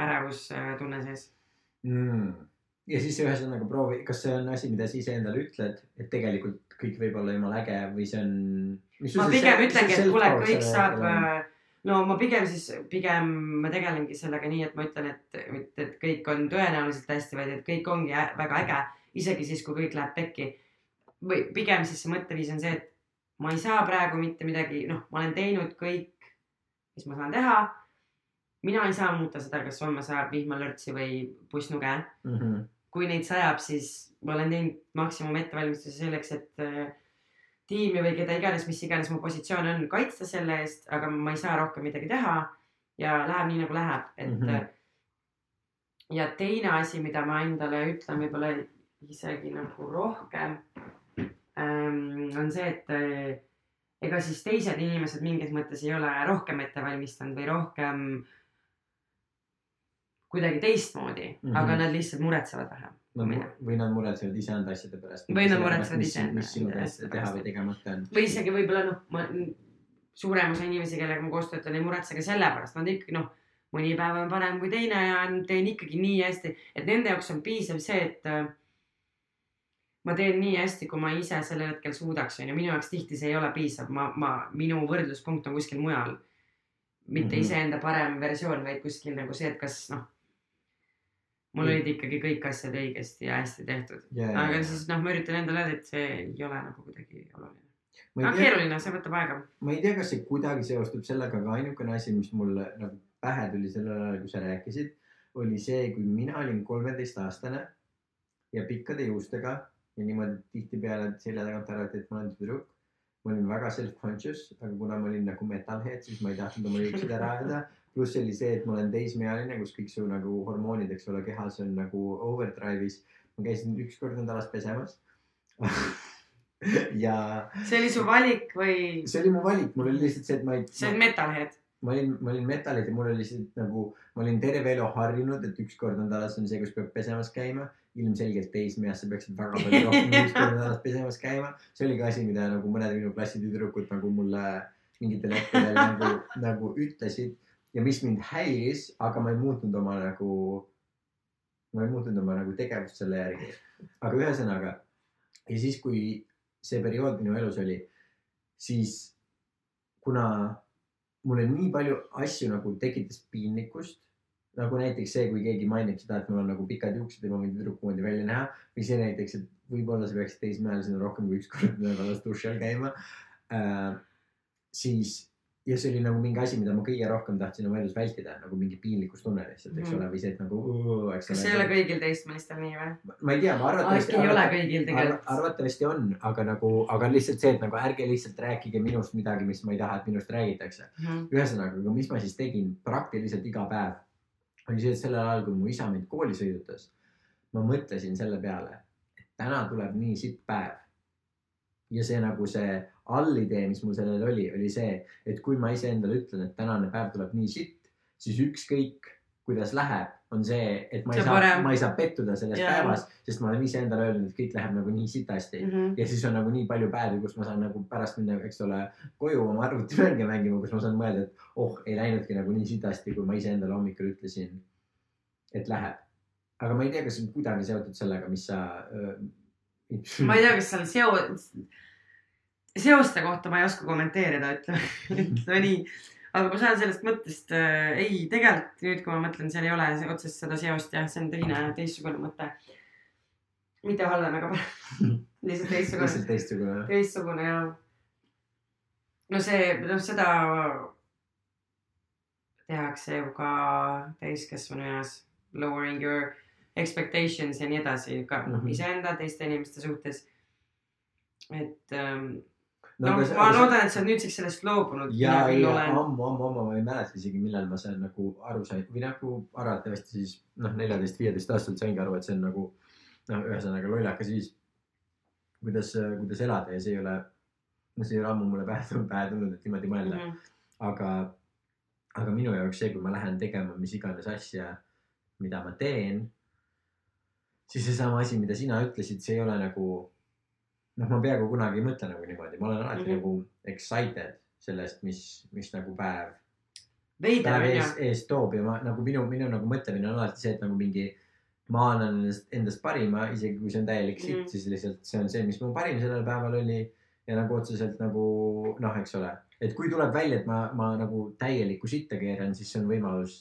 ärevustunne sees. mm.. Ja siis ühesõnaga proovi, kas see on asi, mida sa iseendale ütled, et tegelikult kõik võib olla jumala äge või see on. ma pigem ütlengi, et kuule, kõik saab, no ma pigem siis, pigem ma tegelengi sellega nii, et ma ütlen, et mitte, et kõik on tõenäoliselt hästi, vaid et kõik ongi väga äge, isegi siis, kui kõik läheb pekki. või pigem siis see mõtteviis on see, et ma ei saa praegu mitte midagi, noh, ma olen teinud kõik, mis ma saan teha. mina ei saa muuta seda, kas homme sajab vihmalörtsi või pussnuge mm. -hmm. Kui neid sajab, siis ma olen teinud maksimum ettevalmistuse selleks, et äh, tiimi või keda iganes, mis iganes mu positsioon on, kaitsta selle eest, aga ma ei saa rohkem midagi teha ja läheb nii nagu läheb, et mm. -hmm. ja teine asi, mida ma endale ütlen võib-olla isegi nagu rohkem ähm,, on see, et äh, ega siis teised inimesed mingis mõttes ei ole rohkem ette valmistanud või rohkem kuidagi teistmoodi mm, Mhm. -hmm. aga nad lihtsalt muretsevad vähem. Nad, või nad muretsevad iseenda asjade pärast. Või nad muretsevad iseenda mis sinu käest teha või tegemata on. või isegi võib-olla noh, ma suurem osa inimesi, kellega ma koos töötan, ei muretse ka selle pärast, nad ikkagi noh, mõni päev on parem kui teine ja teen ikkagi nii hästi, et nende jaoks on piisav see, et äh, ma teen nii hästi, kui ma ise sellel hetkel suudaks, onju, minu jaoks tihti see ei ole piisav, ma, ma, minu võrdluspunkt on kuskil mujal. mitte mm Mhm. -hmm. iseenda parem versioon, vaid kuskil nagu see, et kas noh, mul olid ikkagi kõik asjad õigesti ja hästi tehtud. aga siis noh, ma üritan endale öelda, et see ei ole nagu kuidagi oluline. aga keeruline, see võtab aega. ma ei tea, kas see kuidagi seostub sellega, aga ainukene asi, mis mulle nagu pähe tuli sellel ajal, kui sa rääkisid, oli see, kui mina olin kolmeteistaastane ja pikkade juustega ja niimoodi tihtipeale selja tagant arvati, et ma olen tüdruk. ma olin väga self-conscious, aga kuna ma olin nagu metalhead, siis ma ei tahtnud oma juukseid ära ajada. Pluss oli see, et ma olen teismeealine, kus kõik su nagu hormoonid, eks ole, kehas on nagu overdrive'is. ma käisin üks kord nädalas pesemas. [laughs] ja see oli su valik või see oli mu valik, mul oli lihtsalt see, et ma ei, see on metalhead? ma olin, ma olin metallis ja mul oli lihtsalt nagu, ma olin terve elu harjunud, et üks kord nädalas on see, kus peab pesemas käima. ilmselgelt teismeeas sa peaksid väga palju [laughs] rohkem kui üks kord nädalas pesemas käima. see oli ka asi, mida nagu mõned minu klassi tüdrukud nagu mulle mingitel hetkedel nagu, nagu ütlesid ja mis mind häiris, aga ma ei muutnud oma nagu, ma ei muutnud oma nagu tegevust selle järgi. aga ühesõnaga ja siis, kui see periood minu elus oli, siis kuna mul oli nii palju asju nagu tekitas piinlikkust, nagu näiteks see, kui keegi mainib seda, et mul on nagu pikad juuksed ja ma võin tüdruku moodi välja näha või see näiteks, et võib-olla sa peaksid teismeealisena rohkem kui üks kord nädalas duši all käima äh,. siis ja see oli nagu mingi asi, mida ma kõige rohkem tahtsin oma elus vältida, nagu mingi piinlikkustunne lihtsalt, eks Mhm. ole, või see, et nagu, eks kas see ei ole kõigil teismelistel nii või? ma ei tea, ma arvatavasti äkki ei ole kõigil tegelikult? arvatavasti on, aga nagu, aga lihtsalt see, et nagu ärge lihtsalt rääkige minust midagi, mis ma ei taha, et minust räägitakse. Mhm. ühesõnaga, aga mis ma siis tegin praktiliselt iga päev, oli see, et sellel ajal, kui mu isa mind kooli sõidutas, ma mõtlesin selle peale, et täna tuleb nii sitt päev. ja see nagu see allidee, mis mul sellel oli, oli see, et kui ma iseendale ütlen, et tänane päev tuleb nii sitt, siis ükskõik kuidas läheb, on see, et ma ei See saa ma ei saa pettuda selles Jaa. päevas, sest ma olen iseendale öelnud, et kõik läheb nagu nii sitasti Mhm. ja siis on nagu nii palju päevi, kus ma saan nagu pärast minna, eks ole, koju oma arvutimänge mängima, kus ma saan mõelda, et oh, ei läinudki nagu nii sitasti, kui ma iseendale hommikul ütlesin, et läheb. aga ma ei tea, kas see on kuidagi seotud sellega, mis sa äh,. ma ei tea, kas seal seo-, seoste kohta ma ei oska kommenteerida, ütleme, [laughs] ütleme nii. aga ma saan sellest mõttest äh,, ei, tegelikult nüüd, kui ma mõtlen, seal ei ole otsest seda seost jah, see on teine, teistsugune mõte. mitte halvem ega parem, [laughs] lihtsalt teistsugune, lihtsalt teistsugune. teistsugune ja. no see, noh, seda tehakse ju ka täiskasvanu eas, lowering your expectations ja nii edasi ka noh Mhm. iseenda, teiste inimeste suhtes. et ähm, no see- ma loodan, et sa oled nüüdseks sellest loobunud. ja, ja ammu, ammu, ammu, ma ei mäleta isegi, millal ma seal nagu aru sain või nagu arvatavasti siis noh, neljateist, viieteist aastaselt saingi aru, et see on nagu noh, ühesõnaga lollakas viis, kuidas, kuidas elada ja see ei ole, no see ei ole ammu mulle pähe, pähe tulnud, et niimoodi mõelda mm. -hmm. aga, aga minu jaoks see, kui ma lähen tegema mis iganes asja, mida ma teen, siis seesama asi, mida sina ütlesid, see ei ole nagu noh, ma peaaegu kunagi ei mõtle nagu niimoodi, ma olen alati mm. -hmm. nagu excited sellest, mis, mis nagu päev päev ees, ees toob ja ma nagu minu, minu nagu mõtlemine on alati see, et nagu mingi ma annan endast, endast parima, isegi kui see on täielik sitt mm. -hmm. siis lihtsalt see on see, mis mu parim sellel päeval oli. ja nagu otseselt nagu noh, eks ole, et kui tuleb välja, et ma, ma nagu täielikku sitta keeran, siis see on võimalus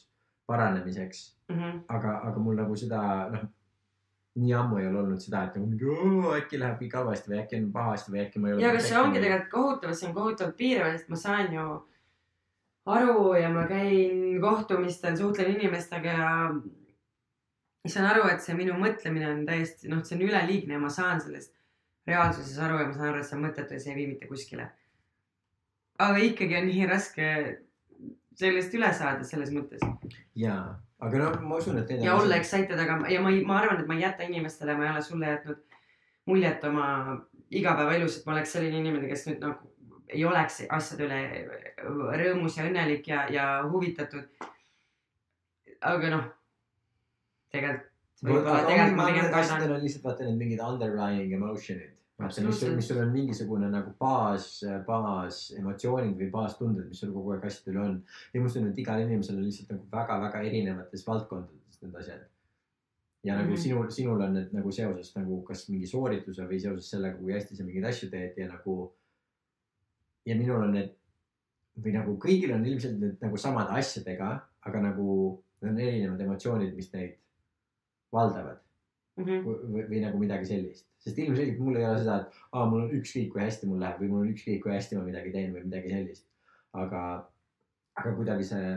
paranemiseks. Mhm. aga, aga mul nagu seda noh, nii ammu ei ole olnud seda, et nagu mingi "Oo, äkki läheb kõik halvasti või äkki on pahasti või äkki ma ei ole. ja kas see ongi tegelikult kohutav, see on kohutavalt piirav, sest ma saan ju aru ja ma käin kohtumistel, suhtlen inimestega ja saan aru, et see minu mõtlemine on täiesti noh, see on üleliigne ja ma saan sellest reaalsuses aru ja ma saan aru, et see on mõttetu ja see ei vii mitte kuskile. aga ikkagi on nii raske sellest üle saada selles mõttes jaa, aga no ma usun, et ja olla excited, aga ja ma ei, ma arvan, et ma ei jäta inimestele, ma ei ole sulle jätnud muljet oma igapäevaelus, et ma oleks selline inimene, kes nüüd nagu ei oleks asjade üle rõõmus ja õnnelik ja, ja huvitatud. aga noh, tegelikult. asjadel on lihtsalt vaata need mingid underlying emotion'id. vaata, mis sul, mis sul on mingisugune nagu baas, baas emotsioonid või baastunded, mis sul kogu aeg asjadel on. ja ma usun, et igal inimesel on lihtsalt nagu väga-väga erinevates valdkondades need asjad. ja nagu mm. -hmm. sinul, sinul on need nagu seoses nagu kas mingi soorituse või seoses sellega, kui hästi sa mingeid asju teed ja nagu. ja minul on need või nagu kõigil on ilmselt need nagu samade asjadega, aga nagu need on erinevad emotsioonid, mis neid valdavad Mhm. või, või, või nagu midagi sellist, sest ilmselgelt mul ei ole seda, et aa, mul on ükskõik kui hästi mul läheb või mul on ükskõik kui hästi ma midagi teen või midagi sellist. aga, aga kuidagi see,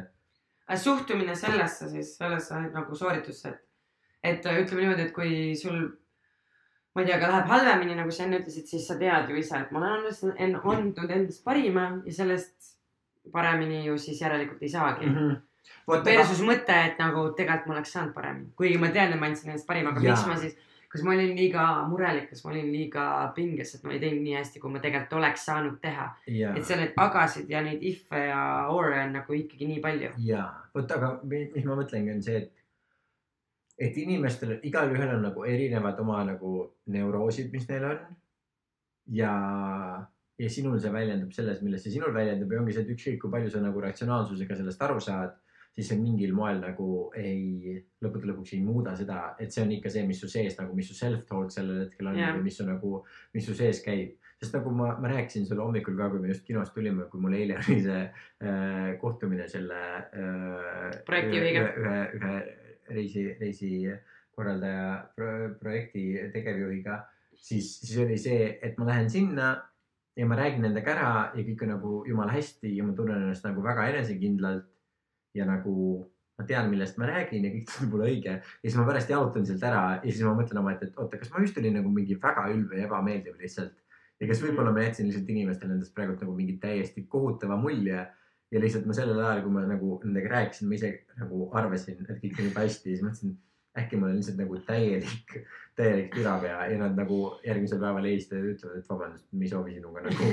suhtumine sellesse siis, sellesse nagu sooritusse, et, et ütleme niimoodi, et kui sul, ma ei tea, aga läheb halvemini, nagu sa enne ütlesid, siis sa tead ju ise, et ma olen andnud en- andnud endast parima ja sellest paremini ju siis järelikult ei saagi mm. -hmm. Versus mõte, et nagu tegelikult ma oleks saanud paremini, kuigi ma tean, et ma andsin endast parima, aga Jaa. miks ma siis, kas ma olin liiga murelik, kas ma olin liiga pinges, et ma ei teinud nii hästi, kui ma tegelikult oleks saanud teha. ja et, seal neid agasid ja neid if'e ja or'e on nagu ikkagi nii palju. ja vot, aga mi- mis ma mõtlengi, on see, et et inimestel, igalühel on nagu erinevad oma nagu neuroosid, mis neil on. ja, ja sinul see väljendub selles, milles see sinul väljendub ja ongi see, et ükskõik kui palju sa nagu ratsionaalsusega sellest aru saad, siis see mingil moel nagu ei, lõppude lõpuks ei muuda seda, et see on ikka see, mis su sees nagu, mis su self-talk sellel hetkel on Jah. või mis su nagu, mis su sees käib. sest nagu ma, ma rääkisin sulle hommikul ka, kui me just kinost tulime, kui mul eile oli see äh, kohtumine selle äh, Projektijuhiga. ühe, ühe, ühe reisi, reisikorraldaja pro, projekti tegevjuhiga, siis, siis oli see, et ma lähen sinna ja ma räägin nendega ära ja kõik on nagu jumala hästi ja ma tunnen ennast nagu väga enesekindlalt ja nagu ma tean, millest ma räägin ja kõik tundub mulle õige ja siis ma pärast jalutan sealt ära ja siis ma mõtlen omaette, et oota, kas ma just olin nagu mingi väga ülbe ja ebameeldiv lihtsalt ja kas võib-olla ma jätsin lihtsalt inimestele endast praegult nagu mingi täiesti kohutava mulje ja lihtsalt ma sellel ajal, kui ma nagu nendega rääkisin, ma ise nagu arvasin, et kõik on jube hästi ja siis mõtlesin, äkki ma olen lihtsalt nagu täielik, täielik türapea ja nad nagu järgmisel päeval helistavad ja ütlevad, et vabandust, me ei soovi sinuga nagu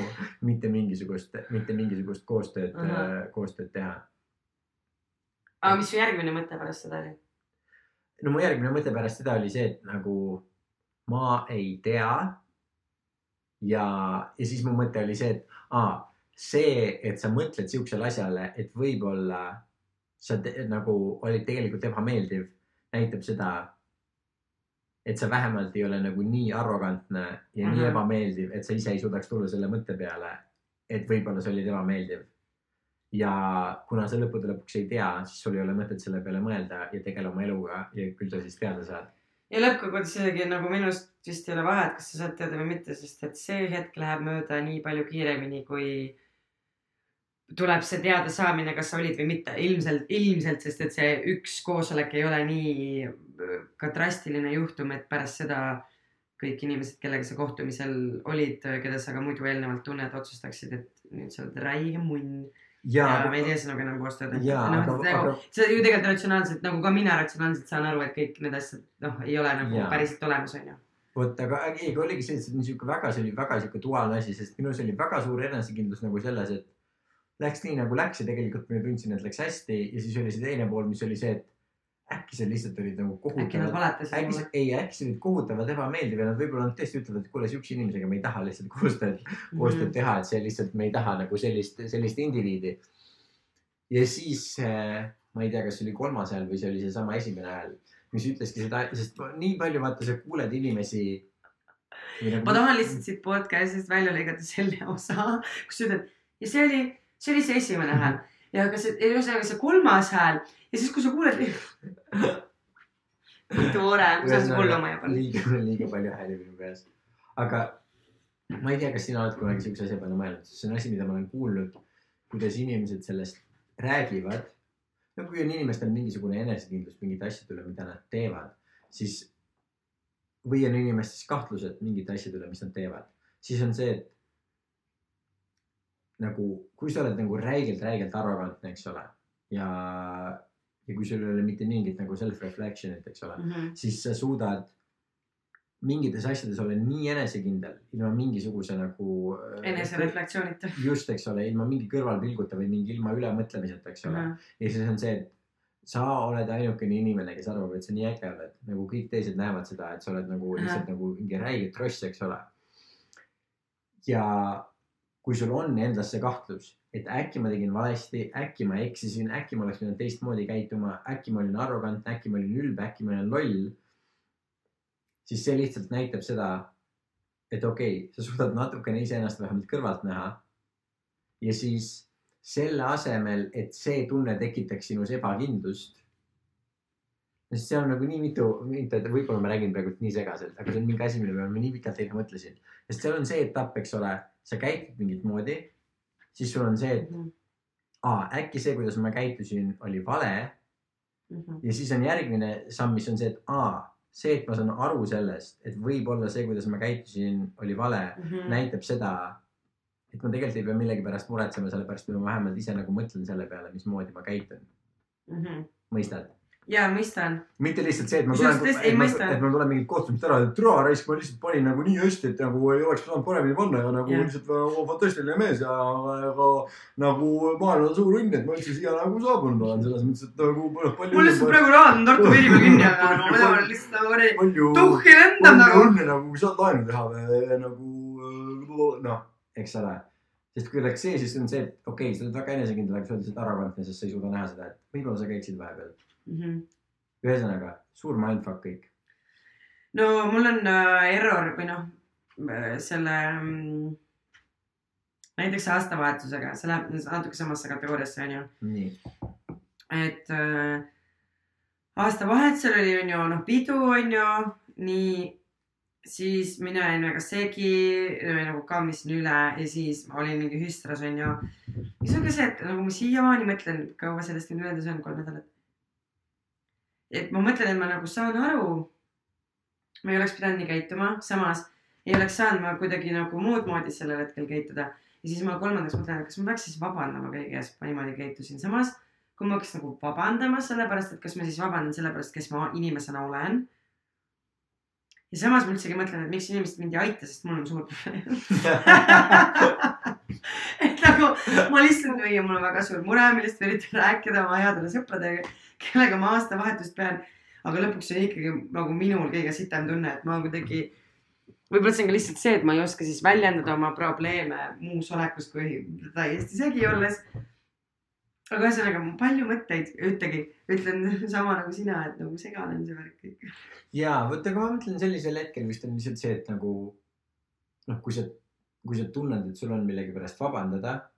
mitte mingisugust, mitte mingisugust koostööd uh. -huh. koostööd teha. Aga mis su järgmine mõte pärast seda oli? no mu järgmine mõte pärast seda oli see, et nagu ma ei tea. ja, ja siis mu mõte oli see, et aa, see, et sa mõtled siuksele asjale, et võib-olla sa te, nagu olid tegelikult ebameeldiv, näitab seda, et sa vähemalt ei ole nagu nii arrogantne ja mm -hmm. nii Mhm. ebameeldiv, et sa ise ei suudaks tulla selle mõtte peale, et võib-olla sa olid ebameeldiv. Ja kuna sa lõppude lõpuks ei tea, siis sul ei ole mõtet selle peale mõelda ja tegele oma eluga ja küll sa siis teada saad. ja lõppkokkuvõttes isegi nagu minust vist ei ole vahet, kas sa saad teada või mitte, sest et see hetk läheb mööda nii palju kiiremini, kui tuleb see teadasaamine, kas sa olid või mitte. ilmselt, ilmselt, sest et see üks koosolek ei ole nii äh, ka drastiline juhtum, et pärast seda kõik inimesed, kellega sa kohtumisel olid, keda sa ka muidu eelnevalt tunned, otsustaksid, et nüüd sa oled räige munn ja, ja me ei tee sinuga enam koostööd. Noh, aga- nagu sa ju tegelikult ratsionaalselt nagu ka mina ratsionaalselt saan aru, et kõik need asjad noh, ei ole nagu ja. päriselt olemas, onju. vot, aga ei, aga oligi see, et see on sihuke väga, see oli väga sihuke duaalne asi, sest minus oli väga suur enesekindlus nagu selles, et läks nii nagu läks ja tegelikult ma tundsin, et läks hästi ja siis oli see teine pool, mis oli see, et äkki sa lihtsalt olid nagu valetasid äkki sa, ei, äkki sa olid kohutavalt ebameeldiv ja nad võib-olla tõesti ütlevad, et kuule, siukse inimesega me ei taha lihtsalt [laughs] koostööd, koostööd Mhm. teha, et see lihtsalt, me ei taha nagu sellist, sellist indiviidi. ja siis äh, ma ei tea, kas see oli kolmas hääl või see oli seesama esimene hääl, mis ütleski seda, sest nii palju vaata, sa kuuled inimesi. Nagu ma tahan lihtsalt siit podcast'ist välja lõigata selle osa, kus sa ütled ja see oli, see oli see esimene hääl ja aga see, ühesõnaga see kolmas hääl ja siis, kui sa kuuled. tore, ma saan hulluma juba. liiga, liiga palju hääli minu peas. aga ma ei tea, kas sina oled kunagi siukse asja peale mõelnud, sest see on asi, mida ma olen kuulnud, kuidas inimesed sellest räägivad. no kui on inimestel mingisugune enesekindlus mingite asjade üle, mida nad teevad, siis või on inimestes kahtlused mingite asjade üle, mis nad teevad, siis on see, et nagu, kui sa oled nagu räigelt, räigelt arrogantne, eks ole, ja, ja kui sul ei ole mitte mingit nagu self-reflection'it, eks ole, Mhm. siis sa suudad mingites asjades olla nii enesekindel ilma mingisuguse nagu. enesereflektsioonita. just, eks ole, ilma mingi kõrvalpilguta või mingi ilma ülemõtlemiseta, eks ole. ja siis on see, et sa oled ainukene inimene, kes arvab, et sa nii äge oled, nagu kõik teised näevad seda, et sa oled nagu Ahah. lihtsalt nagu mingi räige tross, eks ole. ja kui sul on endas see kahtlus, et äkki ma tegin valesti, äkki ma eksisin, äkki ma oleks pidanud teistmoodi käituma, äkki ma olin arrogantne, äkki ma olin ülbe, äkki ma olen loll. siis see lihtsalt näitab seda, et okei okay,, sa suudad natukene iseennast vähemalt kõrvalt näha. ja siis selle asemel, et see tunne tekitaks sinus ebakindlust. sest seal on nagu nii mitu, mitu, võib-olla ma räägin praegu nii segaselt, aga see on mingi asi, mille peale ma nii pikalt eile mõtlesin. sest seal on see etapp, eks ole, sa käitud mingit moodi, siis sul on see, et Mhm. aa, äkki see, kuidas ma käitusin, oli vale Mhm. ja siis on järgmine samm, mis on see, et aa, see, et ma saan aru sellest, et võib-olla see, kuidas ma käitusin, oli vale, Mhm. näitab seda, et ma tegelikult ei pea millegi pärast muretsema, sellepärast et ma vähemalt ise nagu mõtlen selle peale, mismoodi ma käitun. mõistad? Ja mõistan. mitte lihtsalt see, et ma tulen, et ma, et ma tulen mingilt kohtumiselt ära, et türa raisk, ma lihtsalt panin nagu nii hästi, et nagu ei oleks saanud paremini panna ja nagu Jah. lihtsalt väga fantastiline mees ja aga nagu maailm on suur õnn, et ma üldse siia nagu saabunud olen, selles mõttes, et nagu palju. mul lihtsalt praegu raad on Tartu piiri peal kinni, aga no ma olen lihtsalt nagu kuradi tuhhi lendab nagu. õnne nagu, kui saad laenu teha nagu noh, eks ole. sest kui oleks see, siis on see, et okei okay,, sa oled väga enesekindel, aga sa oled lihtsalt arrogantne, sest sa ei suuda näha seda, et võib-olla sa käiksid vahepeal. Mhm. ühesõnaga, suur mindfuck kõik. no mul on äh, error või noh, selle mm, näiteks aastavahetusega, see läheb natuke samasse kategooriasse onju, nii, et äh, aastavahetusel oli onju noh pidu onju, nii siis mina jäin väga segi, nagu kammisin üle ja siis ma olin mingi hüstras onju. siis on ka see, et nagu ma siiamaani mõtlen, kaua sellest nüüd möödas on, kolm nädalat. Et ma mõtlen, et ma nagu saan aru. ma ei oleks pidanud nii käituma, samas ei oleks saanud ma kuidagi nagu muud moodi sellel hetkel käituda. ja siis ma kolmandaks mõtlen, et kas ma peaks siis vabandama kõige eest, ma niimoodi käitusin, samas kui ma hakkas nagu vabandama sellepärast, et kas ma siis vabandan sellepärast, kes ma inimesena olen. ja samas ma üldsegi mõtlen, et miks inimesed mind ei aita, sest mul on suur probleem. [laughs] [laughs] nagu ma lihtsalt või mul on väga suur mure, millest ma üritan rääkida oma headele sõpradele, kellega ma aastavahetust pean. aga lõpuks on ikkagi nagu minul kõige sitem tunne, et ma kuidagi, võib-olla see on ka lihtsalt see, et ma ei oska siis väljendada oma probleeme muus olekus kui täiesti segi olles. aga ühesõnaga, palju mõtteid, ütlegi, ütlen [laughs] sama nagu sina, et nagu segane on see värk kõik. ja vot, aga ma mõtlen sellisel hetkel vist on lihtsalt see, et nagu noh, kui sa, kui sa tunned, et sul on millegi pärast vabandada,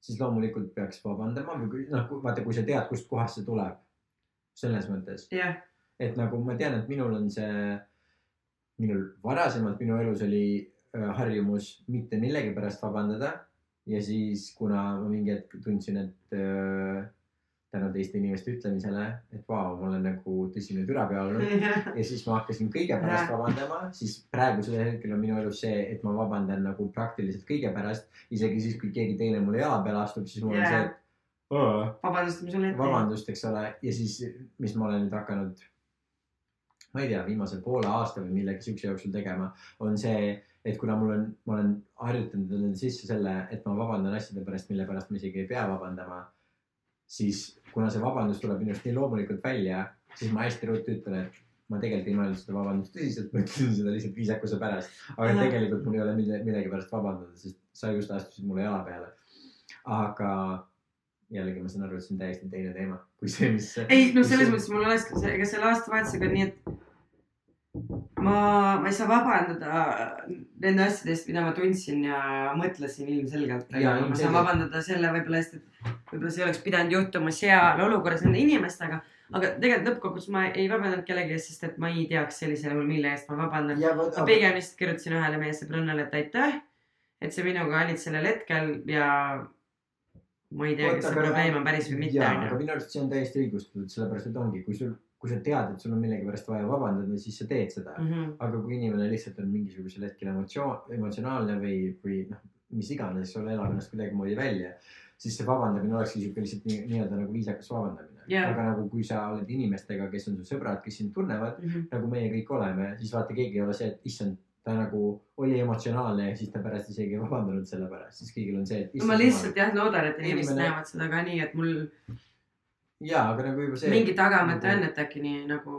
siis loomulikult peaks vabandama või noh, vaata, kui sa tead, kustkohast see tuleb. selles mõttes, jah, et nagu ma tean, et minul on see, minul varasemalt minu elus oli äh, harjumus mitte millegi pärast vabandada ja siis, kuna ma mingi hetk tundsin, et äh, tänu teiste inimeste ütlemisele, et vau, ma olen nagu tõsine türapea olnud [laughs] ja siis ma hakkasin kõige pärast vabandama, siis praegusel hetkel on minu elus see, et ma vabandan nagu praktiliselt kõige pärast. isegi siis, kui keegi teine mulle jala peale astub, siis mul on Jaa. see, et "Aa, vabandust, ma sulle ette. vabandust, eks ole, ja siis, mis ma olen nüüd hakanud, ma ei tea, viimase poole aasta või millegi siukse jooksul tegema, on see, et kuna mul on, ma olen harjutanud endale sisse selle, et ma vabandan asjade pärast, mille pärast ma isegi ei pea vabandama, siis kuna see vabandus tuleb minust nii loomulikult välja, siis ma hästi ruttu ütlen, et ma tegelikult ei mõelnud seda vabandust tõsiselt, ma ütlesin seda lihtsalt viisakuse pärast. aga Ahah. tegelikult mul ei ole mille, millegi pärast vabandada, sest sa just astusid mulle jala peale. aga jällegi ma saan aru, et see on täiesti teine teema kui see, mis. ei, no selles mõttes mul oleks ka see, ega selle aastavahetusega on nii, et ma, ma ei saa vabandada nende asjade eest, mida ma tundsin ja mõtlesin ilmselgelt. Jaa, ma saan vabandada selle võib-olla eest, et võib-olla see oleks pidanud juhtuma seal olukorras nende inimestega. aga tegelikult lõppkokkuvõttes ma ei vabandanud kellegi eest, sest et ma ei teaks sellisel juhul, mille eest ma vabandan. ja ma pigem lihtsalt kirjutasin ühele meie sõbrannale, et aitäh, et sa minuga olid sellel hetkel ja ma ei tea, kas see aga- probleem on päris või mitte, aga minu arust see on täiesti õigustatud, sellepärast et ongi, kui sul, kui sa tead, et sul on millegi pärast vaja vabandada, siis sa teed seda mm. -hmm. aga kui inimene lihtsalt on mingisugusel hetkel emotsioon, emotsionaalne või, või noh, mis iganes, sul elab ennast kuidagimoodi välja, siis see vabandamine olekski siuke lihtsalt nii, nii-öelda nagu viisakas vabandamine Jaa. aga nagu kui sa oled inimestega, kes on su sõbrad, kes sind tunnevad, nagu meie kõik oleme, siis vaata, keegi ei ole see, et issand, ta nagu oli emotsionaalne ja siis ta pärast isegi ei vabandanud selle pärast, siis kõigil on see, et. ma lihtsalt jah loodan, et inimesed Inimene- näevad seda ka nii, et mul jaa, aga nagu juba see. mingi tagamõte on, et äkki nii nagu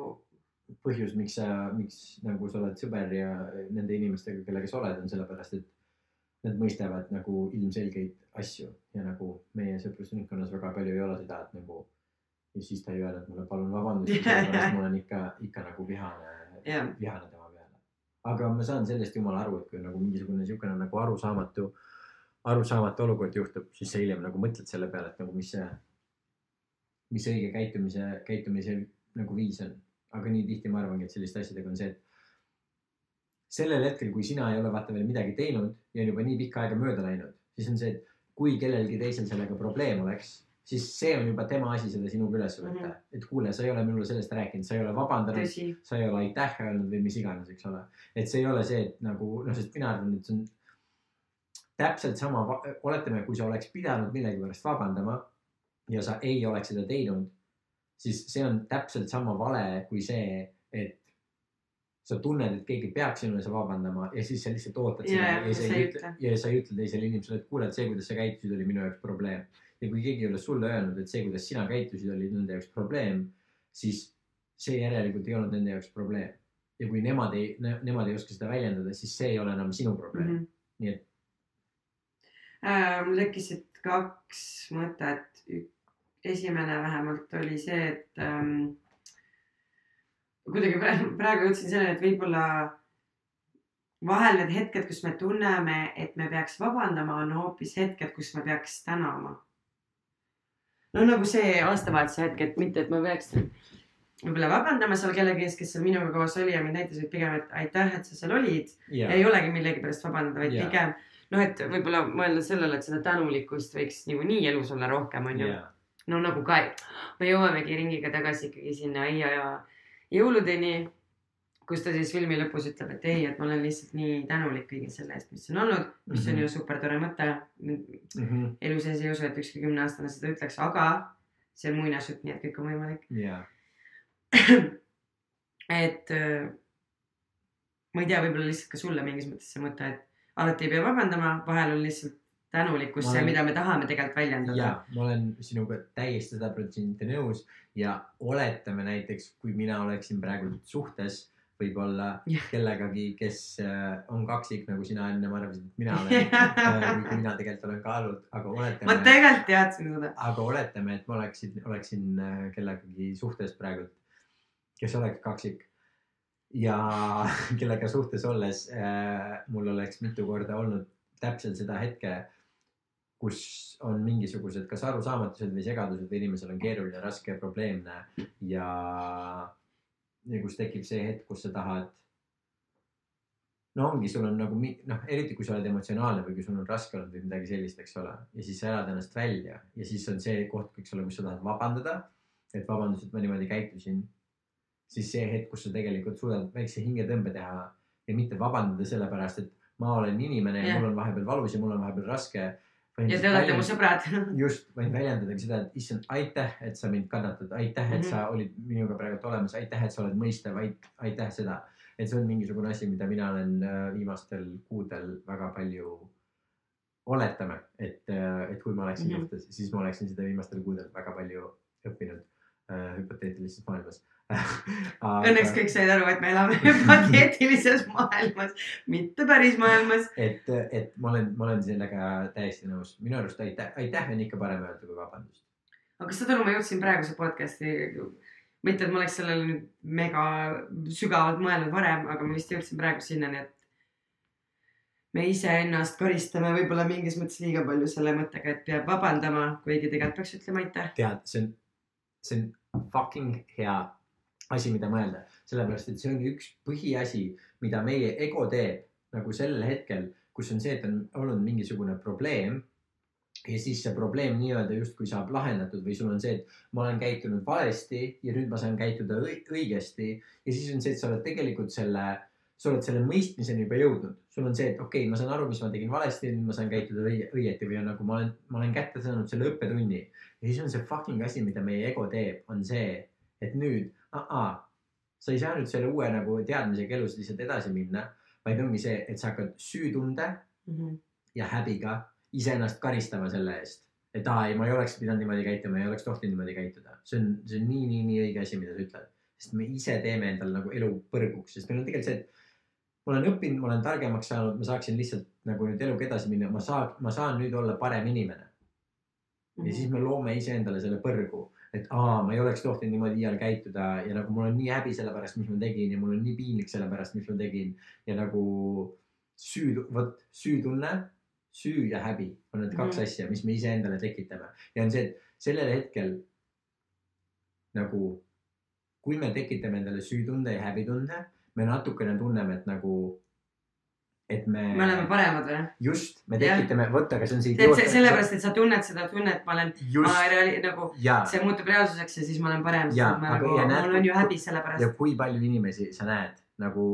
põhjus, miks sa, miks nagu sa oled sõber ja nende inimestega, kellega sa oled, on sellepärast, et nad mõistavad nagu ilmselgeid asju ja nagu meie sõprusringkonnas väga palju ei ole seda, et nagu ja siis ta ei öelnud mulle palun vabandust, [laughs] sellepärast ma olen ikka, ikka nagu vihane, jah, vihane tema peale. aga ma saan sellest jumala aru, et kui nagu mingisugune niisugune nagu arusaamatu, arusaamatu olukord juhtub, siis sa hiljem nagu mõtled selle peale, et nagu mis see, mis õige käitumise, käitumise nagu viis on. aga nii tihti ma arvangi, et selliste asjadega on see, et sellel hetkel, kui sina ei ole vaata veel midagi teinud ja on juba nii pikka aega mööda läinud, siis on see, et kui kellelgi teisel sellega probleem oleks, siis see on juba tema asi seda sinuga üles võtta mm. -hmm. et kuule, sa ei ole mulle sellest rääkinud, sa ei ole vabandanud, sa ei ole aitäh öelnud või mis iganes, eks ole. et see ei ole see, et nagu noh, sest mina arvan, et see on täpselt sama, oletame, kui sa oleks pidanud millegi pärast vabandama ja sa ei oleks seda teinud, siis see on täpselt sama vale kui see, et sa tunned, et keegi peaks sinule sa vabandama ja siis sa lihtsalt ootad seda Jaa, ja sa ei ütle ja sa ei ütle teisele inimesele, et kuule, et see, kuidas sa käitusid, oli minu jaoks probleem. ja kui keegi ei ole sulle öelnud, et see, kuidas sina käitusid, oli nende jaoks probleem, siis see järelikult ei olnud nende jaoks probleem. ja kui nemad ei ne,, nemad ei oska seda väljendada, siis see ei ole enam sinu probleem mm. -hmm. nii et Äh, mul tekkisid kaks mõtet. Esimene vähemalt oli see, et ähm, kuidagi praegu, praegu jõudsin selleni, et võib-olla vahel need hetked, kus me tunneme, et me peaks vabandama, on hoopis hetked, kus me peaks tänama. no nagu see aastavahetuse hetk, et mitte, et ma peaks võib-olla vabandama seal kellegi ees, kes seal minuga koos oli ja mind näitasid pigem, et aitäh, et sa seal olid ja ei olegi millegipärast vabandada, vaid Jaa. pigem noh, et võib-olla mõelda sellele, et seda tänulikkust võiks niikuinii elus olla rohkem, onju. ja no nagu ka, me jõuamegi ringiga tagasi ikkagi sinna Aia ja jõuludeni, kus ta siis filmi lõpus ütleb, et ei, et ma olen lihtsalt nii tänulik kõige selle eest, mis on olnud, mis on Mhm. ju super tore mõte. mm -hmm. elu sees ei usu, et ükski kümneaastane seda ütleks, aga see on muinasjutt, nii et kõik on võimalik. ja [clears throat] et äh, ma ei tea, võib-olla lihtsalt ka sulle mingis mõttes see mõte, et alati ei pea vabandama, vahel on lihtsalt tänulikkus Ma see, mida me tahame tegelikult väljendada. ma olen sinuga täiesti sada protsenti nõus ja oletame näiteks, kui mina oleksin praegu suhtes võib-olla kellegagi, kes äh, on kaksik, nagu sina enne arvasid, et mina olen [laughs] äh, või kui mina tegelikult olen kaalud, aga ma oletame, tegelikult teadsin seda. aga oletame, et ma oleksin, oleksin äh, kellegagi suhtes praegu, kes oleks kaksik ja [laughs] kellega suhtes olles mul oleks mitu korda olnud täpselt seda hetke, kus on mingisugused kas arusaamatused või segadused või inimesel on keeruline, raske, probleemne ja, ja kus tekib see hetk, kus sa tahad. no ongi, sul on nagu noh, eriti kui sa oled emotsionaalne või kui sul on raske olnud või midagi sellist, eks ole, ja siis sa elad ennast välja ja siis on see koht, eks ole, kus sa tahad vabandada. et vabandust, et ma niimoodi käitusin. siis see hetk, kus sa tegelikult suudad väikse hingetõmbe teha ja mitte vabandada sellepärast, et ma olen inimene ja Jah. mul on vahepeal valus ja mul on vahepeal raske. Ja te olete mu sõbrad. [laughs] just, vaid väljendadagi seda, et issand, aitäh, et sa mind kannatad, aitäh, et Mhm. sa olid minuga praegu olemas, aitäh, et sa oled mõistev, aitäh seda. et see on mingisugune asi, mida mina olen äh, viimastel kuudel väga palju, oletame, et, et kui ma oleksin mm. -hmm. suhtes, siis ma oleksin seda viimastel kuudel väga palju õppinud äh, hüpoteetilises maailmas [laughs] Õnneks kõik said aru, et me elame [laughs] hüpoteetilises maailmas, mitte päris maailmas. et, et ma olen, ma olen sellega täiesti nõus, minu arust aitäh, aitäh on ikka parem öelda kui vabandust. aga saad aru, ma jõudsin praeguse podcast'i, mitte et ma oleks sellele nüüd mega sügavalt mõelnud varem, aga ma vist jõudsin praegu sinnani, et me iseennast karistame võib-olla mingis mõttes liiga palju selle mõttega, et peab vabandama, kuigi tegelikult peaks ütlema aitäh. tead, see on, see on fucking hea asi, mida mõelda, sellepärast et see on üks põhiasi, mida meie ego teeb nagu sellel hetkel, kus on see, et on olnud mingisugune probleem. ja siis see probleem nii-öelda justkui saab lahendatud või sul on see, et ma olen käitunud valesti ja nüüd ma saan käituda õi- õigesti ja siis on see, et sa oled tegelikult selle, sa oled selle mõistmiseni juba jõudnud. sul on see, et okei okay,, ma saan aru, mis ma tegin valesti, nüüd ma saan käituda õieti või on nagu ma olen, ma olen kätte saanud selle õppetunni ja siis on see fucking asi, mida meie ego teeb, on see, et nüüd, sa ei saa nüüd selle uue nagu teadmisega elus lihtsalt edasi minna, vaid ongi see, et sa hakkad süütunde ja häbiga iseennast karistama selle eest. et aa ei, ma ei oleks pidanud niimoodi käituma, ei oleks tohtinud niimoodi käituda. see on, see on nii, nii, nii õige asi, mida sa ütled. sest me ise teeme endale nagu elu põrguks, sest meil on tegelikult see, et ma olen õppinud, ma olen targemaks saanud, ma saaksin lihtsalt nagu nüüd eluga edasi minna, ma saan, ma saan nüüd olla parem inimene. ja siis me loome iseendale selle põrgu, et aa, ma ei oleks tohtinud niimoodi iial käituda ja nagu mul on nii häbi selle pärast, mis ma tegin ja mul on nii piinlik selle pärast, mis ma tegin ja nagu süü, vot süütunne, süü ja häbi on need kaks Mhm. asja, mis me iseendale tekitame ja on see, et sellel hetkel nagu kui me tekitame endale süütunde ja häbitunde, me natukene tunneme, et nagu, et me, me oleme paremad või? just, me tekitame, vot aga see on see see, sellepärast, et sa tunned seda tunnet, ma olen, just nagu ja, see muutub reaalsuseks ja siis ma olen parem, ma nagu, mul on ju häbi selle ja kui palju inimesi sa näed nagu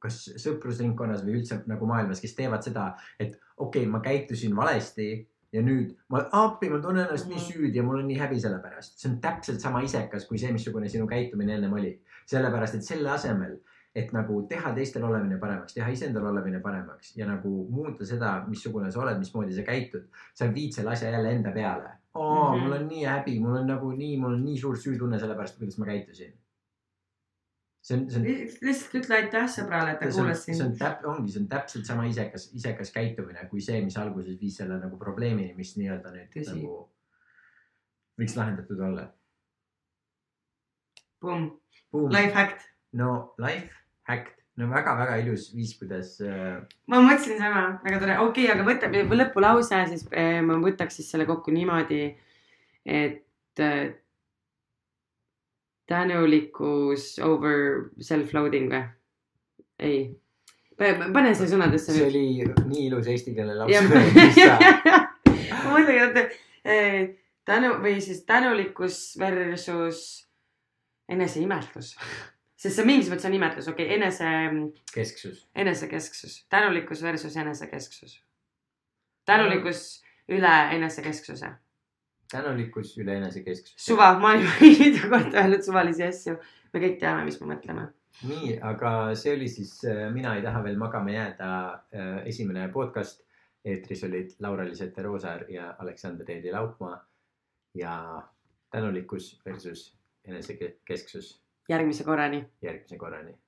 kas sõprusringkonnas või üldse nagu maailmas, kes teevad seda, et okei okay,, ma käitusin valesti, ja nüüd ma appi, ma tunnen ennast nii Mhm. süüdi ja mul on nii häbi selle pärast. see on täpselt sama isekas kui see, missugune sinu käitumine ennem oli. sellepärast, et selle asemel, et nagu teha teistel olemine paremaks, teha iseendal olemine paremaks ja nagu muuta seda, missugune sa oled, mismoodi sa käitud, sa viid selle asja jälle enda peale. oo, Mhm. mul on nii häbi, mul on nagu nii, mul on nii suur süütunne selle pärast, kuidas ma käitusin. see on, see on lihtsalt ütle aitäh sõbrale, et ta kuulas see on sind. täp-, ongi, see on täpselt sama isekas, isekas käitumine kui see, mis alguses viis selle nagu probleemini, mis nii-öelda nüüd Tõsi. nagu võiks lahendatud olla. Pumm, life hack. no life hack, no väga-väga ilus viis, kuidas äh, ma mõtlesin sama, väga tore, okei okay,, aga võtame lõpulause, siis eh, ma võtaks siis selle kokku niimoodi, et eh, tänulikkus over self-loathing või? ei, pane see sõnadesse see oli nii ilus eestikeelne jah, lause. ma mõtlengi, oota, tänu või siis tänulikkus versus eneseimetlus. Sest see mingis mõttes on imetlus, okei okay,, enese kesksus. enesekesksus, tänulikkus versus enesekesksus. tänulikkus üle enesekesksuse. tänulikkus üle enesekesksuse. suva, ma olen juba [laughs] mitu korda öelnud suvalisi asju. me kõik teame, mis me mõtleme. nii, aga see oli siis äh, Mina ei taha veel magama jääda äh, esimene podcast. eetris olid Laura-Liis Roosaar ja Aleksander Eeli Laupmaa ja tänulikkus versus enesekesksus järgmise korrani. järgmise korrani